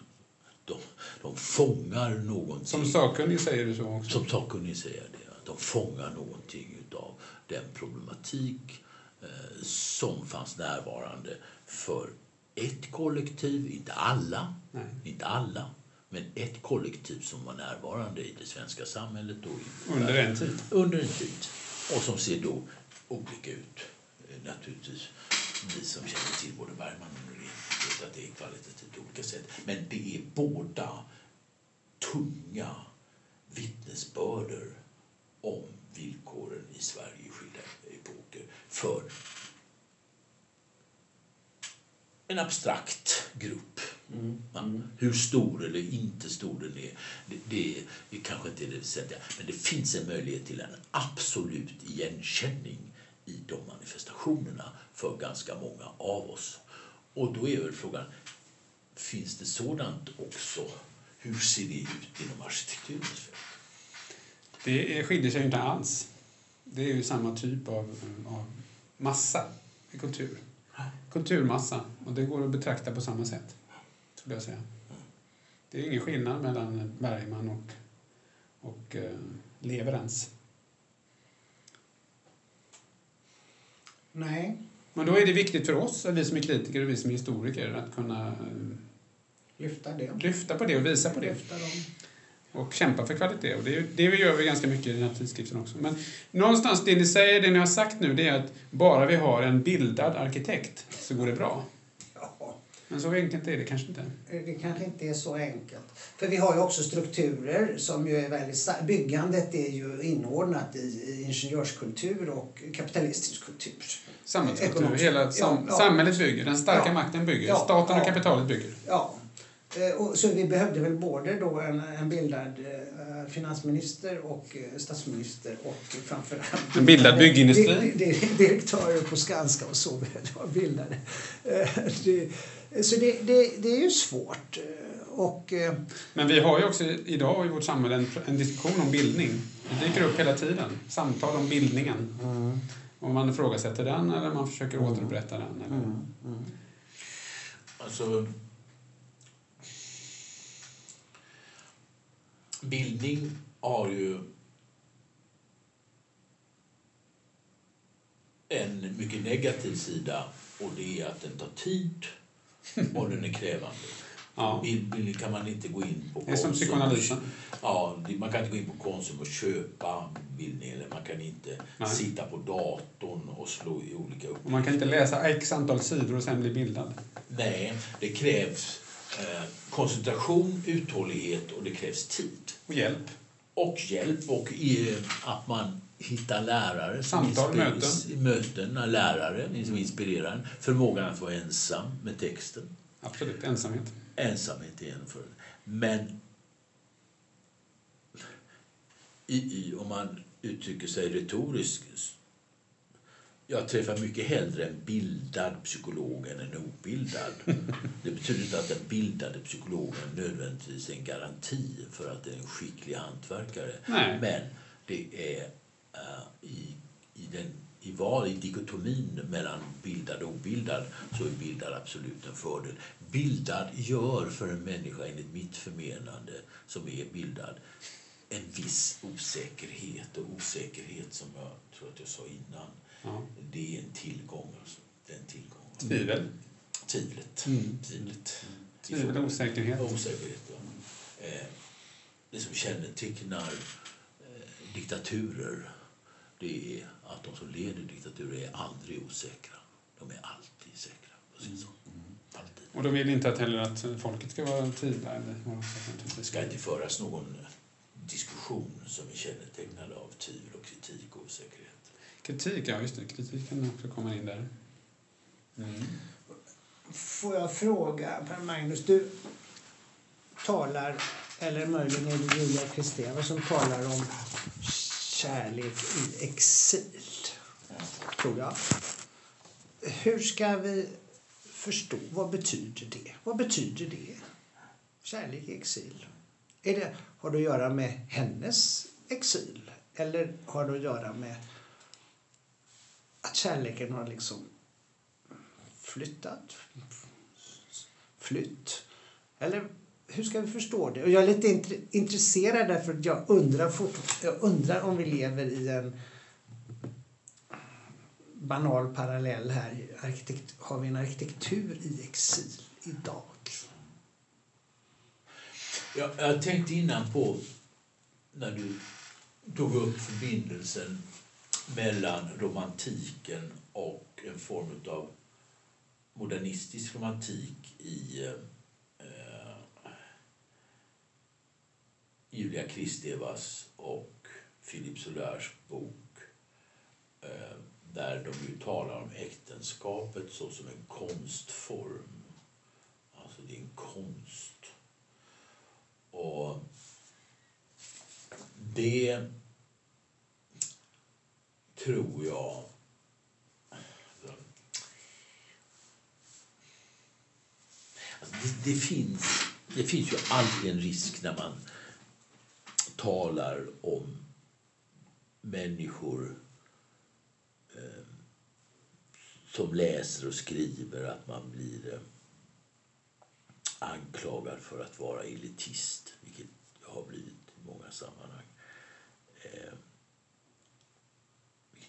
[SPEAKER 2] de, de fångar någonting.
[SPEAKER 1] Som sakkunnig säger du så också?
[SPEAKER 2] Som sakkunnig säger det. De fångar någonting av den problematik Eh, som fanns närvarande för ett kollektiv, inte alla, Nej. inte alla, men ett kollektiv som var närvarande i det svenska samhället. Då,
[SPEAKER 1] under en tid?
[SPEAKER 2] Under en tid. Och som ser då olika ut. Eh, naturligtvis, vi som känner till både Bergman och Norén vet att det är kvalitativt olika sätt. Men det är båda tunga vittnesbörder om villkoren i Sverige i skilda epoker för en abstrakt grupp. Mm. Mm. Hur stor eller inte stor den är, det, det, det kanske inte är det väsentliga. Men det finns en möjlighet till en absolut igenkänning i de manifestationerna för ganska många av oss. Och då är väl frågan, finns det sådant också? Hur ser det ut inom arkitekturens fält?
[SPEAKER 1] Det skiljer sig inte alls. Det är ju samma typ av, av massa i kultur. Kulturmassa. Och det går att betrakta på samma sätt. Skulle jag säga. Det är ingen skillnad mellan Bergman och, och eh, Leverens.
[SPEAKER 3] Nej.
[SPEAKER 1] Men då är det viktigt för oss, vi som är kritiker och vi som är historiker, att kunna eh,
[SPEAKER 3] lyfta, det.
[SPEAKER 1] lyfta på det och visa på det och kämpa för kvalitet. Och det, det gör vi ganska mycket i den här tidskriften också. Men någonstans, det ni säger, det ni har sagt nu, det är att bara vi har en bildad arkitekt så går det bra. Ja. Men så enkelt är det kanske inte.
[SPEAKER 3] Det kanske inte är så enkelt. För vi har ju också strukturer som ju är väldigt. Byggandet är ju inordnat i, i ingenjörskultur och kapitalistisk kultur.
[SPEAKER 1] Samhällskultur. Hela sam ja, ja. Samhället bygger, den starka makten bygger, staten och kapitalet bygger.
[SPEAKER 3] Ja, Eh, så vi behövde väl både då en, en bildad eh, finansminister och eh, statsminister och framförallt
[SPEAKER 1] en bildad byggindustri.
[SPEAKER 3] direktörer på Skanska och så bildade. Så det, det, det, är ju svårt. och eh,
[SPEAKER 1] Men vi har ju också idag i vårt samhälle en, en diskussion om bildning. Det dyker upp hela tiden. Samtal om bildningen. Om man ifrågasätter den eller man försöker återupprätta den. Eller...
[SPEAKER 2] Alltså... Bildning har ju en mycket negativ sida och det är att den tar tid och den är krävande.
[SPEAKER 1] Ja.
[SPEAKER 2] Bildning kan man inte gå in på
[SPEAKER 1] Det är som psykoanalysen.
[SPEAKER 2] Ja, man kan inte gå in på Konsum och köpa bildning eller man kan inte
[SPEAKER 1] Nej.
[SPEAKER 2] sitta på datorn och slå i olika upp.
[SPEAKER 1] Och man kan inte läsa x antal sidor och sen bli bildad.
[SPEAKER 2] Nej, det krävs koncentration, uthållighet och det krävs tid.
[SPEAKER 1] Och hjälp.
[SPEAKER 2] Och hjälp och eh, att man hittar lärare. som
[SPEAKER 1] Samtal, möten.
[SPEAKER 2] möten. Lärare som inspirerar en. Förmågan att vara ensam med texten.
[SPEAKER 1] Absolut, ensamhet.
[SPEAKER 2] Ensamhet är en för Men i, i, om man uttrycker sig retoriskt jag träffar mycket hellre en bildad psykolog än en obildad. Det betyder inte att den bildade psykologen nödvändigtvis är en garanti för att det är en skicklig hantverkare.
[SPEAKER 1] Nej.
[SPEAKER 2] Men det är eh, i, i, den, i val, i dikotomin mellan bildad och obildad så är bildad absolut en fördel. Bildad gör för en människa, enligt mitt förmenande, som är bildad, en viss osäkerhet. Och osäkerhet, som jag tror att jag sa innan,
[SPEAKER 1] Ja.
[SPEAKER 2] det är en tillgång. Alltså. Det är en tillgång.
[SPEAKER 1] Tvivel.
[SPEAKER 2] Tvivlet.
[SPEAKER 1] Mm.
[SPEAKER 2] Tvivlet.
[SPEAKER 1] Tvivel och osäkerhet.
[SPEAKER 2] Osäkerhet, ja. Eh, det som kännetecknar eh, diktaturer det är att de som leder diktaturer är aldrig osäkra. De är alltid säkra på sin sak. Alltid.
[SPEAKER 1] Och de vill inte att heller att folket ska vara tvivla. Eller, ja, naturligtvis.
[SPEAKER 2] Det ska inte föras någon diskussion som är kännetecknad av tvivel och kritik och osäkerhet.
[SPEAKER 1] Kritik, ja just det. Kritiken också kommer in där. Mm.
[SPEAKER 3] får jag fråga Per Magnus, du talar, eller möjligen är det Julia Kristeva som talar om kärlek i exil, tror jag. Hur ska vi förstå, vad betyder det? Vad betyder det? Kärlek i exil. Är det, har det att göra med hennes exil? Eller har det att göra med att kärleken har liksom flyttat? Flytt? Eller hur ska vi förstå det? Och jag är lite int- intresserad därför att jag undrar, fort, jag undrar om vi lever i en banal parallell här. Arkitekt, har vi en arkitektur i exil idag?
[SPEAKER 2] Jag, jag tänkte innan på när du tog upp förbindelsen mellan romantiken och en form av modernistisk romantik i eh, eh Julia Kristevas och Philip Soulers bok eh, där de ju talar om äktenskapet såsom en konstform. Alltså det är en konst. Och det tror jag... Alltså, det, det, finns, det finns ju alltid en risk när man talar om människor eh, som läser och skriver att man blir eh, anklagad för att vara elitist, vilket jag har blivit i många sammanhang. Eh,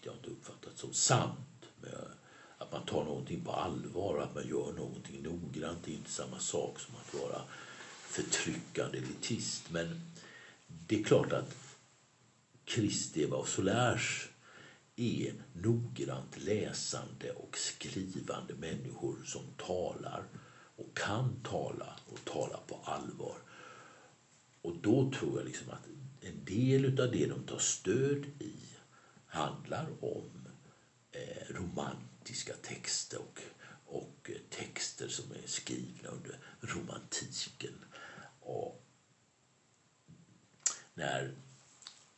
[SPEAKER 2] jag inte uppfattat som sant. Men att man tar någonting på allvar och att man gör någonting noggrant det är inte samma sak som att vara förtryckande elitist. Men det är klart att Kristeva och Solärs är noggrant läsande och skrivande människor som talar och kan tala och tala på allvar. Och då tror jag liksom att en del av det de tar stöd i handlar om eh, romantiska texter och, och texter som är skrivna under romantiken. Och när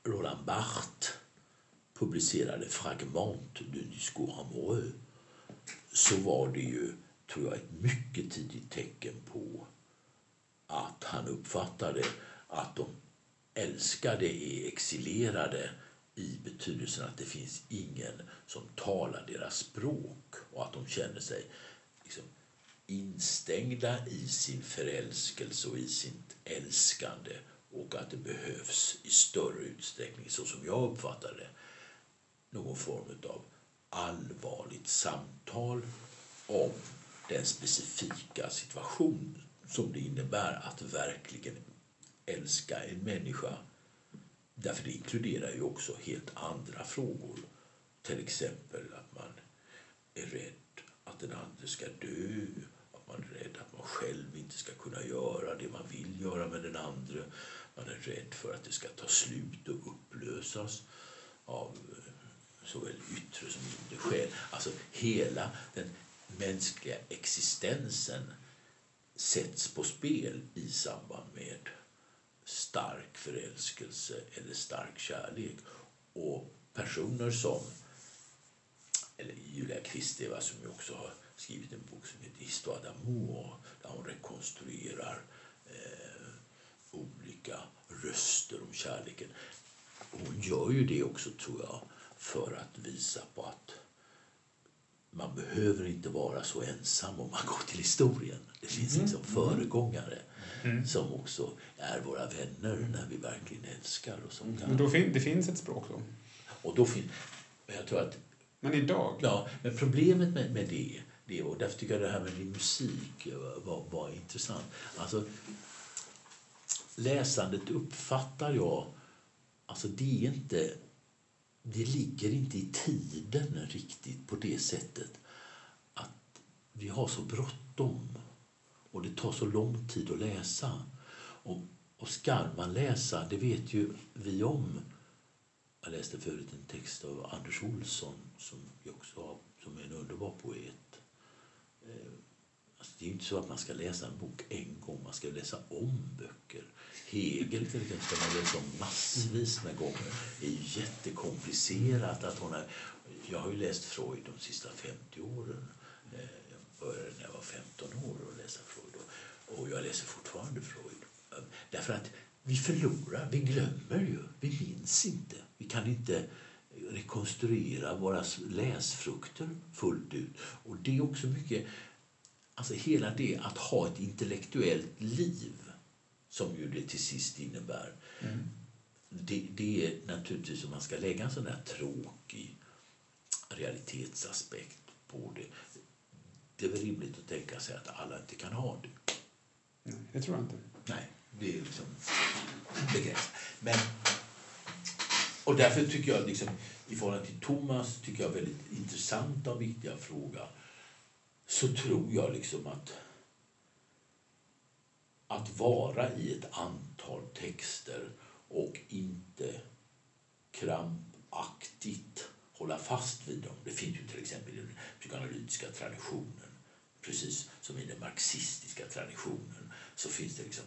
[SPEAKER 2] Roland Barthes publicerade Fragment du discours amoureux så var det ju, tror jag, ett mycket tidigt tecken på att han uppfattade att de älskade är exilerade i betydelsen att det finns ingen som talar deras språk och att de känner sig liksom instängda i sin förälskelse och i sitt älskande och att det behövs i större utsträckning, så som jag uppfattar det, någon form av allvarligt samtal om den specifika situation som det innebär att verkligen älska en människa. Därför det inkluderar ju också helt andra frågor. Till exempel att man är rädd att den andra ska dö, att man är rädd att man själv inte ska kunna göra det man vill göra med den andra. Man är rädd för att det ska ta slut och upplösas av eh, såväl yttre som inre skäl. Alltså hela den mänskliga existensen sätts på spel i samband med stark förälskelse eller stark kärlek. Och personer som, eller Julia Kristeva som ju också har skrivit en bok som heter Histoire d'amour där hon rekonstruerar eh, olika röster om kärleken. Hon gör ju det också, tror jag, för att visa på att man behöver inte vara så ensam om man går till historien. Det finns mm. liksom föregångare mm. som också är våra vänner när vi verkligen älskar. Och som
[SPEAKER 1] kan... Men då fin det finns ett språk då?
[SPEAKER 2] Och då fin jag tror att...
[SPEAKER 1] Men idag?
[SPEAKER 2] Ja, men problemet med, med det, det, och därför tycker jag det här med din musik var, var intressant. Alltså, läsandet uppfattar jag, alltså det är inte det ligger inte i tiden riktigt på det sättet att vi har så bråttom och det tar så lång tid att läsa. Och, och ska man läsa, det vet ju vi om. Jag läste förut en text av Anders Olsson som, också har, som är en underbar poet. Eh, alltså det är inte så att man ska läsa en bok en gång, man ska läsa om böcker. Hegel till exempel ska man läsa om massvis med gånger. Det är jättekomplicerat. Att hon är, jag har ju läst Freud de sista 50 åren. Eh, jag började när jag var 15 år och läsa Freud och jag läser fortfarande Freud. Därför att vi förlorar, vi glömmer ju, vi minns inte. Vi kan inte rekonstruera våra läsfrukter fullt ut. Och det är också mycket, alltså hela det att ha ett intellektuellt liv som ju det till sist innebär. Mm. Det, det, är naturligtvis om man ska lägga en sån där tråkig realitetsaspekt på det. Det är väl rimligt att tänka sig att alla inte kan ha det.
[SPEAKER 1] Nej, det tror jag inte.
[SPEAKER 2] Nej, det är liksom begränsat. Men, och därför tycker jag, liksom, i förhållande till Thomas, tycker jag väldigt intressanta och viktiga fråga, så tror jag liksom att att vara i ett antal texter och inte krampaktigt hålla fast vid dem. Det finns ju till exempel i den psykoanalytiska traditionen, precis som i den marxistiska traditionen, så finns det liksom,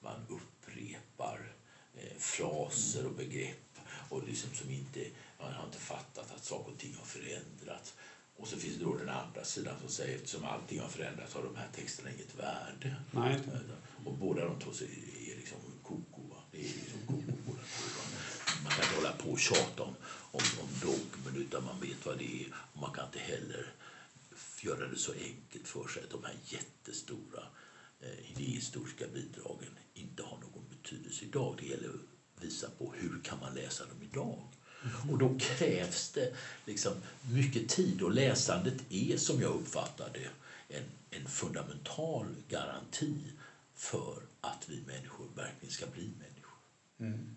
[SPEAKER 2] man upprepar eh, fraser och begrepp och liksom som inte, man har inte fattat att saker och ting har förändrats. Och så finns det då den andra sidan som säger att eftersom allting har förändrats har de här texterna inget värde.
[SPEAKER 1] Nej.
[SPEAKER 2] Och båda de två är liksom koko. Det är liksom koko båda två. Man kan inte hålla på och tjata om, om, om dogmen utan man vet vad det är. Och man kan inte heller göra det så enkelt för sig att de här jättestora eh, idéhistoriska bidragen inte har någon betydelse idag. Det gäller att visa på hur kan man läsa dem idag. Mm. Och då krävs det liksom mycket tid och läsandet är som jag uppfattar det en, en fundamental garanti för att vi människor verkligen ska bli människor. Mm.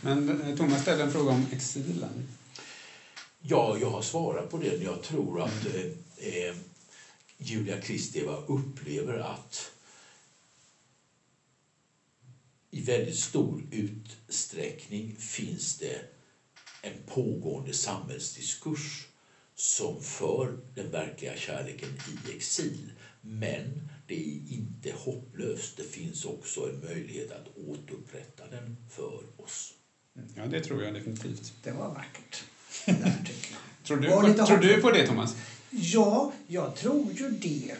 [SPEAKER 1] Men eh, Thomas ställde en fråga om exilen.
[SPEAKER 2] Ja, jag har svarat på det. Jag tror att eh, eh, Julia Kristeva upplever att i väldigt stor utsträckning finns det en pågående samhällsdiskurs som för den verkliga kärleken i exil. Men det är inte hopplöst. Det finns också en möjlighet att återupprätta den för oss.
[SPEAKER 1] Ja, det tror jag definitivt.
[SPEAKER 3] Det var vackert.
[SPEAKER 1] tror, du på, tror du på det, Thomas?
[SPEAKER 3] Ja, jag tror ju det.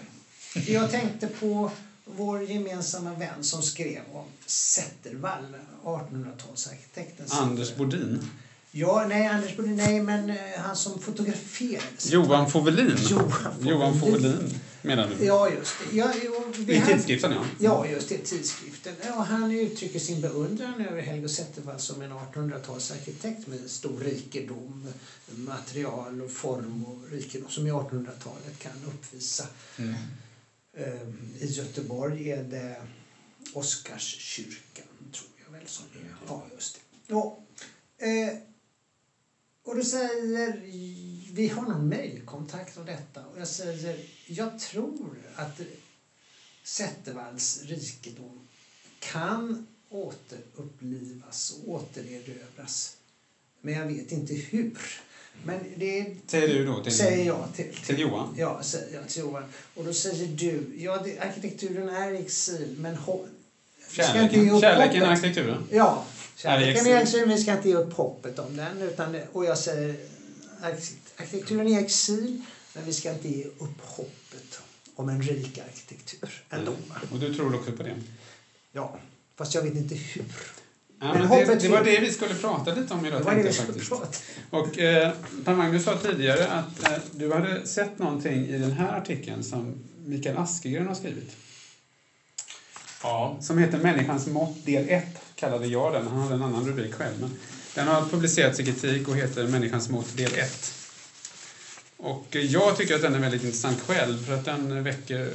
[SPEAKER 3] Jag tänkte på vår gemensamma vän som skrev om Zettervall, 1800-talsarkitekten.
[SPEAKER 1] Anders Bodin.
[SPEAKER 3] Ja, nej, Anders Bodin, nej, men eh, han som fotograferades.
[SPEAKER 1] Johan Fåvelin.
[SPEAKER 3] Johan
[SPEAKER 1] Johan
[SPEAKER 3] Fåvelin.
[SPEAKER 1] Menar du?
[SPEAKER 3] Ja, just det. Ja, jo, vi
[SPEAKER 1] I tidskriften, ja.
[SPEAKER 3] Ja, just det, tidskriften. Ja, han uttrycker sin beundran över Helge Zettervall som en 1800-talsarkitekt med stor rikedom, material och form och rikedom som i 1800-talet kan uppvisa.
[SPEAKER 1] Mm.
[SPEAKER 3] Ehm, I Göteborg är det Oscarskyrkan, tror jag väl som det är. Ja, just det. Ja. Eh, och då säger, vi har någon mejlkontakt om detta och jag säger, jag tror att Zettervalls rikedom kan återupplivas och återerövras. Men jag vet inte hur. Men det
[SPEAKER 1] Säger du då till,
[SPEAKER 3] säger jag till,
[SPEAKER 1] till Johan?
[SPEAKER 3] Ja, säger jag till Johan. Och då säger du, ja, det, arkitekturen är i exil, men ge
[SPEAKER 1] Kärleken, kärleken är
[SPEAKER 3] hoppet.
[SPEAKER 1] arkitekturen.
[SPEAKER 3] Ja,
[SPEAKER 1] Är i
[SPEAKER 3] kärleken är i
[SPEAKER 1] exil,
[SPEAKER 3] vi ska inte ge upp hoppet om den. Utan och jag säger, ark- arkitekturen är i exil, men vi ska inte ge upp hoppet om en rik arkitektur ändå.
[SPEAKER 1] Mm. Och du tror också på det?
[SPEAKER 3] Ja, fast jag vet inte hur.
[SPEAKER 1] Ja,
[SPEAKER 3] Men
[SPEAKER 1] men det, det var det vi skulle prata lite om idag,
[SPEAKER 3] Det var det vi
[SPEAKER 1] faktiskt.
[SPEAKER 3] prata
[SPEAKER 1] Och eh, Per-Magnus sa tidigare att eh, du hade sett någonting i den här artikeln som Mikael Askegren har skrivit.
[SPEAKER 2] Ja,
[SPEAKER 1] Som heter Människans mått del 1, kallade jag den. Han hade en annan rubrik själv. Men den har publicerats i kritik och heter Människans mått del 1. Och jag tycker att den är väldigt intressant själv för att den väcker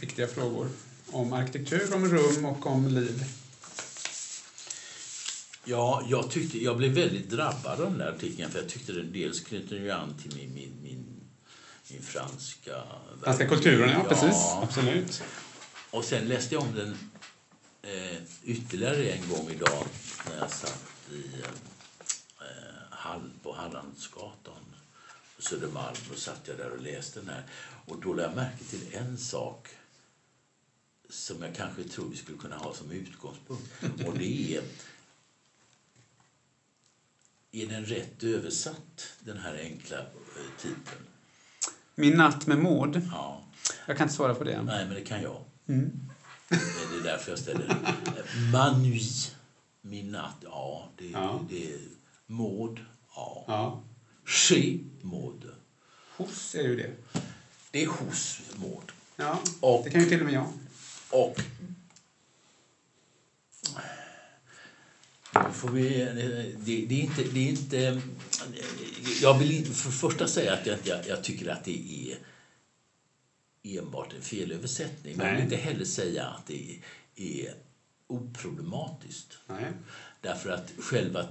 [SPEAKER 1] viktiga frågor om arkitektur, om rum och om liv.
[SPEAKER 2] Ja, jag, tyckte, jag blev väldigt drabbad av den där artikeln för jag tyckte den dels knyter an till min, min, min, min franska...
[SPEAKER 1] Franska kulturen, ja, precis.
[SPEAKER 2] Ja.
[SPEAKER 1] Absolut.
[SPEAKER 2] Och sen läste jag om den eh, ytterligare en gång idag när jag satt i eh, på Hallandsgatan Södermalm. Då satt jag där och läste den här. Och då lade jag märke till en sak som jag kanske tror vi skulle kunna ha som utgångspunkt. Och det är är den rätt översatt, den här enkla eh, titeln?
[SPEAKER 1] Min natt med Maud.
[SPEAKER 2] Ja.
[SPEAKER 1] Jag kan inte svara på det.
[SPEAKER 2] Nej, men det kan jag.
[SPEAKER 1] Mm.
[SPEAKER 2] Det är därför jag ställer den. Manui, min natt, ja. Det,
[SPEAKER 1] Ja.
[SPEAKER 2] det är Maud, ja.
[SPEAKER 1] Ja.
[SPEAKER 2] Chez Maud.
[SPEAKER 1] Hos är ju det.
[SPEAKER 2] Det är hos Maud.
[SPEAKER 1] Ja,
[SPEAKER 2] Och-
[SPEAKER 1] det kan ju till och med jag.
[SPEAKER 2] Och... Får vi, det, det, är inte, det är inte... Jag vill för det första säga att jag, jag, jag tycker att det är enbart en felöversättning. Men jag vill inte heller säga att det är oproblematiskt.
[SPEAKER 1] Nej.
[SPEAKER 2] Därför att själva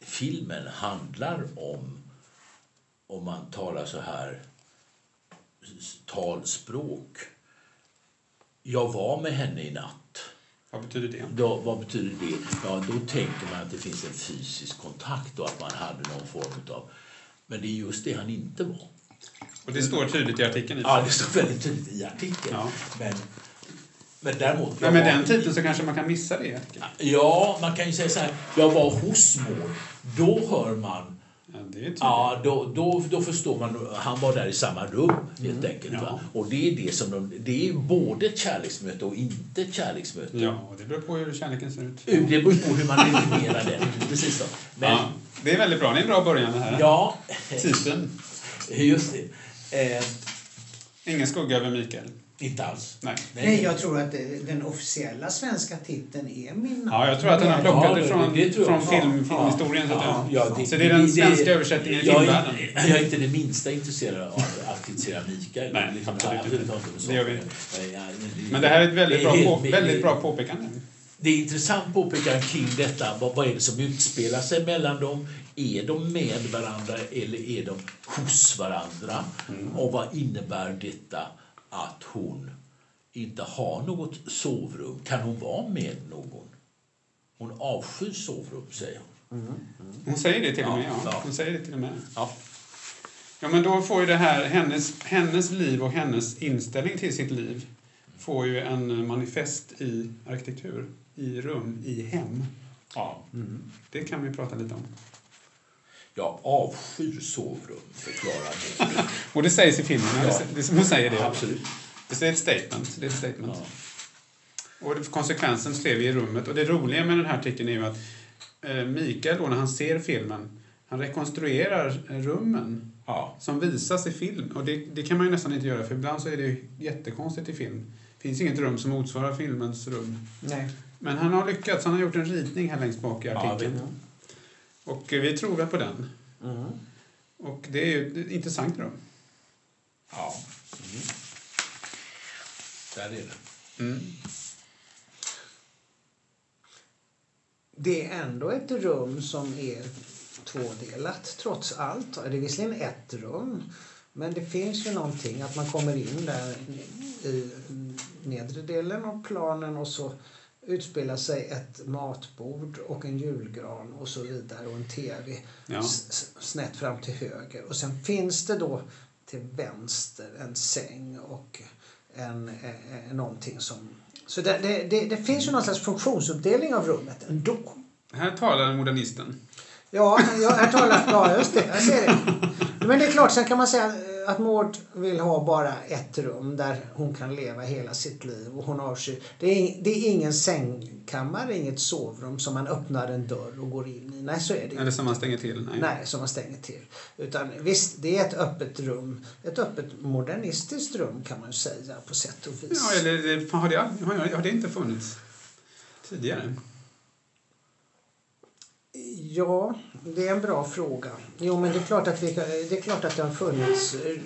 [SPEAKER 2] filmen handlar om, om man talar så här talspråk. Jag var med henne i natt.
[SPEAKER 1] Vad betyder det?
[SPEAKER 2] Då, vad betyder det? Ja, då tänker man att det finns en fysisk kontakt och att man hade någon form av... Men det är just det han inte var.
[SPEAKER 1] Och det står tydligt i artikeln. i
[SPEAKER 2] Ja, det står väldigt tydligt i artikeln.
[SPEAKER 1] Ja.
[SPEAKER 2] Men, men däremot...
[SPEAKER 1] Men med
[SPEAKER 2] var-
[SPEAKER 1] den titeln så kanske man kan missa det. i artikeln.
[SPEAKER 2] Ja, man kan ju säga så här. Jag var hos Maud. Då hör man
[SPEAKER 1] Ja.
[SPEAKER 2] Ja, då, då, då förstår man. Han var där i samma rum helt enkelt.
[SPEAKER 1] ja.
[SPEAKER 2] Och det är det som de, det är både ett kärleksmöte och inte ett kärleksmöte.
[SPEAKER 1] Ja, och det beror på hur kärleken ser ut.
[SPEAKER 2] Det beror på hur man definierar den. Precis så. Men,
[SPEAKER 1] Ja, det är väldigt bra. Det är en bra början det här.
[SPEAKER 2] ja,
[SPEAKER 1] Titeln.
[SPEAKER 2] just det. Eh,
[SPEAKER 1] Ingen skugga över Mikael.
[SPEAKER 2] Inte alls.
[SPEAKER 1] Nej.
[SPEAKER 3] Nej, jag tror att den officiella svenska titeln är Min.
[SPEAKER 1] Ja, jag tror att den har plockat
[SPEAKER 2] Ja,
[SPEAKER 1] det
[SPEAKER 2] det-
[SPEAKER 1] från, film,
[SPEAKER 2] Ja,
[SPEAKER 1] filmhistorien. Så, att
[SPEAKER 2] Ja, ja, det-
[SPEAKER 1] så det är den svenska översättningen i
[SPEAKER 2] jag
[SPEAKER 1] filmvärlden.
[SPEAKER 2] är, jag är inte det minsta intresserad av att kritisera Mikael.
[SPEAKER 1] Nej,
[SPEAKER 2] Liksom,
[SPEAKER 1] absolut
[SPEAKER 2] absolut
[SPEAKER 1] inte. Det gör vi Men det här är ett väldigt, bra, på, väldigt bra påpekande.
[SPEAKER 2] Det är intressant påpekande kring detta. Vad, vad är det som utspelar sig mellan dem? Är de med varandra eller är de hos varandra? Och vad innebär detta att hon inte har något sovrum? Kan hon vara med någon? Hon avskyr sovrum, säger hon.
[SPEAKER 1] Hon säger det till och med.
[SPEAKER 2] Ja,
[SPEAKER 1] Ja. Hon säger det till och med.
[SPEAKER 2] Ja.
[SPEAKER 1] Ja, men då får ju det här, hennes, hennes liv och hennes inställning till sitt liv får ju en manifest i arkitektur, i rum, i hem.
[SPEAKER 2] Ja.
[SPEAKER 1] Det kan vi prata lite om.
[SPEAKER 2] Jag avskyr sovrum, förklarar hon.
[SPEAKER 1] Och det sägs i filmen,
[SPEAKER 2] Ja.
[SPEAKER 1] det, det, hon säger det.
[SPEAKER 2] Absolut.
[SPEAKER 1] Det är ett statement. Det är ett statement.
[SPEAKER 2] Ja.
[SPEAKER 1] Och konsekvensen skrev vi i rummet. Och det roliga med den här artikeln är ju att eh, Mikael då, när han ser filmen, han rekonstruerar rummen
[SPEAKER 2] Ja.
[SPEAKER 1] som visas i film. Och det, det kan man ju nästan inte göra för ibland så är det ju jättekonstigt i film. Det finns inget rum som motsvarar filmens rum.
[SPEAKER 3] Nej.
[SPEAKER 1] Men han har lyckats. Han har gjort en ritning här längst bak i
[SPEAKER 2] Ja,
[SPEAKER 1] artikeln.
[SPEAKER 2] vet
[SPEAKER 1] och eh, vi tror väl på den.
[SPEAKER 3] Mm.
[SPEAKER 1] Och det är ju intressant rum.
[SPEAKER 2] Ja. Mm. Där är det.
[SPEAKER 1] Mm.
[SPEAKER 3] Det är ändå ett rum som är tvådelat trots allt. Det är visserligen ett rum men det finns ju någonting att man kommer in där i nedre delen av planen och så utspelar sig ett matbord och en julgran och så vidare och en tv
[SPEAKER 1] Ja.
[SPEAKER 3] snett fram till höger. Och sen finns det då till vänster en säng och en, eh, någonting som... Så det, det, det, det finns ju någon slags funktionsuppdelning av rummet ändå.
[SPEAKER 1] Här talar modernisten.
[SPEAKER 3] Ja, ja här talar... Ja, just det. Jag ser det. Men det är klart, sen kan man säga att Maud vill ha bara ett rum där hon kan leva hela sitt liv. Och hon avskyr... Det är, det är ingen sängkammare, inget sovrum som man öppnar en dörr och går in i. Nej, så är det
[SPEAKER 1] Eller som man stänger till. Nej.
[SPEAKER 3] Nej, som man stänger till. Utan visst, det är ett öppet rum. Ett öppet modernistiskt rum kan man ju säga på sätt och vis.
[SPEAKER 1] Ja, eller har det, har det inte funnits tidigare?
[SPEAKER 3] Ja, det är en bra fråga. Jo, men det är klart att, vi, det, är klart att det har funnits eh,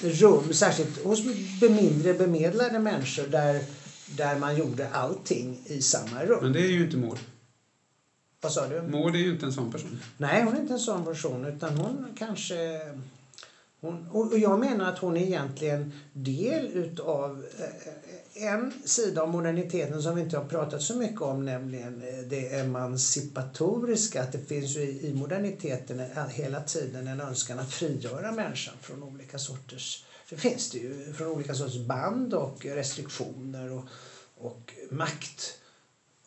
[SPEAKER 3] rum, särskilt hos mindre bemedlade människor där, där man gjorde allting i samma rum.
[SPEAKER 1] Men det är ju inte Maud.
[SPEAKER 3] Vad sa du?
[SPEAKER 1] Maud är ju inte en sån person.
[SPEAKER 3] Nej, hon är inte en sån person utan hon kanske... Hon, och och jag menar att hon är egentligen del utav eh, en sida av moderniteten som vi inte har pratat så mycket om, nämligen eh, det emancipatoriska. Att det finns ju i, moderniteten hela tiden en önskan att frigöra människan från olika sorters... För finns det ju från olika sorters band och restriktioner och, och makt.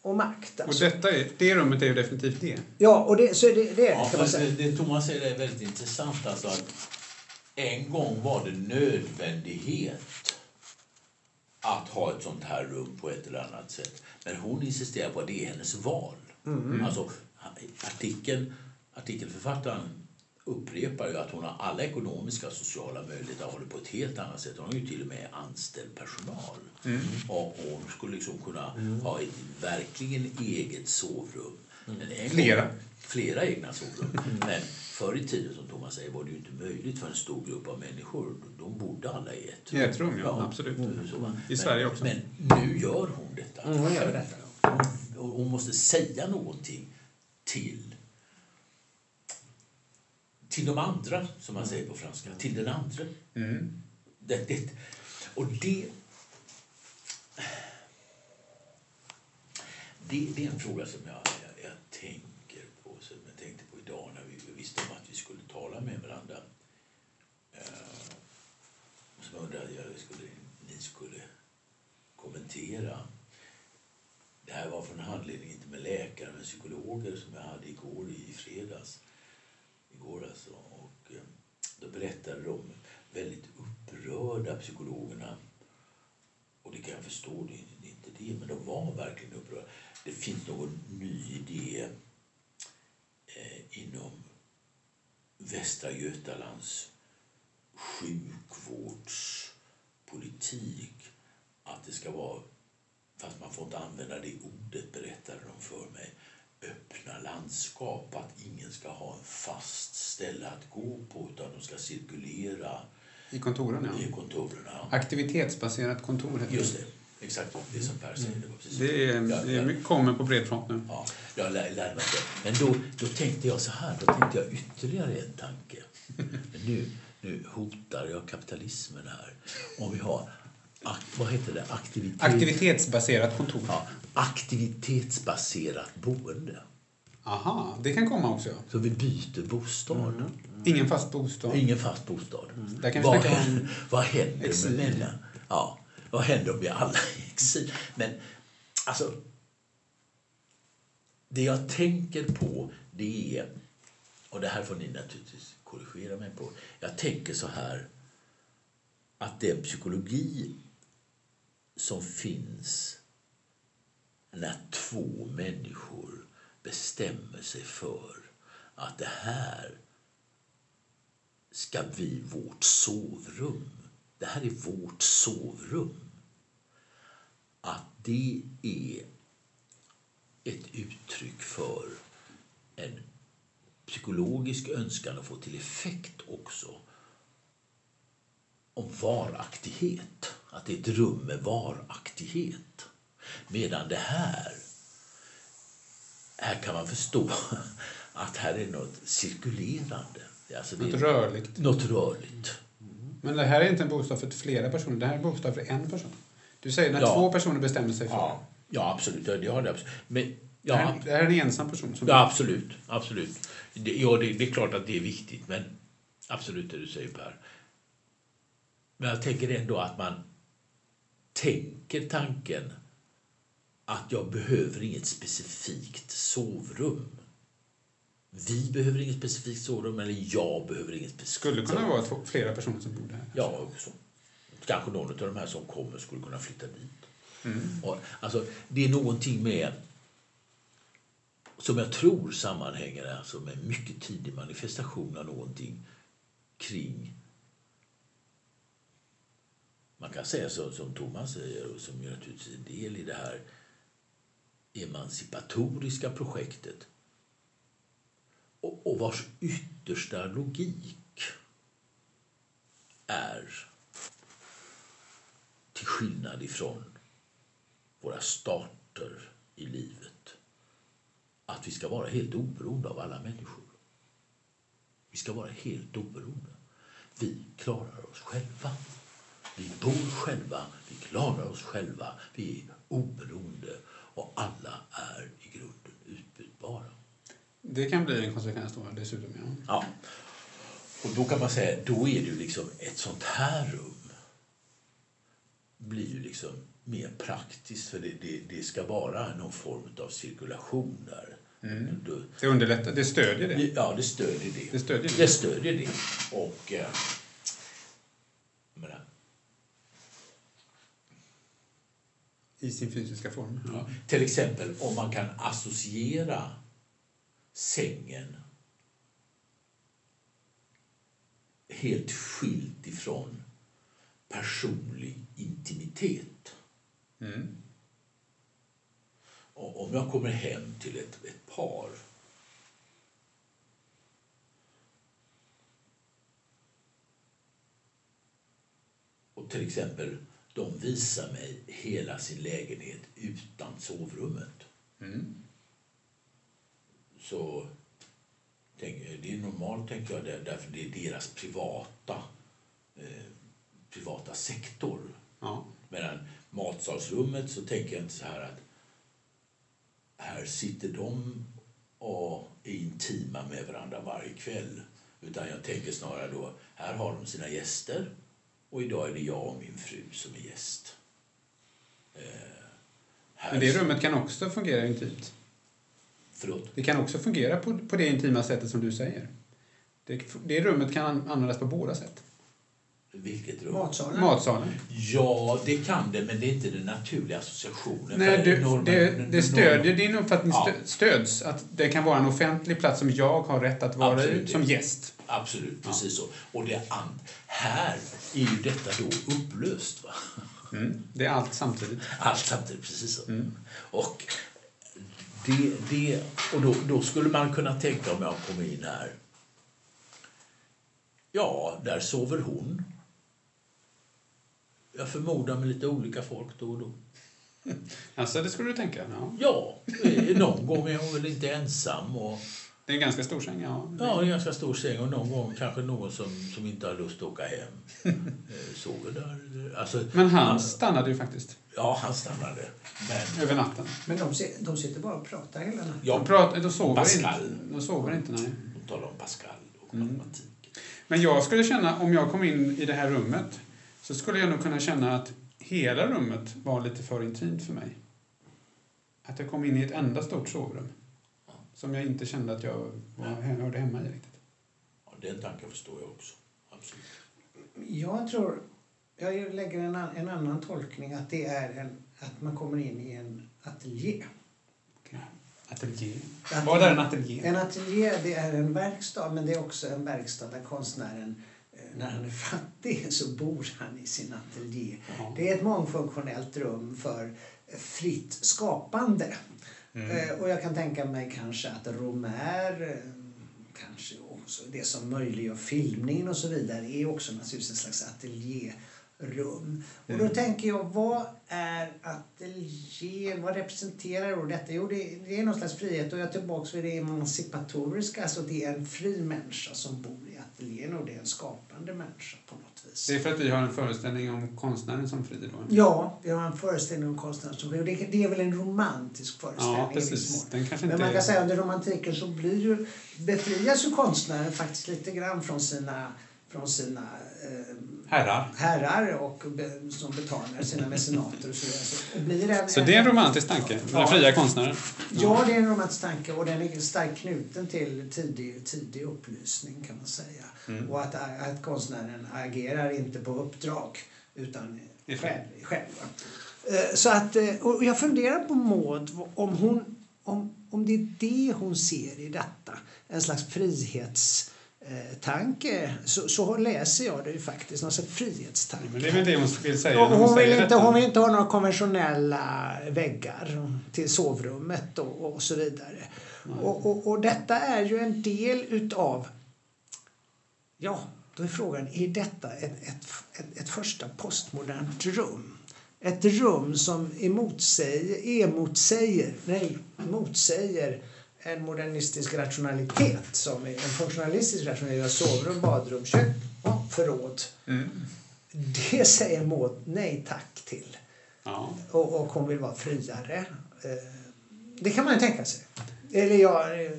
[SPEAKER 3] Och makt
[SPEAKER 1] Och
[SPEAKER 3] alltså.
[SPEAKER 1] detta är, det rummet är ju definitivt det.
[SPEAKER 3] Ja, och det, så är det, det det,
[SPEAKER 2] Ja,
[SPEAKER 3] kan man säga.
[SPEAKER 2] det, det Thomas säger är väldigt intressant. Alltså att en gång var det nödvändighet att ha ett sånt här rum på ett eller annat sätt. Men hon insisterar på att det är hennes val. Alltså, artikeln, artikelförfattaren upprepar ju att hon har alla ekonomiska och sociala möjligheter att ha det på ett helt annat sätt. Hon har ju till och med anställd personal. Och, och hon skulle liksom kunna ha ett verkligen eget sovrum. En
[SPEAKER 1] Flera.
[SPEAKER 2] Flera egna sovrum. Men förr i tiden, som Thomas säger, var det ju inte möjligt för en stor grupp av människor. De bodde alla i ett
[SPEAKER 1] I ett rum, ja, absolut.
[SPEAKER 2] Så, va?
[SPEAKER 1] I Sverige också.
[SPEAKER 2] Men nu gör hon detta.
[SPEAKER 3] Mm, hon gör detta.
[SPEAKER 2] Hon, hon måste säga någonting till till de andra, som man säger på franska. Till den andra.
[SPEAKER 1] Mm.
[SPEAKER 2] Det, det, och det, det... Det är en fråga som jag tänker på, som jag tänkte på idag när vi visste om att vi skulle tala med varandra. Eh, som jag undrade jag skulle, ni skulle kommentera. Det här var från handledning, inte med läkare, men psykologer som jag hade igår i fredags. Igår alltså. Och eh, då berättade de väldigt upprörda psykologerna. Och det kan jag förstå, det är inte det, men de var verkligen upprörda. Det finns någon ny idé eh, inom Västra Götalands sjukvårdspolitik att det ska vara, fast man får inte använda det ordet, berättade de för mig, öppna landskap. Att ingen ska ha en fast ställe att gå på utan de ska cirkulera
[SPEAKER 1] I kontoren, ja.
[SPEAKER 2] i kontoren. Ja.
[SPEAKER 1] Aktivitetsbaserat kontor heter
[SPEAKER 2] Just det, exakt det som Per säger. Det,
[SPEAKER 1] Det, är,
[SPEAKER 2] Ja,
[SPEAKER 1] det är, kommer på bred front nu.
[SPEAKER 2] Ja, jag lär, lärde mig det. Men då, då tänkte jag så här, då tänkte jag ytterligare en tanke. Men nu, nu hotar jag kapitalismen här. Om vi har, ak, vad heter det, aktivitet,
[SPEAKER 1] Aktivitetsbaserat kontor.
[SPEAKER 2] ja, aktivitetsbaserat boende.
[SPEAKER 1] Aha, det kan komma också.
[SPEAKER 2] Så vi byter bostad.
[SPEAKER 1] Ingen fast bostad.
[SPEAKER 2] Ingen fast bostad.
[SPEAKER 1] Där kan vi
[SPEAKER 2] vad,
[SPEAKER 1] om
[SPEAKER 2] händer, vad händer
[SPEAKER 1] exil.
[SPEAKER 2] med människan? Ja, vad händer om vi alla är i exil? Men alltså, det jag tänker på det är, och det här får ni naturligtvis korrigera mig på. Jag tänker så här att den psykologi som finns när två människor bestämmer sig för att det här ska bli vårt sovrum. Det här är vårt sovrum. Att det är ett uttryck för en psykologisk önskan att få till effekt också om varaktighet. Att det är ett rum med varaktighet. Medan det här, här kan man förstå att här är något cirkulerande. Alltså
[SPEAKER 1] Något rörligt.
[SPEAKER 2] något rörligt.
[SPEAKER 1] Men det här är inte en bostad för flera personer, det här är en bostad för en person. Du säger när
[SPEAKER 2] Ja.
[SPEAKER 1] två personer bestämmer sig för
[SPEAKER 2] Ja, ja absolut. Ja, det har det absolut. Men,
[SPEAKER 1] det. Här,
[SPEAKER 2] ja,
[SPEAKER 1] det här är en ensam person som...
[SPEAKER 2] ja, absolut. absolut. Det, ja, det, det är klart att det är viktigt, men absolut det du säger Per. Men jag tänker ändå att man tänker tanken att jag behöver inget specifikt sovrum. Vi behöver inget specifikt sovrum, eller jag behöver inget specifikt
[SPEAKER 1] skulle kunna vara två, flera personer som bor där.
[SPEAKER 2] Ja, också. Kanske någon av de här som kommer skulle kunna flytta dit.
[SPEAKER 1] Mm.
[SPEAKER 2] Och, alltså, det är någonting med som jag tror sammanhänger alltså med mycket tidig manifestation av någonting kring man kan säga så som Thomas säger och som ju naturligtvis är en del i det här emancipatoriska projektet och, vars yttersta logik är till skillnad ifrån våra starter i livet att vi ska vara helt oberoende av alla människor. Vi ska vara helt oberoende. Vi klarar oss själva. Vi bor själva, vi klarar oss själva, vi är oberoende och alla är i grunden utbytbara.
[SPEAKER 1] Det kan bli en konsekvens då dessutom. Ja.
[SPEAKER 2] Ja. Och då kan man säga, då är det ju liksom ett sånt här rum blir ju liksom mer praktiskt för det, det, det ska vara någon form av cirkulation där. Då,
[SPEAKER 1] Det underlättar, det stödjer det.
[SPEAKER 2] ja, det stödjer det.
[SPEAKER 1] Det stödjer det.
[SPEAKER 2] Det stödjer det. Och... Eh, menar,
[SPEAKER 1] I sin fysiska form. Ja.
[SPEAKER 2] Till exempel om man kan associera sängen helt skilt ifrån personlig intimitet.
[SPEAKER 1] Mm.
[SPEAKER 2] Och om jag kommer hem till ett, ett par och till exempel de visar mig hela sin lägenhet utan sovrummet
[SPEAKER 1] Mm.
[SPEAKER 2] Så tänk, det är normalt, tänker jag, där- därför det är deras privata, eh, privata sektor.
[SPEAKER 1] Ja.
[SPEAKER 2] Medan matsalsrummet så tänker jag inte så här att här sitter de och är intima med varandra varje kväll. Utan jag tänker snarare då, här har de sina gäster och idag är det jag och min fru som är gäst. Eh,
[SPEAKER 1] Men det rummet kan också fungera intimt.
[SPEAKER 2] Förlåt?
[SPEAKER 1] Det kan också fungera på, på det intima sättet som du säger. Det, det rummet kan an- användas på båda sätt.
[SPEAKER 2] Vilket rum?
[SPEAKER 3] Matsalen.
[SPEAKER 1] Matsalen.
[SPEAKER 2] Ja, det kan det, men det är inte den naturliga associationen.
[SPEAKER 1] Nej,
[SPEAKER 2] För
[SPEAKER 1] du,
[SPEAKER 2] normen-
[SPEAKER 1] det, det stödjer din uppfattning
[SPEAKER 2] Ja.
[SPEAKER 1] stö, stöds att det kan vara en offentlig plats som jag har rätt att vara
[SPEAKER 2] Absolut.
[SPEAKER 1] i som gäst.
[SPEAKER 2] Absolut, precis så. Och det and, här är ju detta då upplöst. Va?
[SPEAKER 1] Mm. Det är allt samtidigt.
[SPEAKER 2] Allt samtidigt, precis så.
[SPEAKER 1] Mm.
[SPEAKER 2] Och, det, det, och då, då skulle man kunna tänka om jag kommer in här. Ja, där sover hon. Jag förmodar med lite olika folk då och då.
[SPEAKER 1] Alltså, det skulle du tänka. Ja.
[SPEAKER 2] Ja, eh, någon gång är hon väl inte ensam. Och,
[SPEAKER 1] Det är en ganska stor säng, ja.
[SPEAKER 2] Ja, en ganska stor säng och någon gång kanske någon som, som inte har lust att åka hem eh, sover där. Alltså,
[SPEAKER 1] Men han stannade ju faktiskt
[SPEAKER 2] Ja, han stannade. Men
[SPEAKER 1] över natten.
[SPEAKER 3] Men de, de sitter bara och pratar hela natten.
[SPEAKER 1] De,
[SPEAKER 2] jag
[SPEAKER 1] pratar, de, sover
[SPEAKER 2] Pascal.
[SPEAKER 1] inte, de sover inte, nej.
[SPEAKER 2] de talar om Pascal och
[SPEAKER 1] Mm.
[SPEAKER 2] matematik.
[SPEAKER 1] Men jag skulle känna, om jag kom in i det här rummet, så skulle jag nog kunna känna att hela rummet var lite för intimt för mig. Att jag kom in i ett enda stort sovrum. Som jag inte kände att jag var, hörde hemma i riktigt.
[SPEAKER 2] Ja, den tanken förstår jag också. Absolut.
[SPEAKER 3] Jag tror, jag lägger en, an- en annan tolkning, att det är en, att man kommer in i en ateljé.
[SPEAKER 1] Ateljé.
[SPEAKER 3] Ateljé.
[SPEAKER 1] Vad är en ateljé?
[SPEAKER 3] En ateljé det är en verkstad, men det är också en verkstad där konstnären eh, när han är fattig så bor han i sin ateljé.
[SPEAKER 1] Ja.
[SPEAKER 3] Det är ett mångfunktionellt rum för fritt skapande.
[SPEAKER 1] Mm.
[SPEAKER 3] Eh, Och jag kan tänka mig kanske att Romer, eh, kanske också det som möjliggör filmningen och så vidare, är också naturligtvis en slags ateljérum. Och då
[SPEAKER 1] Mm.
[SPEAKER 3] tänker jag, vad är ateljén? Vad representerar då detta? Jo, det, det är någon slags frihet och jag är tillbaka vid det emancipatoriska. Alltså det är en fri människa som bor i ateljén och det är en skapande människa på något vis.
[SPEAKER 1] Det är för att vi har en föreställning om konstnären som fri då?
[SPEAKER 3] Ja, vi har en föreställning om konstnären som fri. Det, det är väl en romantisk föreställning
[SPEAKER 1] Ja, precis. Den kanske
[SPEAKER 3] Men
[SPEAKER 1] inte
[SPEAKER 3] man kan
[SPEAKER 1] är...
[SPEAKER 3] säga under romantiken så blir ju, befrias ju konstnären faktiskt lite grann från sina, från sina eh,
[SPEAKER 1] Herrar.
[SPEAKER 3] herrar och be, som betalar sina mecenater och så. Så, och blir en,
[SPEAKER 1] Så det är en romantisk tanke,
[SPEAKER 3] Ja.
[SPEAKER 1] fria konstnären?
[SPEAKER 3] Ja, det är en romantisk tanke och den är starkt knuten till tidig, tidig upplysning kan man säga.
[SPEAKER 1] Mm.
[SPEAKER 3] Och att, att konstnären agerar inte på uppdrag utan själv. själv? Eh, Så att, eh, och jag funderar på Maud om, hon, om, om det är det hon ser i detta. En slags frihetstanke. Så, så läser jag det ju faktiskt. Slags frihetstanke.
[SPEAKER 1] Men det är väl det hon vill säga hon,
[SPEAKER 3] hon, vill inte,
[SPEAKER 1] detta?
[SPEAKER 3] hon vill inte ha några konventionella väggar till sovrummet och, och så vidare. Och, och, och detta är ju en del utav... Ja, då är frågan, är detta ett, ett, ett, ett första postmodernt rum? Ett rum som emotsäger, emotsäger, nej, motsäger en modernistisk rationalitet som är en funktionalistisk rationalitet. Sovrum, badrum, kök och förråd.
[SPEAKER 1] Mm.
[SPEAKER 3] Det säger Maud nej tack till.
[SPEAKER 1] Ja.
[SPEAKER 3] Och, och hon vill vara friare. Eh, Det kan man ju tänka sig. Eller jag, eh,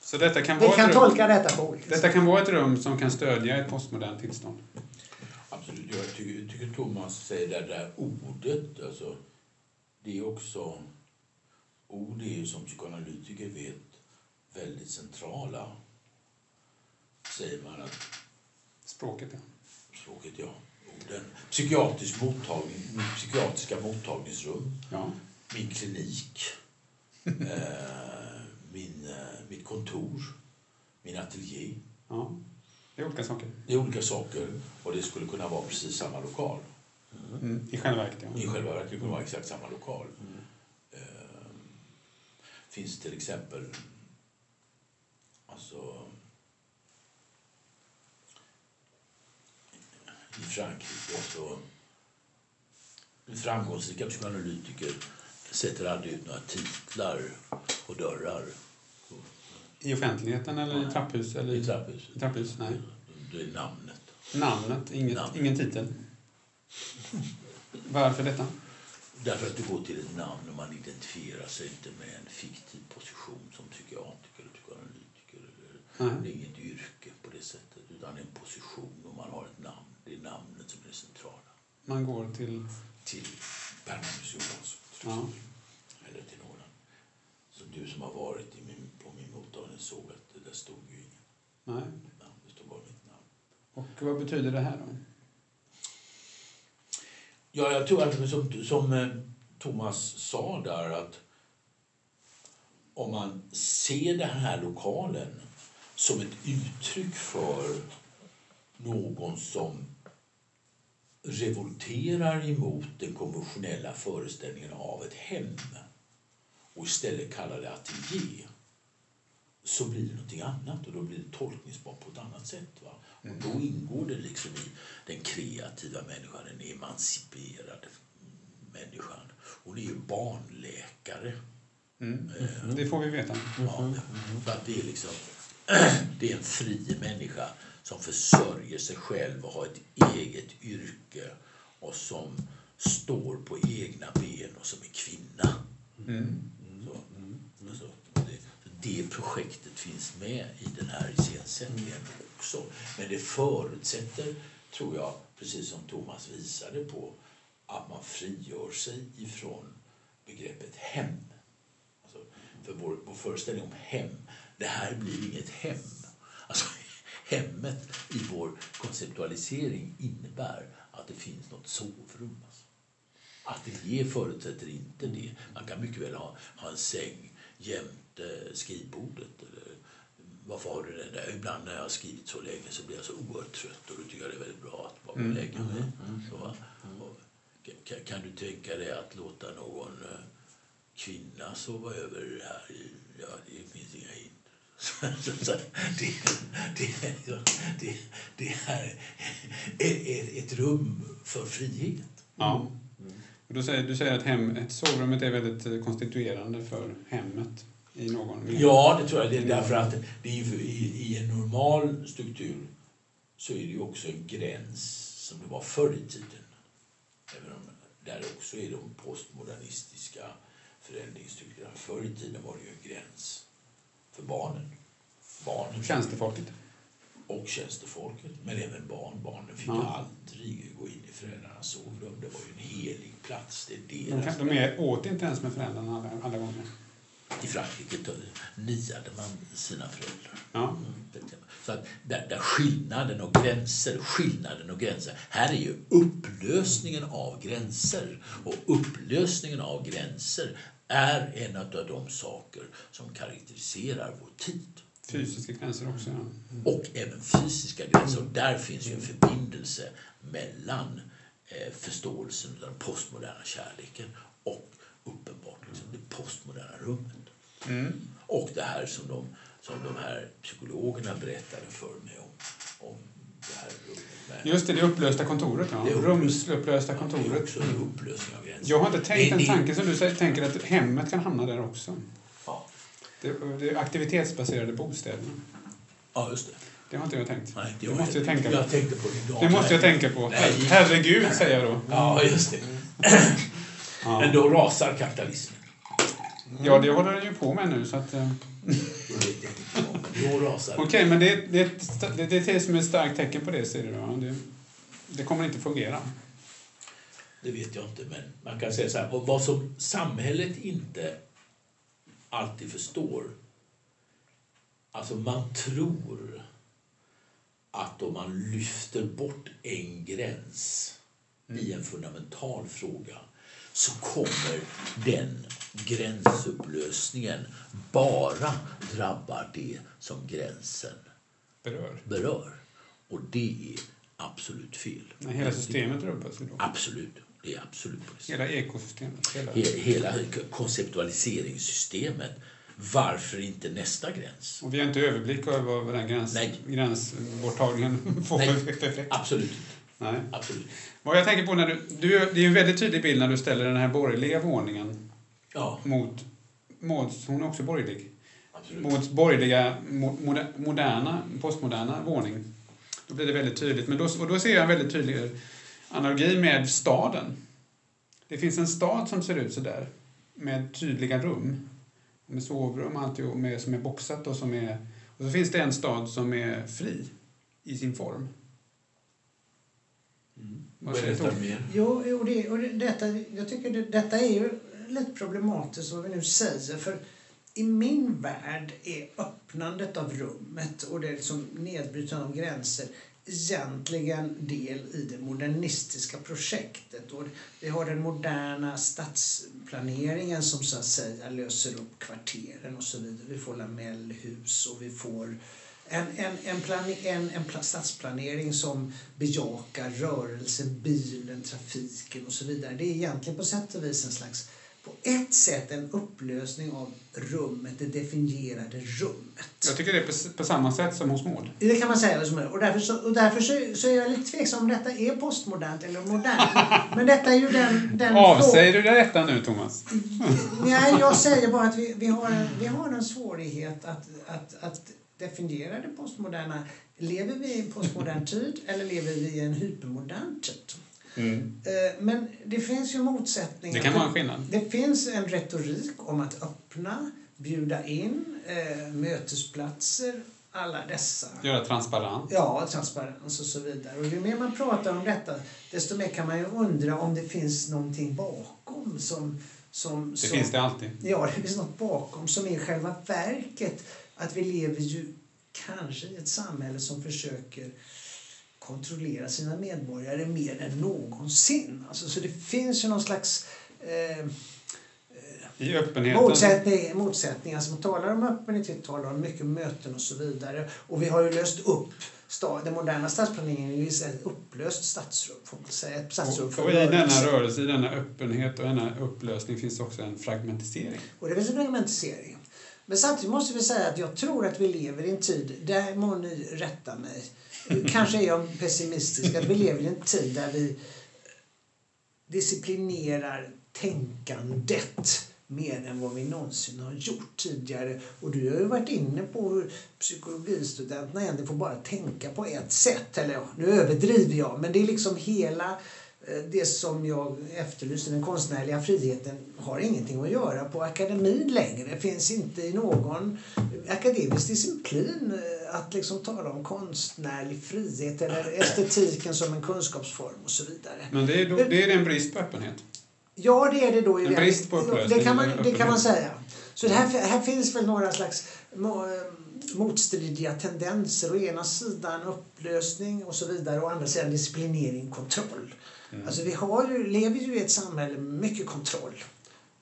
[SPEAKER 1] Så detta kan,
[SPEAKER 3] vi
[SPEAKER 1] vara
[SPEAKER 3] kan
[SPEAKER 1] rum,
[SPEAKER 3] tolka detta på olika
[SPEAKER 1] detta
[SPEAKER 3] sätt.
[SPEAKER 1] kan vara ett rum som kan stödja ett postmodernt tillstånd?
[SPEAKER 2] Absolut. Jag tycker, tycker Thomas säger det där ordet, alltså, det är också... Ord är ju som psykoanalytiker vet väldigt centrala. Säger man att
[SPEAKER 1] Språket, ja.
[SPEAKER 2] språket, ja, orden. Psykiatrisk mottagning, psykiatriska mottagningsrum,
[SPEAKER 1] ja.
[SPEAKER 2] min klinik, eh, min, eh, mitt kontor, min ateljé.
[SPEAKER 1] ja. Det är olika saker.
[SPEAKER 2] Det är olika saker och det skulle kunna vara precis samma lokal.
[SPEAKER 1] Mm. I själva verket,
[SPEAKER 2] I
[SPEAKER 1] ja.
[SPEAKER 2] själva verket kunde det vara exakt samma lokal. Eh, finns till exempel alltså i Frankrike så framgångsrika psykoanalytiker sätter aldrig ut några titlar på dörrar
[SPEAKER 1] I offentligheten eller i trapphus? Eller
[SPEAKER 2] i trapphuset.
[SPEAKER 1] I trapphus, nej.
[SPEAKER 2] Det är namnet.
[SPEAKER 1] Namnet, inget,
[SPEAKER 2] Namn.
[SPEAKER 1] ingen titel. Varför detta?
[SPEAKER 2] Därför att du går till ett namn och man identifierar sig inte med en fiktiv position som psykiatriker eller psykoanalytiker. Eller,
[SPEAKER 1] Nej.
[SPEAKER 2] Det är inget yrke på det sättet, utan en position och man har ett namn. Det är namnet som är det centrala.
[SPEAKER 1] Man går till...
[SPEAKER 2] Till Pernadus Johansson, till
[SPEAKER 1] Ja.
[SPEAKER 2] eller till någon. Så du som har varit i min, på min mottagning såg att det där stod ju inget
[SPEAKER 1] Nej.
[SPEAKER 2] det stod bara mitt namn.
[SPEAKER 1] Och vad betyder det här då?
[SPEAKER 2] Ja, jag tror att som, som eh, Thomas sa där att om man ser den här lokalen som ett uttryck för någon som revolterar emot den konventionella föreställningen av ett hem och istället kallar det ateljé så blir det någonting annat och då blir det tolkningsbart på ett annat sätt. Va? Och då ingår det liksom i den kreativa människan, den emanciperade människan. Hon är ju barnläkare.
[SPEAKER 1] Mm. Det får vi veta.
[SPEAKER 2] Ja, för att det är liksom det är en fri människa som försörjer sig själv och har ett eget yrke och som står på egna ben och som är kvinna.
[SPEAKER 1] Mm.
[SPEAKER 2] Så, alltså, det, det projektet finns med i den här iscensättningen också. Men det förutsätter, tror jag, precis som Thomas visade på, att man frigör sig ifrån begreppet hem. Alltså, för vår, vår föreställning om hem, det här blir inget hem. Alltså, hemmet i vår konceptualisering innebär att det finns något sovrum. Alltså. ateljé förutsätter inte det. Man kan mycket väl ha, ha en säng jämte skrivbordet. Eller, varför har du den där? Ibland när jag har skrivit så länge så blir jag så oerhört trött och då tycker jag det är väldigt bra att bara
[SPEAKER 1] Mm.
[SPEAKER 2] lägga mig. Så, va? och, kan, kan du tänka dig att låta någon eh, kvinna sova över här? i- Ja, det finns inga hinder. Så, så, det, det, det, det är ett, rum för frihet.
[SPEAKER 1] Ja. Och då säger, du säger att hem, ett sovrummet är väldigt eh, konstituerande för hemmet i någon mening.
[SPEAKER 2] Ja, det tror jag. Det är därför att det är i, i en normal struktur så är det ju också en gräns som det var förr i tiden. Även om där också är de postmodernistiska förändringsstrukturerna. Förr i tiden var det ju en gräns för barnen. Barnen
[SPEAKER 1] Tjänstefolket.
[SPEAKER 2] och tjänstefolket, men även barn. Barnen fick
[SPEAKER 1] Ja.
[SPEAKER 2] aldrig gå in i föräldrarnas sovrum. Det var ju en helig plats. Det är
[SPEAKER 1] De,
[SPEAKER 2] deras
[SPEAKER 1] kan, de är, åt inte ens med föräldrarna alla, alla gånger.
[SPEAKER 2] I Frankrike niade man sina föräldrar.
[SPEAKER 1] Ja.
[SPEAKER 2] Så att där, där skillnaden och gränser, skillnaden och gränser. Här är ju upplösningen av gränser. Och upplösningen av gränser är en av de saker som karaktäriserar vår tid.
[SPEAKER 1] Fysiska gränser också. Ja.
[SPEAKER 2] Och även fysiska gränser. Och där finns ju en förbindelse mellan eh, förståelsen av den postmoderna kärleken och uppenbart liksom, det postmoderna rummet.
[SPEAKER 1] Mm.
[SPEAKER 2] Och det här som de, som de här psykologerna berättade för mig om. om det här rummet
[SPEAKER 1] Just det, det upplösta kontoret. Ja.
[SPEAKER 2] Det är upplöst.
[SPEAKER 1] Rumsupplösta kontoret.
[SPEAKER 2] också en upplösning av gränser.
[SPEAKER 1] Jag har inte tänkt
[SPEAKER 2] Det-
[SPEAKER 1] en tanke som du säger, tänker att hemmet kan hamna där också.
[SPEAKER 2] Ja,
[SPEAKER 1] Det, det är aktivitetsbaserade bostäder.
[SPEAKER 2] ja just det.
[SPEAKER 1] Det har inte jag tänkt.
[SPEAKER 2] Nej,
[SPEAKER 1] det måste jag tänka
[SPEAKER 2] Jag
[SPEAKER 1] på.
[SPEAKER 2] tänkte på det idag.
[SPEAKER 1] Det måste jag tänka på.
[SPEAKER 2] Nej.
[SPEAKER 1] Herregud, säger jag då.
[SPEAKER 2] Ja, just det.
[SPEAKER 1] Ja.
[SPEAKER 2] Men då rasar kapitalismen.
[SPEAKER 1] Ja, det håller den ju på med nu. Så att.
[SPEAKER 2] Men då rasar
[SPEAKER 1] Okej, men det, det, är ett det, det är det som är ett starkt tecken på det, säger du. Det, det kommer inte fungera.
[SPEAKER 2] Det vet jag inte, men man kan säga så här. Och vad som samhället inte alltid förstår. Alltså man tror att om man lyfter bort en gräns i en fundamental fråga så kommer den gränsupplösningen bara drabba det som gränsen
[SPEAKER 1] Berör.
[SPEAKER 2] berör. Och det är absolut fel.
[SPEAKER 1] Nej, hela systemet rubbas ju då.
[SPEAKER 2] Absolut. Det är absolut.
[SPEAKER 1] Hela ekosystemet. Hela.
[SPEAKER 2] He- Hela konceptualiseringssystemet. Varför inte nästa gräns?
[SPEAKER 1] Och vi har inte överblick över vad den gräns,
[SPEAKER 2] Nej.
[SPEAKER 1] gränsborttagningen får
[SPEAKER 2] Nej.
[SPEAKER 1] för effekt.
[SPEAKER 2] Absolut.
[SPEAKER 1] Nej.
[SPEAKER 2] Absolut.
[SPEAKER 1] Vad jag tänker på när du, du... Det är en väldigt tydlig bild när du ställer den här borgerliga våningen
[SPEAKER 2] Ja,
[SPEAKER 1] mot... Mauds, hon är också borgerlig.
[SPEAKER 2] absolut.
[SPEAKER 1] Mot borgerliga, mo- moder- moderna, postmoderna våning. Då blir det väldigt tydligt. Men då, och då ser jag en väldigt tydlig analogi med staden. Det finns en stad som ser ut så där med tydliga rum. Med sovrum och allt och med, som är boxat och som är... Och så finns det en stad som är fri i sin form. Säger
[SPEAKER 2] Berätta mer.
[SPEAKER 3] Jo, och det, och det, detta, jag tycker det, detta är ju lite problematiskt vad vi nu säger. För i min värld är öppnandet av rummet och det liksom nedbrytandet av gränser egentligen del i det modernistiska projektet. Och vi har den moderna stadsplaneringen som så att säga löser upp kvarteren och så vidare. Vi får lamellhus och vi får en, en, en, plane, en, en pla- stadsplanering som bejakar rörelse, bilen, trafiken och så vidare. Det är egentligen på sätt och vis en slags, på ett sätt en upplösning av rummet, det definierade rummet.
[SPEAKER 1] Jag tycker det är på, på samma sätt som hos Maud.
[SPEAKER 3] Det kan man säga. Och därför, så, och därför så, så är jag lite tveksam om detta är postmodernt eller modernt. Men detta är ju den... den
[SPEAKER 1] Avsäger du detta nu, Thomas?
[SPEAKER 3] Nej, jag säger bara att vi, vi, har, vi har en svårighet att, att, att definiera det postmoderna. Lever vi i en postmodern tid eller lever vi i en hypermodern tid? Eh, Men det finns ju motsättningar.
[SPEAKER 1] Det kan vara en skillnad.
[SPEAKER 3] Det finns en retorik om att öppna, bjuda in, eh, mötesplatser, alla dessa.
[SPEAKER 1] Göra transparent.
[SPEAKER 3] Ja, transparens och så vidare. Och ju mer man pratar om detta, desto mer kan man ju undra om det finns någonting bakom som... som
[SPEAKER 1] Det
[SPEAKER 3] som,
[SPEAKER 1] finns det alltid.
[SPEAKER 3] Ja, det finns något bakom som är själva verket att vi lever ju kanske i ett samhälle som försöker kontrollera sina medborgare mer än någonsin. Alltså, så det finns ju någon slags eh,
[SPEAKER 1] I öppenheten.
[SPEAKER 3] motsättning, motsättningar. Alltså, man talar om öppenhet, talar om mycket möten och så vidare. Och vi har ju löst upp den moderna stadsplaneringen är ju ett upplöst stadsrum, får man säga. Ett stadsrum
[SPEAKER 1] Och, och i denna
[SPEAKER 3] rörelse,
[SPEAKER 1] i denna öppenhet och denna upplösning finns också en fragmentisering.
[SPEAKER 3] Och det finns en fragmentisering. Men samtidigt måste vi säga att jag tror att vi lever i en tid, där må ni rätta mig, kanske är jag pessimistisk, att vi lever i en tid där vi disciplinerar tänkandet mer än vad vi någonsin har gjort tidigare. Och du har ju varit inne på hur psykologistudenterna ändå får bara tänka på ett sätt. Eller ja, nu överdriver jag, men det är liksom hela det som jag efterlyste, den konstnärliga friheten, har ingenting att göra på akademin längre. Det finns inte i någon akademisk disciplin eh, att liksom tala om konstnärlig frihet eller estetiken som en kunskapsform och så vidare.
[SPEAKER 1] Men det är, då, det är en brist på öppenhet.
[SPEAKER 3] Ja, det är det då. i
[SPEAKER 1] En
[SPEAKER 3] det-
[SPEAKER 1] brist på upplösning
[SPEAKER 3] det kan man, det kan man säga. Så här, här finns väl några slags eh, motstridiga tendenser. Å ena sidan upplösning och så vidare. Å andra sidan disciplinering, kontroll.
[SPEAKER 1] Mm.
[SPEAKER 3] Alltså vi har ju, lever ju i ett samhälle med mycket kontroll.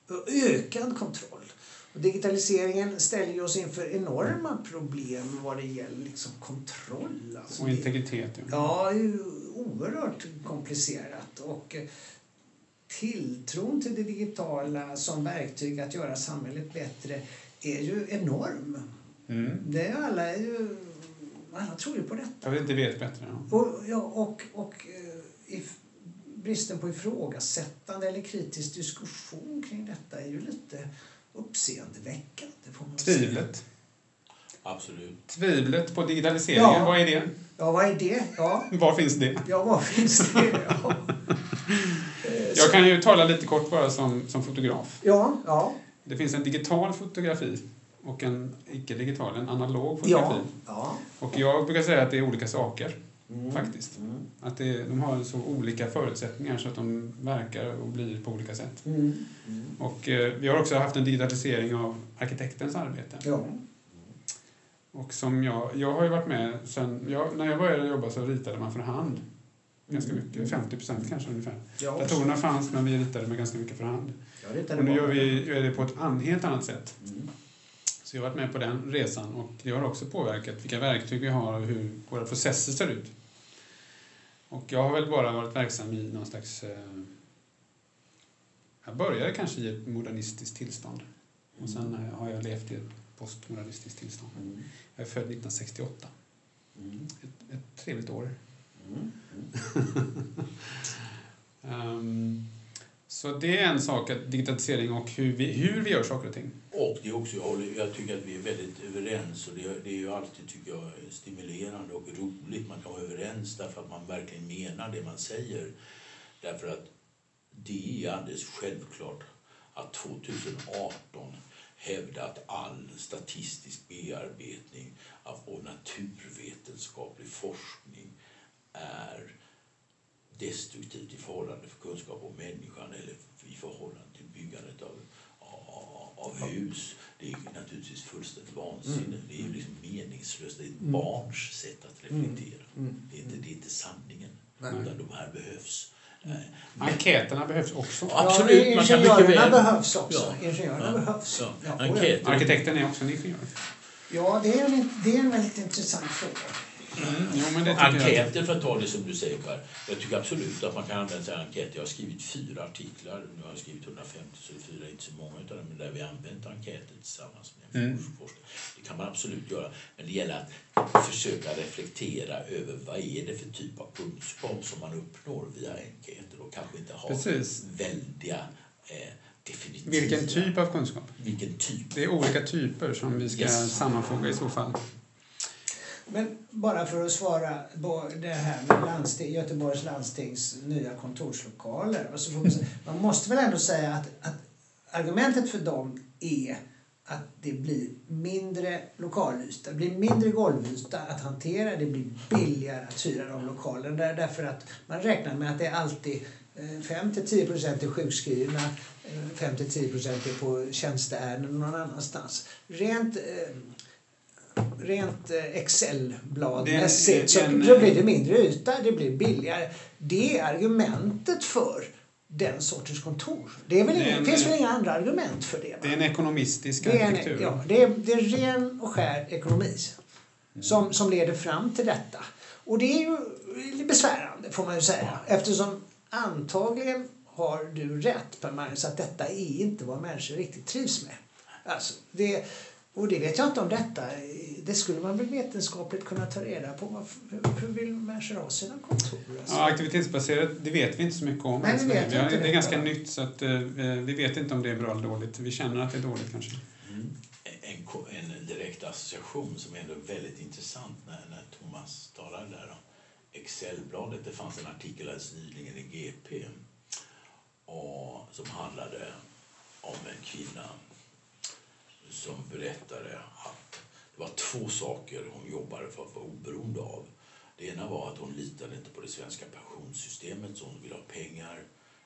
[SPEAKER 3] Och ökad kontroll. Och digitaliseringen ställer oss inför enorma problem vad det gäller liksom kontroll. Alltså
[SPEAKER 1] Och
[SPEAKER 3] det-
[SPEAKER 1] integritet. Ja.
[SPEAKER 3] Ja, det är ju oerhört komplicerat. Och eh, tilltron till det digitala som verktyg att göra samhället bättre är ju enorm.
[SPEAKER 1] Mm.
[SPEAKER 3] Det är alla är ju... Alla tror ju på detta.
[SPEAKER 1] Jag vet inte vet bättre. Ja.
[SPEAKER 3] Och, ja, och, och eh, if, bristen på ifrågasättande eller kritisk diskussion kring detta är ju lite uppseendeväckande. Får man säga.
[SPEAKER 1] Tvivlet.
[SPEAKER 2] Absolut.
[SPEAKER 1] Tvivlet på digitaliseringen,
[SPEAKER 3] Ja.
[SPEAKER 1] vad är det?
[SPEAKER 3] Ja, vad är det? Ja,
[SPEAKER 1] Var finns det?
[SPEAKER 3] ja vad finns det? Ja.
[SPEAKER 1] Jag kan ju tala lite kort bara som, som fotograf.
[SPEAKER 3] Ja, ja.
[SPEAKER 1] Det finns en digital fotografi och en icke-digital, en analog
[SPEAKER 3] Ja.
[SPEAKER 1] fotografi.
[SPEAKER 3] ja.
[SPEAKER 1] Och jag brukar säga att det är olika saker,
[SPEAKER 3] Mm.
[SPEAKER 1] faktiskt.
[SPEAKER 3] Mm.
[SPEAKER 1] Att det, de har så olika förutsättningar så att de verkar och blir på olika sätt.
[SPEAKER 3] Mm. Mm.
[SPEAKER 1] Och eh, vi har också haft en digitalisering av arkitektens arbete.
[SPEAKER 3] Ja.
[SPEAKER 1] Och som jag, jag har ju varit med sen, jag, när jag började jobba så ritade man för hand. Ganska
[SPEAKER 3] Mm.
[SPEAKER 1] mycket, 50 procent kanske ungefär.
[SPEAKER 3] Ja,
[SPEAKER 1] Datorerna fanns men vi ritade med ganska mycket för hand. Och nu gör vi gör det på ett an, helt annat sätt.
[SPEAKER 3] Mm.
[SPEAKER 1] Så jag har varit med på den resan och det har också påverkat vilka verktyg vi har och hur våra processer ser ut. Och jag har väl bara varit verksam i någon slags... Eh, jag började kanske i ett modernistiskt tillstånd. Och sen eh, har jag levt i ett postmodernistiskt tillstånd.
[SPEAKER 3] Mm.
[SPEAKER 1] Jag är född 1968.
[SPEAKER 3] Mm.
[SPEAKER 1] Ett, ett trevligt år.
[SPEAKER 3] Mm.
[SPEAKER 1] Ehm, så det är en sak, att digitalisering och hur vi, hur vi gör saker och ting.
[SPEAKER 2] Och det är också, jag, håller, jag tycker att vi är väldigt överens och det, är- det är ju alltid tycker jag, stimulerande och roligt. Man kan vara överens därför att man verkligen menar det man säger. Därför att det är alldeles självklart att 2018 hävda att all statistisk bearbetning av- och naturvetenskaplig forskning är destruktivt i förhållande för kunskap om människan eller i förhållande till byggandet av, av, av hus. Det är naturligtvis fullständigt vansinne. Det är ju liksom meningslöst. Det är ett barns sätt att reflektera.
[SPEAKER 3] Mm.
[SPEAKER 2] Det, är inte, det är inte sanningen.
[SPEAKER 3] Nej.
[SPEAKER 2] Utan de här behövs. Eh,
[SPEAKER 1] Enkäterna behövs också.
[SPEAKER 2] Ja. Absolut,
[SPEAKER 3] Ja,
[SPEAKER 2] man kan mycket
[SPEAKER 3] ingenjörerna
[SPEAKER 2] väl-
[SPEAKER 3] behövs också.
[SPEAKER 2] Ja.
[SPEAKER 3] Ingenjörerna
[SPEAKER 2] Ja.
[SPEAKER 3] behövs.
[SPEAKER 2] Ja.
[SPEAKER 3] Ja.
[SPEAKER 1] Arkitekten är också en ingenjör.
[SPEAKER 3] Ja, det är, en, det är en väldigt intressant fråga.
[SPEAKER 1] Mm, jo, men det tycker jag.
[SPEAKER 2] Enkäter, för att ta det som du säger Per. Jag tycker absolut att man kan använda sig av enkäter. Jag har skrivit fyra artiklar. Nu har jag skrivit 150, så fyra är inte så många utav dem. Men där vi har använt enkäter tillsammans med
[SPEAKER 1] Mm.
[SPEAKER 2] forskare. Det kan man absolut göra. Men det gäller att försöka reflektera över vad är det för typ av kunskap som man uppnår via enkäter och kanske inte ha
[SPEAKER 1] Precis.
[SPEAKER 2] väldiga eh, definitiva...
[SPEAKER 1] Vilken typ av kunskap?
[SPEAKER 2] Vilken typ?
[SPEAKER 1] Det är olika typer som vi ska
[SPEAKER 2] Yes.
[SPEAKER 1] sammanfoga i så fall.
[SPEAKER 3] Men bara för att svara på det här med landsting, Göteborgs landstings nya kontorslokaler. Och så får man, säga- man måste väl ändå säga att, att argumentet för dem är att det blir mindre lokalyta, det blir mindre golvyta att hantera, det blir billigare att hyra de lokalerna. Där, därför att man räknar med att det är alltid eh, 5-10 procent är sjukskrivna, eh, 5-10 procent är på tjänsteärenden någon annanstans. Rent eh, rent eh, Excel-bladmässigt så, så blir det mindre yta, det blir billigare. Det är argumentet för den sortens kontor. Det är väl
[SPEAKER 1] är
[SPEAKER 3] inga, finns väl inga andra argument för det? Va?
[SPEAKER 1] Det är en ekonomistisk
[SPEAKER 3] Det är,
[SPEAKER 1] arkitektur.
[SPEAKER 3] en, ja, det, är, det är ren och skär ekonomi som, som leder fram till detta. Och det är ju lite besvärande får man ju säga eftersom antagligen har du rätt Per Magnus att detta är inte vad människor riktigt trivs med. Alltså, det, och det vet jag inte om detta, det skulle man väl vetenskapligt kunna ta reda på. Varför, hur, vill människor ha sina kontor? Alltså?
[SPEAKER 1] Ja, aktivitetsbaserat, det vet vi inte så mycket om.
[SPEAKER 3] Nej,
[SPEAKER 1] än så
[SPEAKER 3] vi vet
[SPEAKER 1] vi har,
[SPEAKER 3] inte
[SPEAKER 1] det är
[SPEAKER 3] det.
[SPEAKER 1] ganska nytt så att, eh, vi vet inte om det är bra eller dåligt. Vi känner att det är dåligt kanske.
[SPEAKER 2] En, ko- en direkt association som är ändå väldigt intressant när, när Thomas talade där om Excelbladet. Det fanns en artikel alldeles nyligen i GP och, som handlade om en kvinna som berättade att det var två saker hon jobbade för att vara oberoende av. Det ena var att hon litade inte på det svenska pensionssystemet så hon ville ha pengar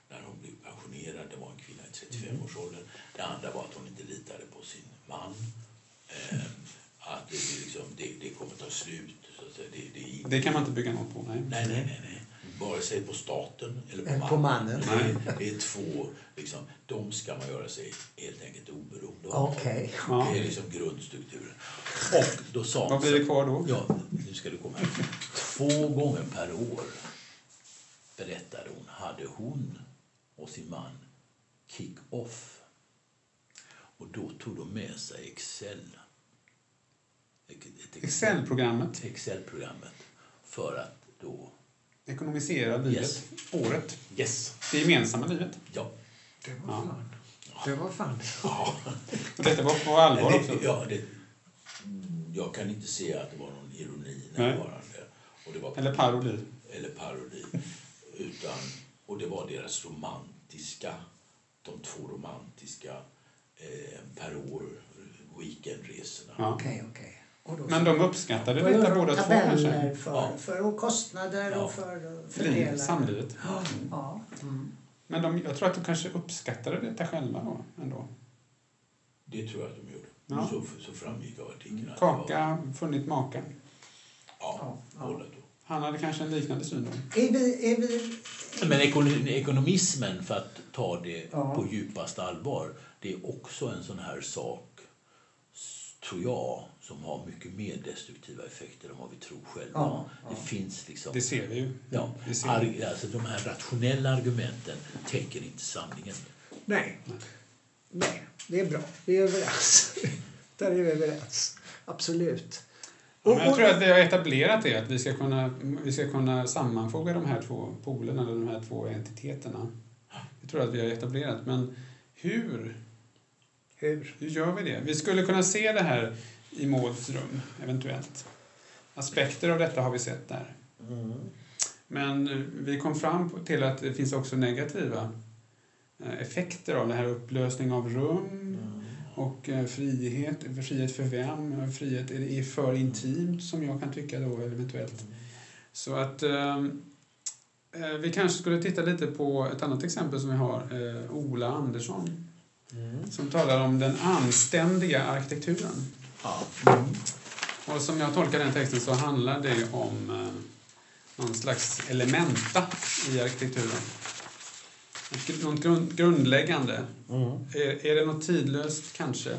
[SPEAKER 2] när hon blev pensionerad. Det var en kvinna i 35-årsåldern. Det andra var att hon inte litade på sin man. Eh, att det, liksom, det, det kommer ta slut. Så att säga. det, det,
[SPEAKER 1] Det kan man inte bygga något på. Nej.
[SPEAKER 2] Nej, nej, nej. nej. Vare sig på staten eller på
[SPEAKER 3] Eller
[SPEAKER 2] mannen.
[SPEAKER 3] på mannen.
[SPEAKER 2] Det, är, det är två, liksom, de ska man göra sig helt enkelt oberoende av.
[SPEAKER 3] Okej.
[SPEAKER 1] Ja.
[SPEAKER 2] Det är liksom grundstrukturen. Och då sa
[SPEAKER 1] Vad blir det kvar då?
[SPEAKER 2] Ja, nu ska du komma här. Två gånger per år, berättade hon, hade hon och sin man kick-off. Och då tog de med sig Excel.
[SPEAKER 1] Excel-programmet
[SPEAKER 2] Excel-programmet. För att då...
[SPEAKER 1] ekonomiserar livet.
[SPEAKER 2] Yes.
[SPEAKER 1] Året.
[SPEAKER 2] Yes!
[SPEAKER 1] Det gemensamma livet.
[SPEAKER 2] Ja.
[SPEAKER 3] Det var fan. Det var fan.
[SPEAKER 2] ja.
[SPEAKER 1] Och detta var på allvar
[SPEAKER 2] det,
[SPEAKER 1] också.
[SPEAKER 2] ja det, jag kan inte se att det var någon ironi närvarande. Och det var
[SPEAKER 1] Eller parodi.
[SPEAKER 2] eller parodi. Utan, och det var deras romantiska, de två romantiska eh, per år weekendresorna.
[SPEAKER 1] Ja.
[SPEAKER 3] Okej, okej. Och
[SPEAKER 1] Men de uppskattade
[SPEAKER 3] gör
[SPEAKER 1] detta
[SPEAKER 3] de
[SPEAKER 1] båda två kanske.
[SPEAKER 3] För,
[SPEAKER 2] Ja.
[SPEAKER 3] för och kostnader
[SPEAKER 2] Ja.
[SPEAKER 3] och för
[SPEAKER 1] Liv,
[SPEAKER 3] fördelar.
[SPEAKER 1] samlivet.
[SPEAKER 3] Ja. Mm.
[SPEAKER 1] Men de, jag tror att de kanske uppskattade detta själva då, ändå.
[SPEAKER 2] Det tror jag att de gjorde.
[SPEAKER 1] Ja.
[SPEAKER 2] Så, så framgick av artikeln. att det var-
[SPEAKER 1] Kaka, funnit maka.
[SPEAKER 2] Ja,
[SPEAKER 3] Ja, ja.
[SPEAKER 1] Han hade kanske en liknande syn då.
[SPEAKER 3] Är vi, är vi,
[SPEAKER 2] Men ekon- ekonomismen, för att ta det
[SPEAKER 3] Ja.
[SPEAKER 2] på djupaste allvar, det är också en sån här sak, tror jag, som har mycket mer destruktiva effekter än vad vi tror själva.
[SPEAKER 3] Ja, ja.
[SPEAKER 2] Det finns liksom...
[SPEAKER 1] Det ser vi ju.
[SPEAKER 2] Ja,
[SPEAKER 1] ser vi.
[SPEAKER 2] alltså de här rationella argumenten täcker inte sanningen.
[SPEAKER 3] nej. Nej, det är bra. Vi är överens. Där är vi överens. Absolut.
[SPEAKER 1] Ja, men jag tror att vi har etablerat det, att vi ska kunna, vi ska kunna sammanfoga de här två polerna, eller de här två entiteterna. Jag tror att vi har etablerat, men hur?
[SPEAKER 3] Hur?
[SPEAKER 1] Hur gör vi det? Vi skulle kunna se det här i Mauds rum, eventuellt. Aspekter av detta har vi sett där. Men eh, vi kom fram till att det finns också negativa eh, effekter av det här. Upplösning av rum och eh, frihet. Frihet för vem? Frihet är för intimt som jag kan tycka då eventuellt. Så att eh, eh, vi kanske skulle titta lite på ett annat exempel som vi har. Ola Andersson som talar om den anständiga arkitekturen.
[SPEAKER 2] Ja.
[SPEAKER 1] Och som jag tolkar den texten så handlar det om eh, någon slags elementa i arkitekturen. Något grund, grundläggande. Är, är det något tidlöst? Kanske.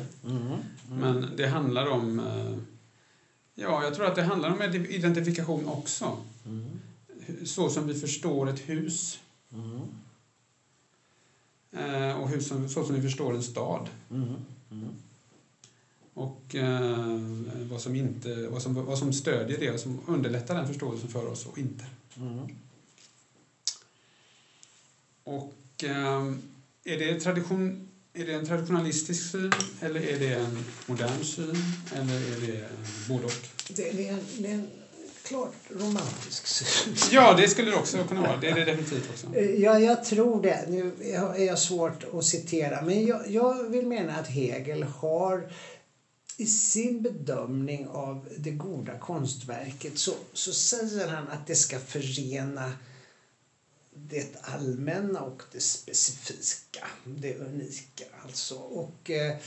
[SPEAKER 1] Men det handlar om... eh, Ja, jag tror att det handlar om ide- identifikation också. Så som vi förstår ett hus. Eh, Och hur som, så som vi förstår en stad. Och eh, vad, som inte, vad, som, vad som stödjer det och som underlättar den förståelsen för oss och inte. Och eh, är, det tradition, är det en traditionalistisk syn eller är det en modern syn eller är det både och?
[SPEAKER 3] Det, det, är en, det är en klart romantisk syn.
[SPEAKER 1] Ja, det skulle det också kunna vara. Det är det definitivt också.
[SPEAKER 3] Eh, Ja, jag tror det. Nu är jag svårt att citera, men jag, jag vill mena att Hegel har i sin bedömning av det goda konstverket så, så säger han att det ska förena det allmänna och det specifika, det unika alltså. Och eh,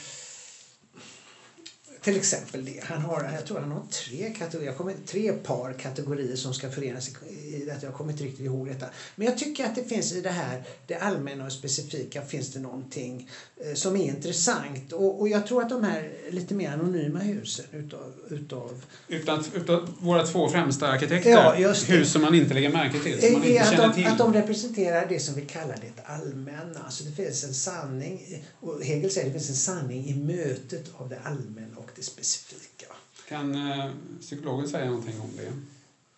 [SPEAKER 3] till exempel det. Han har, jag tror han har tre, kategorier, kommer, tre par kategorier som ska förenas i detta. Jag kommer inte riktigt ihåg detta. Men jag tycker att det finns i det här, det allmänna och specifika, finns det någonting eh, som är intressant. Och, och jag tror att de här lite mer anonyma husen utav... utav
[SPEAKER 1] Utan, utan våra två främsta arkitekter,
[SPEAKER 3] Ja,
[SPEAKER 1] hus som man inte lägger märke till, som man
[SPEAKER 3] är
[SPEAKER 1] inte
[SPEAKER 3] att,
[SPEAKER 1] känner
[SPEAKER 3] de,
[SPEAKER 1] till.
[SPEAKER 3] att de representerar det som vi kallar det allmänna. Alltså det finns en sanning, och Hegel säger att det finns en sanning i mötet av det allmänna det specifika.
[SPEAKER 1] Kan eh, psykologen säga någonting om det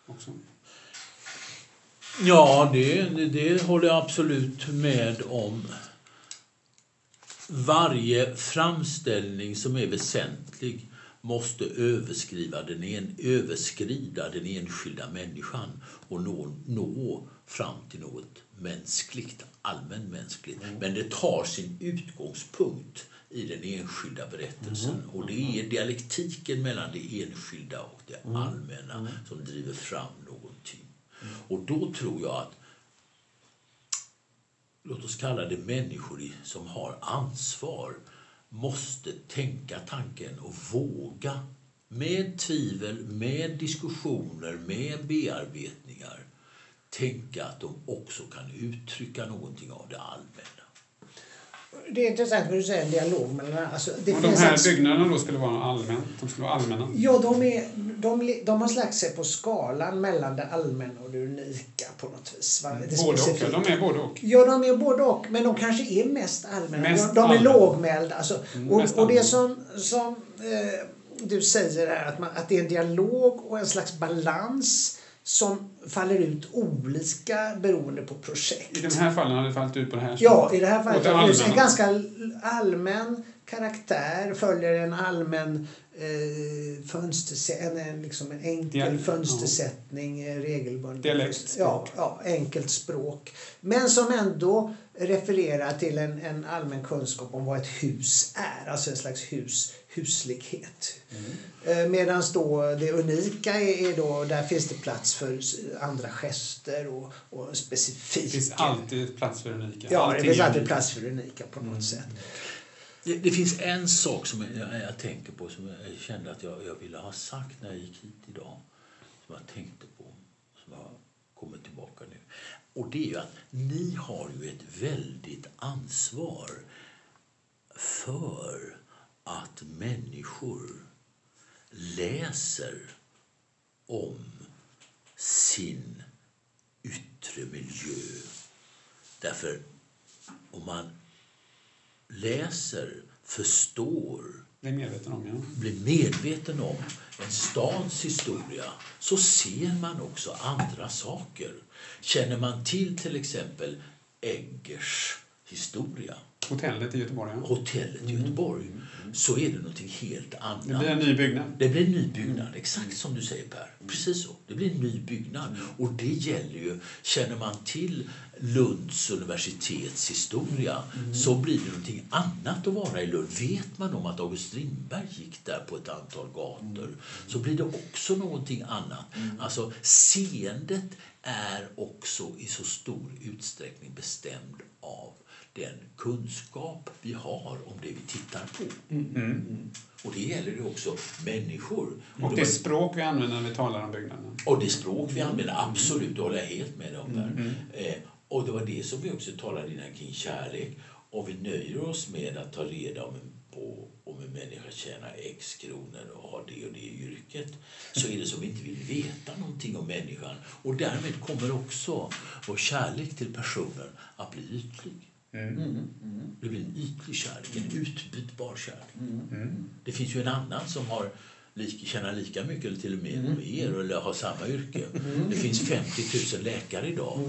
[SPEAKER 1] också?
[SPEAKER 2] Ja, det, det, det håller jag absolut med om. Varje framställning som är väsentlig måste överskrida den, en, överskrida den enskilda människan och nå, nå fram till något mänskligt, allmänmänskligt. Men det tar sin utgångspunkt i den enskilda berättelsen. Och det är dialektiken mellan det enskilda och det allmänna som driver fram någonting. Och då tror jag att låt oss kalla det människor som har ansvar måste tänka tanken och våga med tvivel, med diskussioner, med bearbetningar tänka att de också kan uttrycka någonting av det allmänna.
[SPEAKER 3] Det är intressant vad du säger, en dialog mellan... Alltså, det
[SPEAKER 1] Och de här
[SPEAKER 3] ett-
[SPEAKER 1] byggnaderna då skulle vara allmänt, de skulle vara allmänna.
[SPEAKER 3] Ja, de, är, de, de har lagt sig på skalan mellan det allmänna och det unika på något vis. Va? Det
[SPEAKER 1] Både och, ja, de är både och.
[SPEAKER 3] Ja, de är både och, men de kanske är mest allmänna.
[SPEAKER 1] Mest
[SPEAKER 3] de, de är
[SPEAKER 1] allmänna.
[SPEAKER 3] lågmälda. Alltså,
[SPEAKER 1] Mm,
[SPEAKER 3] och, och det som, som eh, du säger är att, man, att det är en dialog och en slags balans som faller ut olika beroende på projekt.
[SPEAKER 1] I de här fallen har det fallit ut på det här
[SPEAKER 3] Ja, i det här fallet har det en ganska allmän karaktär, följer en allmän eh, fönsterse- en, liksom en enkel
[SPEAKER 1] Dial-
[SPEAKER 3] fönstersättning, eh, regelbunden.
[SPEAKER 1] Dialekt,
[SPEAKER 3] Ja, ja, enkelt språk. Men som ändå refererar till en, en allmän kunskap om vad ett hus är, alltså en slags hus, huslighet. Mm. Medan då det unika är, är då, där finns det plats för andra gester och, och specifika.
[SPEAKER 1] Det finns alltid plats för det unika.
[SPEAKER 3] Ja, det
[SPEAKER 1] Allting
[SPEAKER 3] finns alltid
[SPEAKER 1] unikt.
[SPEAKER 3] plats för det unika på något sätt.
[SPEAKER 2] Det, det finns en sak som jag, jag tänker på som jag kände att jag, jag ville ha sagt när jag gick hit idag. Som jag tänkte på, som jag kommer tillbaka nu. Och det är ju att ni har ju ett väldigt ansvar för att människor läser om sin yttre miljö. Därför om man läser, förstår,
[SPEAKER 1] är medveten om, ja.
[SPEAKER 2] blir medveten om en stads historia så ser man också andra saker. Känner man till till exempel Eggers historia,
[SPEAKER 1] Hotellet i Göteborg, ja.
[SPEAKER 2] hotellet i Göteborg, så är det någonting helt annat.
[SPEAKER 1] Det blir en ny byggnad.
[SPEAKER 2] Det blir en ny byggnad, exakt som du säger Per. Precis så. Det blir en ny byggnad. Och det gäller ju, känner man till Lunds universitets historia så blir det någonting annat att vara i Lund. Vet man om att August Strindberg gick där på ett antal gator så blir det också någonting annat. Alltså seendet är också i så stor utsträckning bestämd av den kunskap vi har om det vi tittar på. Och det gäller ju också människor.
[SPEAKER 1] Och
[SPEAKER 2] det
[SPEAKER 1] det
[SPEAKER 2] var-
[SPEAKER 1] språk vi använder när vi talar om byggnaden.
[SPEAKER 2] och det språk vi använder, absolut, det håller jag helt med om. Där. Eh, och det var det som vi också talade innan kring kärlek. Om vi nöjer oss med att ta reda om på om en människa tjänar X kronor och har det och det yrket så är det som vi inte vill veta någonting om människan. Och därmed kommer också vår kärlek till personen att bli ytlig. Det blir en ytlig kärlek, en utbytbar kärlek. Det finns ju en annan som har lik, tjänar lika mycket eller till och med mer eller har samma yrke. Det finns 50 000 läkare idag.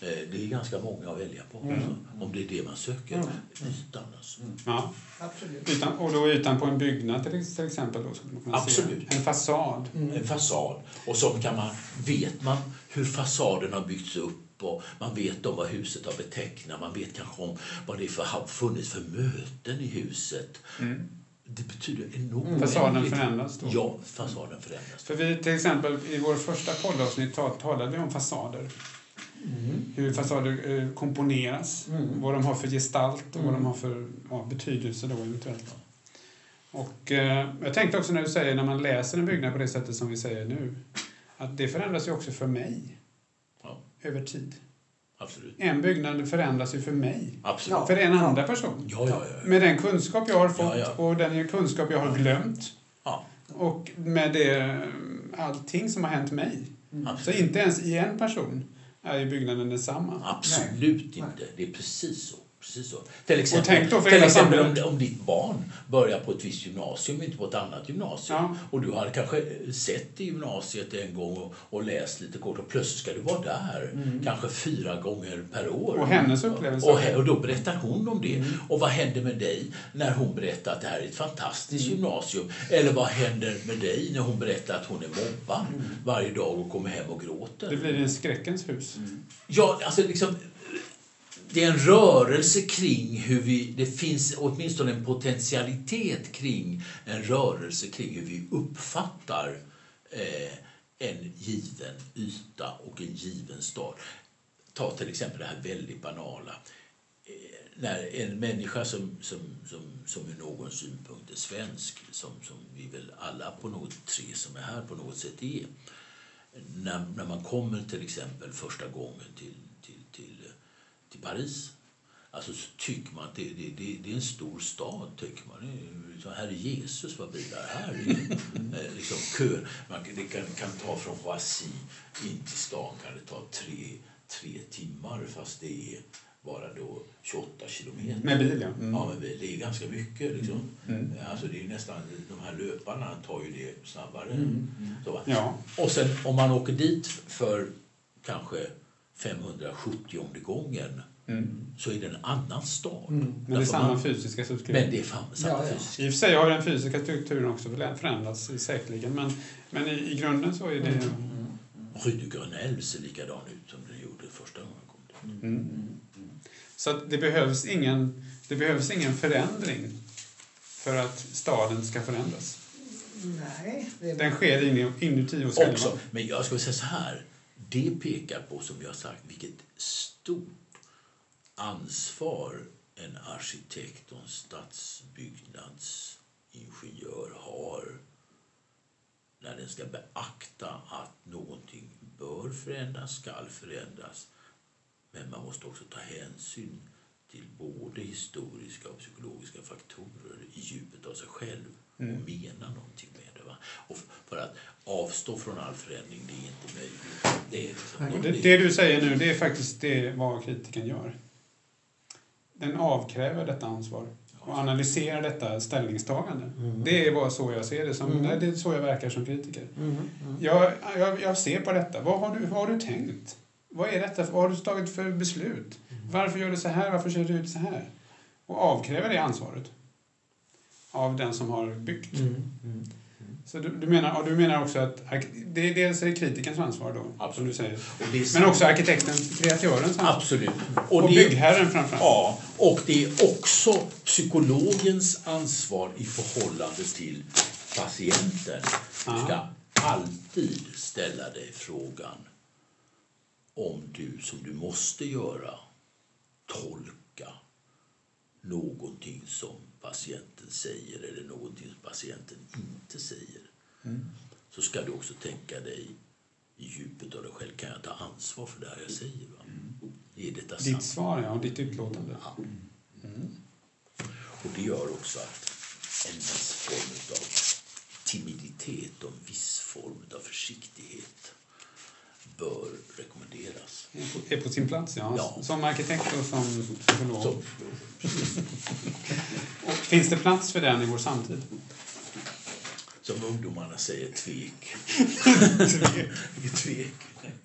[SPEAKER 2] Eh, Det är ganska många att välja på. också, Om det är det man söker. Ytan alltså.
[SPEAKER 1] Ja.
[SPEAKER 3] Absolut.
[SPEAKER 1] Ytan, och då ytan på en byggnad till, till exempel då skulle man kunna
[SPEAKER 2] Absolut.
[SPEAKER 1] se. En fasad.
[SPEAKER 2] En fasad. Och så kan man, vet man hur fasaden har byggts upp och man vet om vad huset har betecknat. Man vet kanske om vad det för, har funnits för möten i huset. Det betyder enormt.
[SPEAKER 1] Fasaden
[SPEAKER 2] oändligt.
[SPEAKER 1] förändras då?
[SPEAKER 2] Ja, fasaden förändras.
[SPEAKER 1] För vi till exempel i vår första poddavsnitt tal- talade vi om fasader. Hur fasader eh, komponeras, vad de har för gestalt och vad de har för ja, betydelse då eventuellt. Och eh, jag tänkte också när du säger när man läser en byggnad på det sättet som vi säger nu, att det förändras ju också för mig över tid.
[SPEAKER 2] absolut.
[SPEAKER 1] En byggnad förändras ju för mig,
[SPEAKER 2] Absolut.
[SPEAKER 1] För en andra person.
[SPEAKER 2] Ja, ja, ja.
[SPEAKER 1] Med den kunskap jag har fått
[SPEAKER 2] Ja, ja.
[SPEAKER 1] och den kunskap jag har glömt
[SPEAKER 2] ja.
[SPEAKER 1] och med det, allting som har hänt mig. Så
[SPEAKER 2] Absolut.
[SPEAKER 1] inte ens i en person är ju byggnaden densamma.
[SPEAKER 2] Absolut
[SPEAKER 3] Nej.
[SPEAKER 2] inte. Det är precis så. Precis så. Till exempel, till exempel om, om ditt barn börjar på ett visst gymnasium, inte på ett annat gymnasium.
[SPEAKER 1] Ja.
[SPEAKER 2] Och du har kanske sett i gymnasiet en gång och, och läst lite kort och plötsligt ska du vara där. Kanske fyra gånger per år.
[SPEAKER 1] Och hennes upplevelse.
[SPEAKER 2] Och, och då berättar hon om det. Och vad händer med dig när hon berättar att det här är ett fantastiskt gymnasium? Eller vad händer med dig när hon berättar att hon är mobbad varje dag och kommer hem och gråter?
[SPEAKER 1] Det blir en skräckens hus.
[SPEAKER 2] Ja, alltså liksom... Det är en rörelse kring hur vi... Det finns åtminstone en potentialitet kring en rörelse kring hur vi uppfattar eh, en given yta och en given stad. Ta till exempel det här väldigt banala. Eh, när en människa som, som, som, som ur någon synpunkt är svensk, som, som vi väl alla på något tre som är här på något sätt är. När, när man kommer till exempel första gången till, Paris Alltså så tycker man att det, det, det, det är en stor stad. Tycker man. Så Herre Jesus, vad det här? Är, eh, liksom kö. Man kan, det kan, kan ta från Roissy in till stan kan det ta tre, tre timmar fast det är bara då 28 kilometer.
[SPEAKER 1] Med bil, ja. Mm.
[SPEAKER 2] Ja, men det är ganska mycket. Liksom. Alltså, det är nästan, de här löparna tar ju det snabbare. Så, va?
[SPEAKER 1] Ja.
[SPEAKER 2] Och sen om man åker dit för kanske 570 gången så är det en annan stad.
[SPEAKER 1] Men det är samma
[SPEAKER 2] man,
[SPEAKER 1] fysiska struktur.
[SPEAKER 2] men det är fan samma
[SPEAKER 3] Ja, ja.
[SPEAKER 2] fysiska.
[SPEAKER 1] I och för sig har den fysiska strukturen också förändrats säkerligen, men, men i, i grunden så är det...
[SPEAKER 2] Rue du Grenelle ser likadan ut som den gjorde första gången jag kom dit.
[SPEAKER 1] Mm. Så att det, behövs ingen, det behövs ingen förändring för att staden ska förändras.
[SPEAKER 3] Nej, det
[SPEAKER 1] Den sker in, inuti oss själva.
[SPEAKER 2] Också, men jag skulle säga så här. Det pekar på, som jag har sagt, vilket stort ansvar en arkitekt och en stadsbyggnadsingenjör har när den ska beakta att någonting bör förändras, skall förändras. Men man måste också ta hänsyn till både historiska och psykologiska faktorer i djupet av sig själv och mena någonting med det. Va? Och för att avstå från all förändring, det är inte möjligt. Det, är liksom,
[SPEAKER 1] det, det du säger nu, det är faktiskt det vad kritiken gör. Den avkräver detta ansvar och analyserar detta ställningstagande. Det är bara så jag ser det. Som, nej, Det är så jag verkar som kritiker. Jag, jag, jag ser på detta. Vad har, du, vad har du tänkt? Vad är detta? Vad har du tagit för beslut? Varför gör du så här? Varför ser det ut så här? Och avkräver det ansvaret av den som har byggt. Så du, du, menar, och du menar också att det är dels är kritikerns ansvar då, som
[SPEAKER 2] Absolut.
[SPEAKER 1] du säger.
[SPEAKER 2] Och
[SPEAKER 1] Men också arkitektens, kreatörens ansvar.
[SPEAKER 2] Absolut.
[SPEAKER 1] Och,
[SPEAKER 2] det-
[SPEAKER 1] byggherren framförallt.
[SPEAKER 2] Ja, och det är också psykologens ansvar i förhållande till patienten. Du ska alltid ställa dig frågan om du, som du måste göra, tolka någonting som patienten säger eller någonting som patienten inte säger. Så ska du också tänka dig i djupet av dig själv, kan jag ta ansvar för det här jag säger? Va? Är detta sant?
[SPEAKER 1] Ditt svar, ja, ditt utlåtande.
[SPEAKER 2] Ja. Och det gör också att en viss form av timiditet och en viss form av försiktighet bör rekommenderas.
[SPEAKER 1] Är på, sin plats, ja.
[SPEAKER 2] Ja.
[SPEAKER 1] Som arkitekt och som psykolog.
[SPEAKER 2] Så,
[SPEAKER 1] Och finns det plats för den i vår samtid?
[SPEAKER 2] som ungdomarna säger, tvek. tvek.